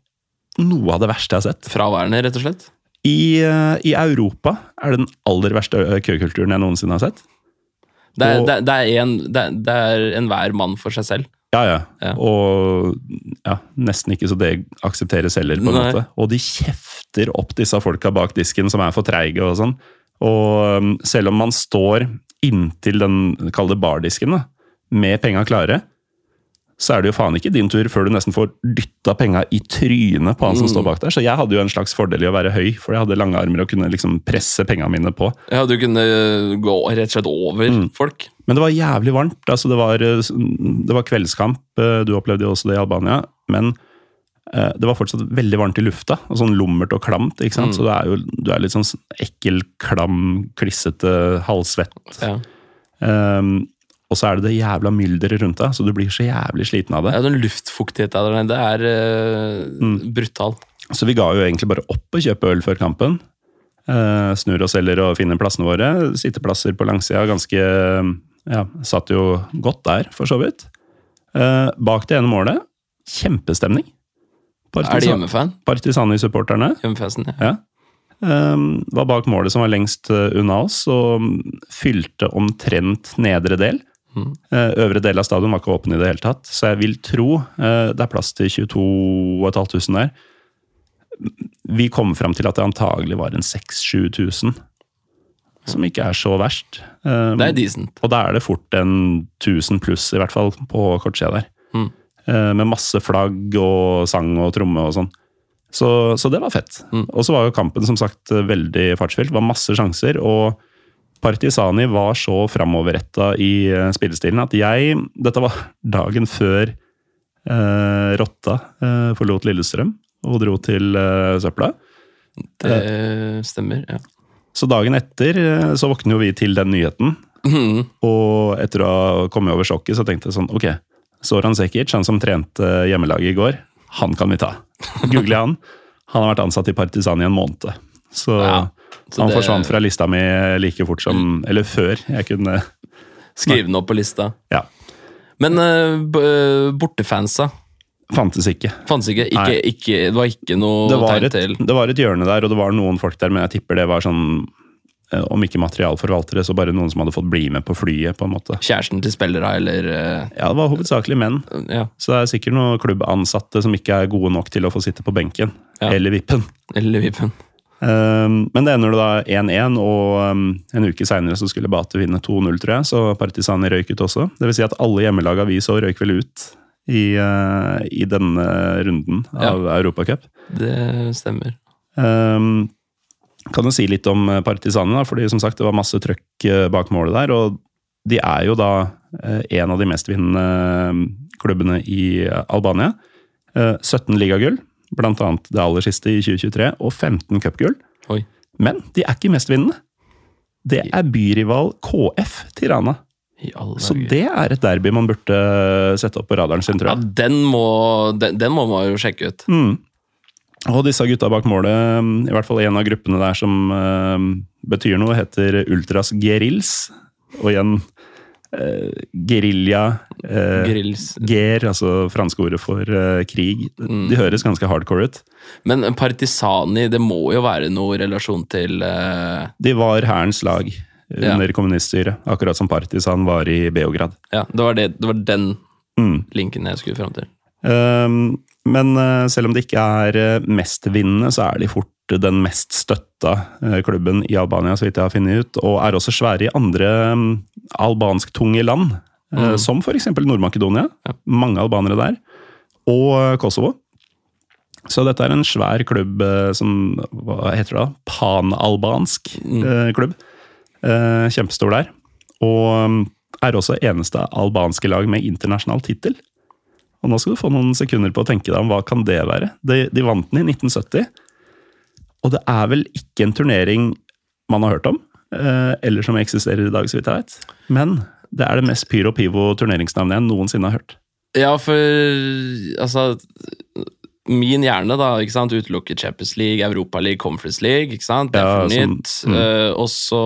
S1: noe av det verste jeg har sett.
S2: Fraværende, rett og slett.
S1: I, eh, I Europa er det den aller verste køkulturen jeg noensinne har sett.
S2: Det er,
S1: Og-
S2: det, det er, en, det det er enhver mann for seg selv.
S1: Ja, ja.
S2: Ja.
S1: Og ja, nesten ikke så det aksepteres heller, på en
S2: Nei.
S1: måte. Og de kjefter opp disse folka bak disken som er for treige og sånn. Og um, selv om man står inntil den, kall det bardisken, da, med penga klare, så er det jo faen ikke din tur før du nesten får dytta penga i trynet på han som
S2: Mm.
S1: står bak der. Så jeg hadde jo en slags fordel i å være høy, for jeg hadde lange armer og kunne liksom presse penga mine på.
S2: Ja, du kunne gå rett og slett over
S1: Mm.
S2: folk.
S1: Men det var jævlig varmt. altså Det var, eh, det var kveldskamp. eh, Du opplevde jo også det i Albania. Men eh, det var fortsatt veldig varmt i lufta. og Sånn lummert og klamt. ikke sant?
S2: Mm.
S1: Så du er jo du er litt sånn ekkel, klam, klissete, halvsvett.
S2: Ja.
S1: Um, og så er det det jævla mylderet rundt deg, så du blir så jævlig sliten av det.
S2: Ja, den luftfuktigheten der nede er uh,
S1: Mm.
S2: brutal.
S1: Så vi ga jo egentlig bare opp å kjøpe øl før kampen. Uh, snur oss heller og finner plassene våre. Sitteplasser på langsida, ganske Ja, satt jo godt der, for så vidt. Uh, bak det ene målet, kjempestemning.
S2: Er det hjemmefan?
S1: Partisani-supporterne
S2: Hjemmefansen, ja.
S1: ja. eh, var bak målet som var lengst unna oss, og fylte omtrent nedre del. Eh, Øvre del av stadion var ikke åpen i det hele tatt, så jeg vil tro eh, det er plass til 22 500 der. Vi kom fram til at det antagelig var en 6000-7000, som ikke er så verst. Eh,
S2: Det er decent.
S1: og da er det fort en 1000 pluss, i hvert fall, på kortsida der.
S2: Mm.
S1: Med masse flagg og sang og tromme og sånn. Så, så det var fett.
S2: Mm.
S1: Og så var jo kampen som sagt veldig fartsfylt. Var masse sjanser. Og Partisani var så framoverretta i eh, spillestilen at jeg Dette var dagen før eh, Rotta eh, forlot Lillestrøm og dro til eh, søpla.
S2: Det stemmer, ja.
S1: Så dagen etter eh, så våkner jo vi til den nyheten.
S2: Mm.
S1: Og etter å ha kommet over sjokket, så tenkte jeg sånn Ok, Soran Sekic, han som trente hjemmelaget i går, han kan vi ta. Google han. Han har vært ansatt i Partisan i en måned. Så,
S2: Ja, så
S1: han
S2: det-
S1: forsvant fra lista mi like fort som Eller før jeg kunne
S2: Skrive den opp på lista.
S1: Ja.
S2: Men uh, bortefansa
S1: Fantes ikke.
S2: fantes ikke. ikke, ikke. Det var ikke noe
S1: Det var, et, det var et hjørne der, og det var noen folk der, men jeg tipper det var sånn eh, Om ikke materialforvaltere, så bare noen som hadde fått bli med på flyet, på en måte.
S2: kjæresten til spillere, eller
S1: Ja, det var hovedsakelig menn.
S2: Ja,
S1: Så det er sikkert noen klubbansatte som ikke er gode nok til å få sitte på benken.
S2: Ja.
S1: Eller vippen.
S2: eller Vipen.
S1: Um, men det ender da 1-1, og um, en uke seinere skulle Bate vinne 2-0, tror jeg. Så Partisani røyk ut også. Det vil si at alle hjemmelaga vi så, røyk vel ut i, eh, i denne runden av Europacup.
S2: Det stemmer.
S1: Um, kan du si litt om Partisani, Partizani, da? fordi som sagt, det var masse trøkk eh, bak målet der. Og de er jo da eh, en av de mestvinnende vinnende klubbene i Albania. Eh, 17 ligagull, annet det aller siste i 2023, og 15 cupgull. Men de er ikke mestvinnende. Det er byrival KF Tirana. Så det er et derby man burde sette opp på radaren sin, tror
S2: Ja, den må, den, den må man jo sjekke ut.
S1: Mm. Og disse gutta bak målet, i hvert fall en av gruppene der som uh, betyr noe, heter Ultras Gerils. Og igjen uh, gerilja
S2: uh,
S1: Ger, altså franske ordet for uh, krig. De høres ganske hardcore ut.
S2: Men Partisani, det må jo være noe relasjon til eh,
S1: De var hærens lag
S2: Ja.
S1: under kommuniststyret, akkurat som Partisan var i Beograd.
S2: Ja, det var, det, det var den
S1: Mm.
S2: linken jeg skulle fram til.
S1: Um, men eh, selv om det ikke er mestvinnende, så er de fort den mest støtta eh, klubben i Albania, så vidt jeg har funnet ut. Og er også svære i andre um, albansktunge land, mm. som f.eks. Nord-Makedonia. Mange albanere der. Og eh, Kosovo. Så dette er en svær klubb eh, som Hva heter det da? Panalbansk mm. klubb. Eh, kjempestor der. Og um, er også eneste albanske lag med internasjonal tittel. Og nå skal du få noen sekunder på å tenke deg om hva kan det være. De, de vant den i 1970. Og det er vel ikke en turnering man har hørt om, eh, eller som eksisterer i dag, så vidt jeg vet. Men det er det mest pyro pivo turneringsnavnet jeg noensinne har hørt.
S2: Ja, for altså Min hjerne da, ikke sant, utelukker Champions League, Europa League, Conference League. ikke sant, Det er
S1: Ja,
S2: for
S1: sånn,
S2: mm. uh, og så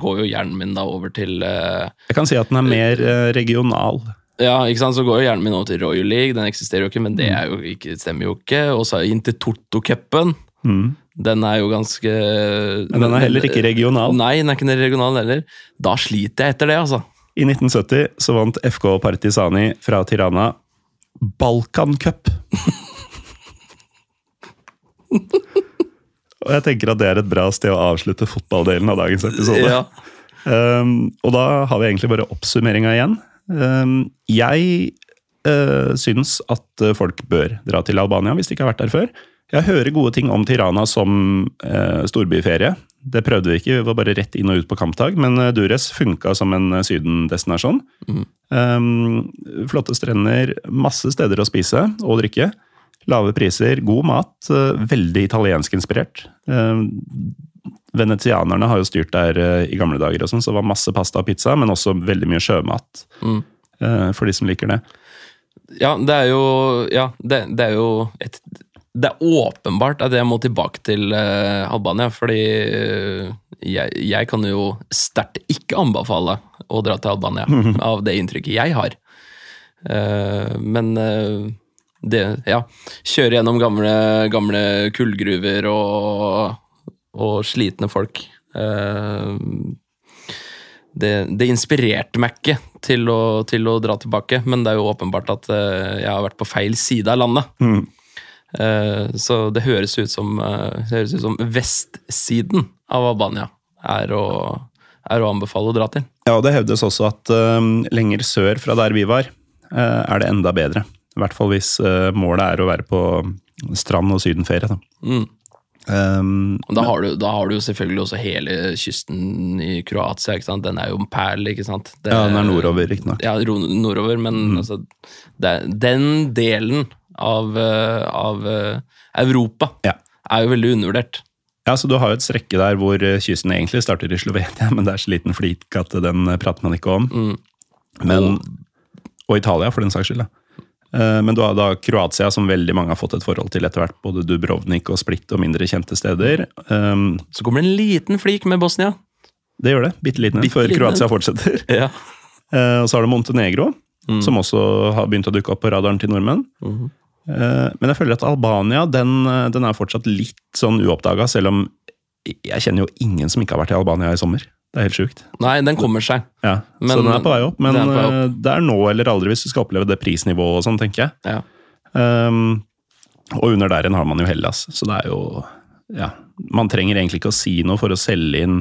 S2: går jo hjernen min da over til uh,
S1: Jeg kan si at den er mer uh, regional.
S2: Ja, ikke sant, så går jo hjernen min over til Royal League. Den eksisterer jo ikke, men det er jo ikke, stemmer jo ikke. Og så inn til Tortocupen. Mm. Den er jo ganske
S1: Men den er heller ikke regional.
S2: Nei, den er ikke regional heller. Da sliter jeg etter det, altså.
S1: I 1970 så vant FK Partisani fra Tirana Balkancup. Og jeg tenker at det er et bra sted å avslutte fotballdelen av dagens episode.
S2: Ja.
S1: Um, og da har vi egentlig bare oppsummeringa igjen. Um, jeg uh, syns at uh, folk bør dra til Albania hvis de ikke har vært der før. Jeg hører gode ting om Tirana som uh, storbyferie. Det prøvde vi ikke, vi var bare rett inn og ut på kampdag. Men Dures funka som en sydendestinasjon. Um, flotte strender, masse steder å spise og drikke. Lave priser, god mat, uh, veldig italienskinspirert. Um, Venetianerne har jo styrt der eh, i gamle dager, og sånn, så det var masse pasta og pizza, men også veldig mye sjømat.
S2: Mm.
S1: eh, For de som liker det.
S2: Ja, det er jo Ja, det, det er jo et Det er åpenbart at jeg må tilbake til uh, Albania, fordi jeg, jeg kan jo sterkt ikke anbefale å dra til Albania, av det inntrykket jeg har. Uh, men det Ja. Kjøre gjennom gamle, gamle kullgruver og, og slitne folk. Eh, det, det inspirerte meg ikke til å, til å dra tilbake, men det er jo åpenbart at eh, jeg har vært på feil side av landet. Mm. så det høres ut som, eh, det høres ut som vestsiden av Albania er å, er å anbefale å dra til.
S1: Ja, og det hevdes også at eh, lenger sør fra der vi var, eh, er det enda bedre. I hvert fall hvis eh, målet er å være på strand og sydenferie.
S2: Mm.
S1: Um,
S2: da har, du, da har du jo selvfølgelig også hele kysten i Kroatia. ikke sant? Den er jo en perle, ikke sant? Det-
S1: ja, den er nordover, riktignok.
S2: Ja, nordover, men altså, det, den delen av, eh, av eh, Europa
S1: Ja.
S2: er jo veldig undervurdert.
S1: Ja, så Du har jo et strekke der hvor kysten egentlig starter i Slovenia, men det er så liten flik at den prater man ikke om.
S2: Mm.
S1: Men, og Italia, for den saks skyld. da. Eh, Men du har da Kroatia, som veldig mange har fått et forhold til etter hvert. Både Dubrovnik og Split og mindre kjente steder. Um,
S2: Så kommer det en liten flik med Bosnia.
S1: Det gjør det. Bitte liten en, før. Kroatia fortsetter.
S2: Ja.
S1: Eh, Og så har du Montenegro, som også har begynt å dukke opp på radaren til nordmenn. Eh, Men jeg føler at Albania den, den er fortsatt litt sånn uoppdaga, selv om jeg kjenner jo ingen som ikke har vært i Albania i sommer. Det er helt sjukt.
S2: Nei, den kommer seg.
S1: Ja,
S2: Men-
S1: så den er på vei opp, men
S2: er vei opp.
S1: eh, det er nå eller aldri hvis du skal oppleve det prisnivået og sånn, tenker jeg.
S2: Ja.
S1: Um, og under der igjen har man jo Hellas, så det er jo Ja. Man trenger egentlig ikke å si noe for å selge inn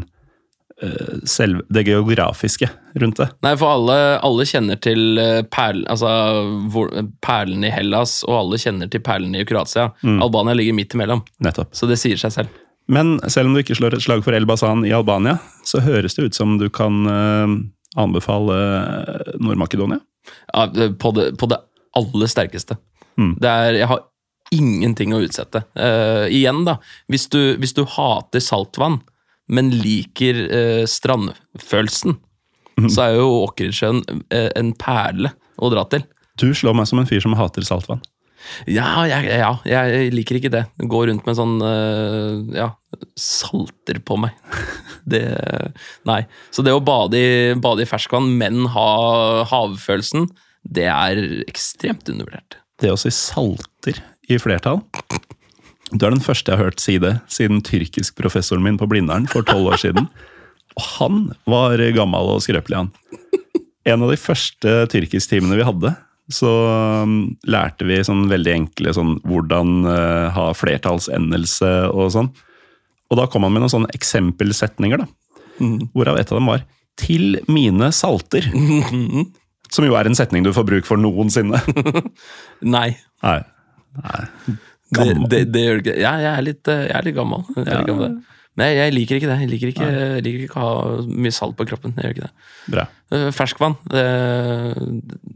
S1: uh, selv det geografiske rundt det.
S2: Nei, for alle, alle kjenner til perlen, perl, altså, hvor, perlene i Hellas, og alle kjenner til perlen i Kroatia. Albania ligger midt imellom,
S1: Nettopp.
S2: så det sier seg selv.
S1: Men selv om du ikke slår et slag for El Bazan i Albania, så høres det ut som du kan eh, anbefale eh, Nord-Makedonia.
S2: Ja, på, det, på det aller sterkeste. Det er, jeg har ingenting å utsette. Uh, igjen, da. Hvis du, hvis du hater saltvann, men liker uh, strandfølelsen, så er jo Åkersjøen en perle å dra til.
S1: Du slår meg som en fyr som hater saltvann.
S2: Ja, jeg, ja, jeg liker ikke det. Gå rundt med sånn eh, ja, salter på meg. Det Nei. Så det å bade i, bade i ferskvann, men ha havfølelsen, det er ekstremt undervurdert.
S1: Det å si salter i flertall Du er den første jeg har hørt si det siden tyrkisk-professoren min på Blindern for tolv år siden. Og han var gammel og skrøpelig, han. En av de første tyrkisktimene vi hadde, så um, lærte vi sånn veldig enkle sånn hvordan uh, ha flertallsendelse og sånn. Og da kom han med noen sånne eksempelsetninger, da. Hvorav et av dem var 'til mine salter'. Som jo er en setning du får bruk for noensinne.
S2: Nei.
S1: Nei. Nei.
S2: Det, det, det gjør det ikke. Ja, jeg er litt, eh, jeg er litt gammel. Jeg er litt gammel. Men jeg, jeg liker ikke det. Jeg liker ikke, jeg liker ikke å ha mye salt på kroppen. Jeg gjør ikke det.
S1: Bra.
S2: Eh, Ferskvann, det,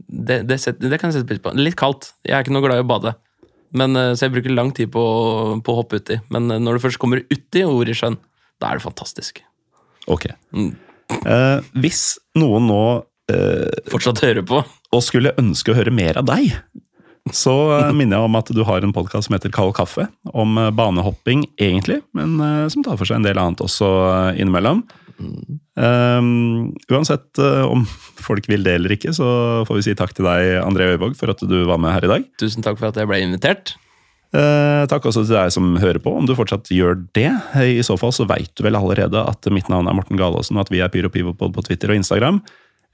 S2: det, det, setter, det kan jeg sette pris på. Litt kaldt. Jeg er ikke noe glad i å bade. Men, eh, så jeg bruker lang tid på, på å hoppe uti. Men eh, når du først kommer uti og i sjøen, da er det fantastisk.
S1: Ok.
S2: Mm.
S1: Eh, hvis noen nå eh,
S2: Fortsatt hører på.
S1: og skulle ønske å høre mer av deg, så eh, minner jeg om at du har en podkast som heter Kald kaffe, om eh, banehopping egentlig, men eh, som tar for seg en del annet også innimellom. Mm. Um, uansett om folk vil det eller ikke, så får vi si takk til deg, André Øyvåg, for at du var med her i dag.
S2: Tusen takk for at jeg ble invitert.
S1: Eh, takk også til deg som hører på, om du fortsatt gjør det. I så fall så veit du vel allerede at mitt navn er Morten Galaasen, og at vi er Pyro Pivopod på Twitter og Instagram.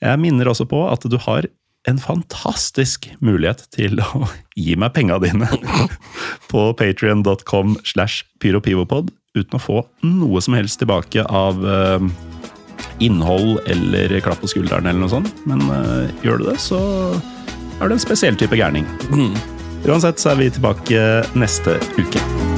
S1: Jeg minner også på at du har en fantastisk mulighet til å gi meg penga dine på patrion.com slash pyropivopod uten å få noe som helst tilbake av eh, innhold eller klapp på skulderen eller noe sånt. Men eh, gjør du det, så er du en spesiell type gærning. Uansett så er vi tilbake neste uke.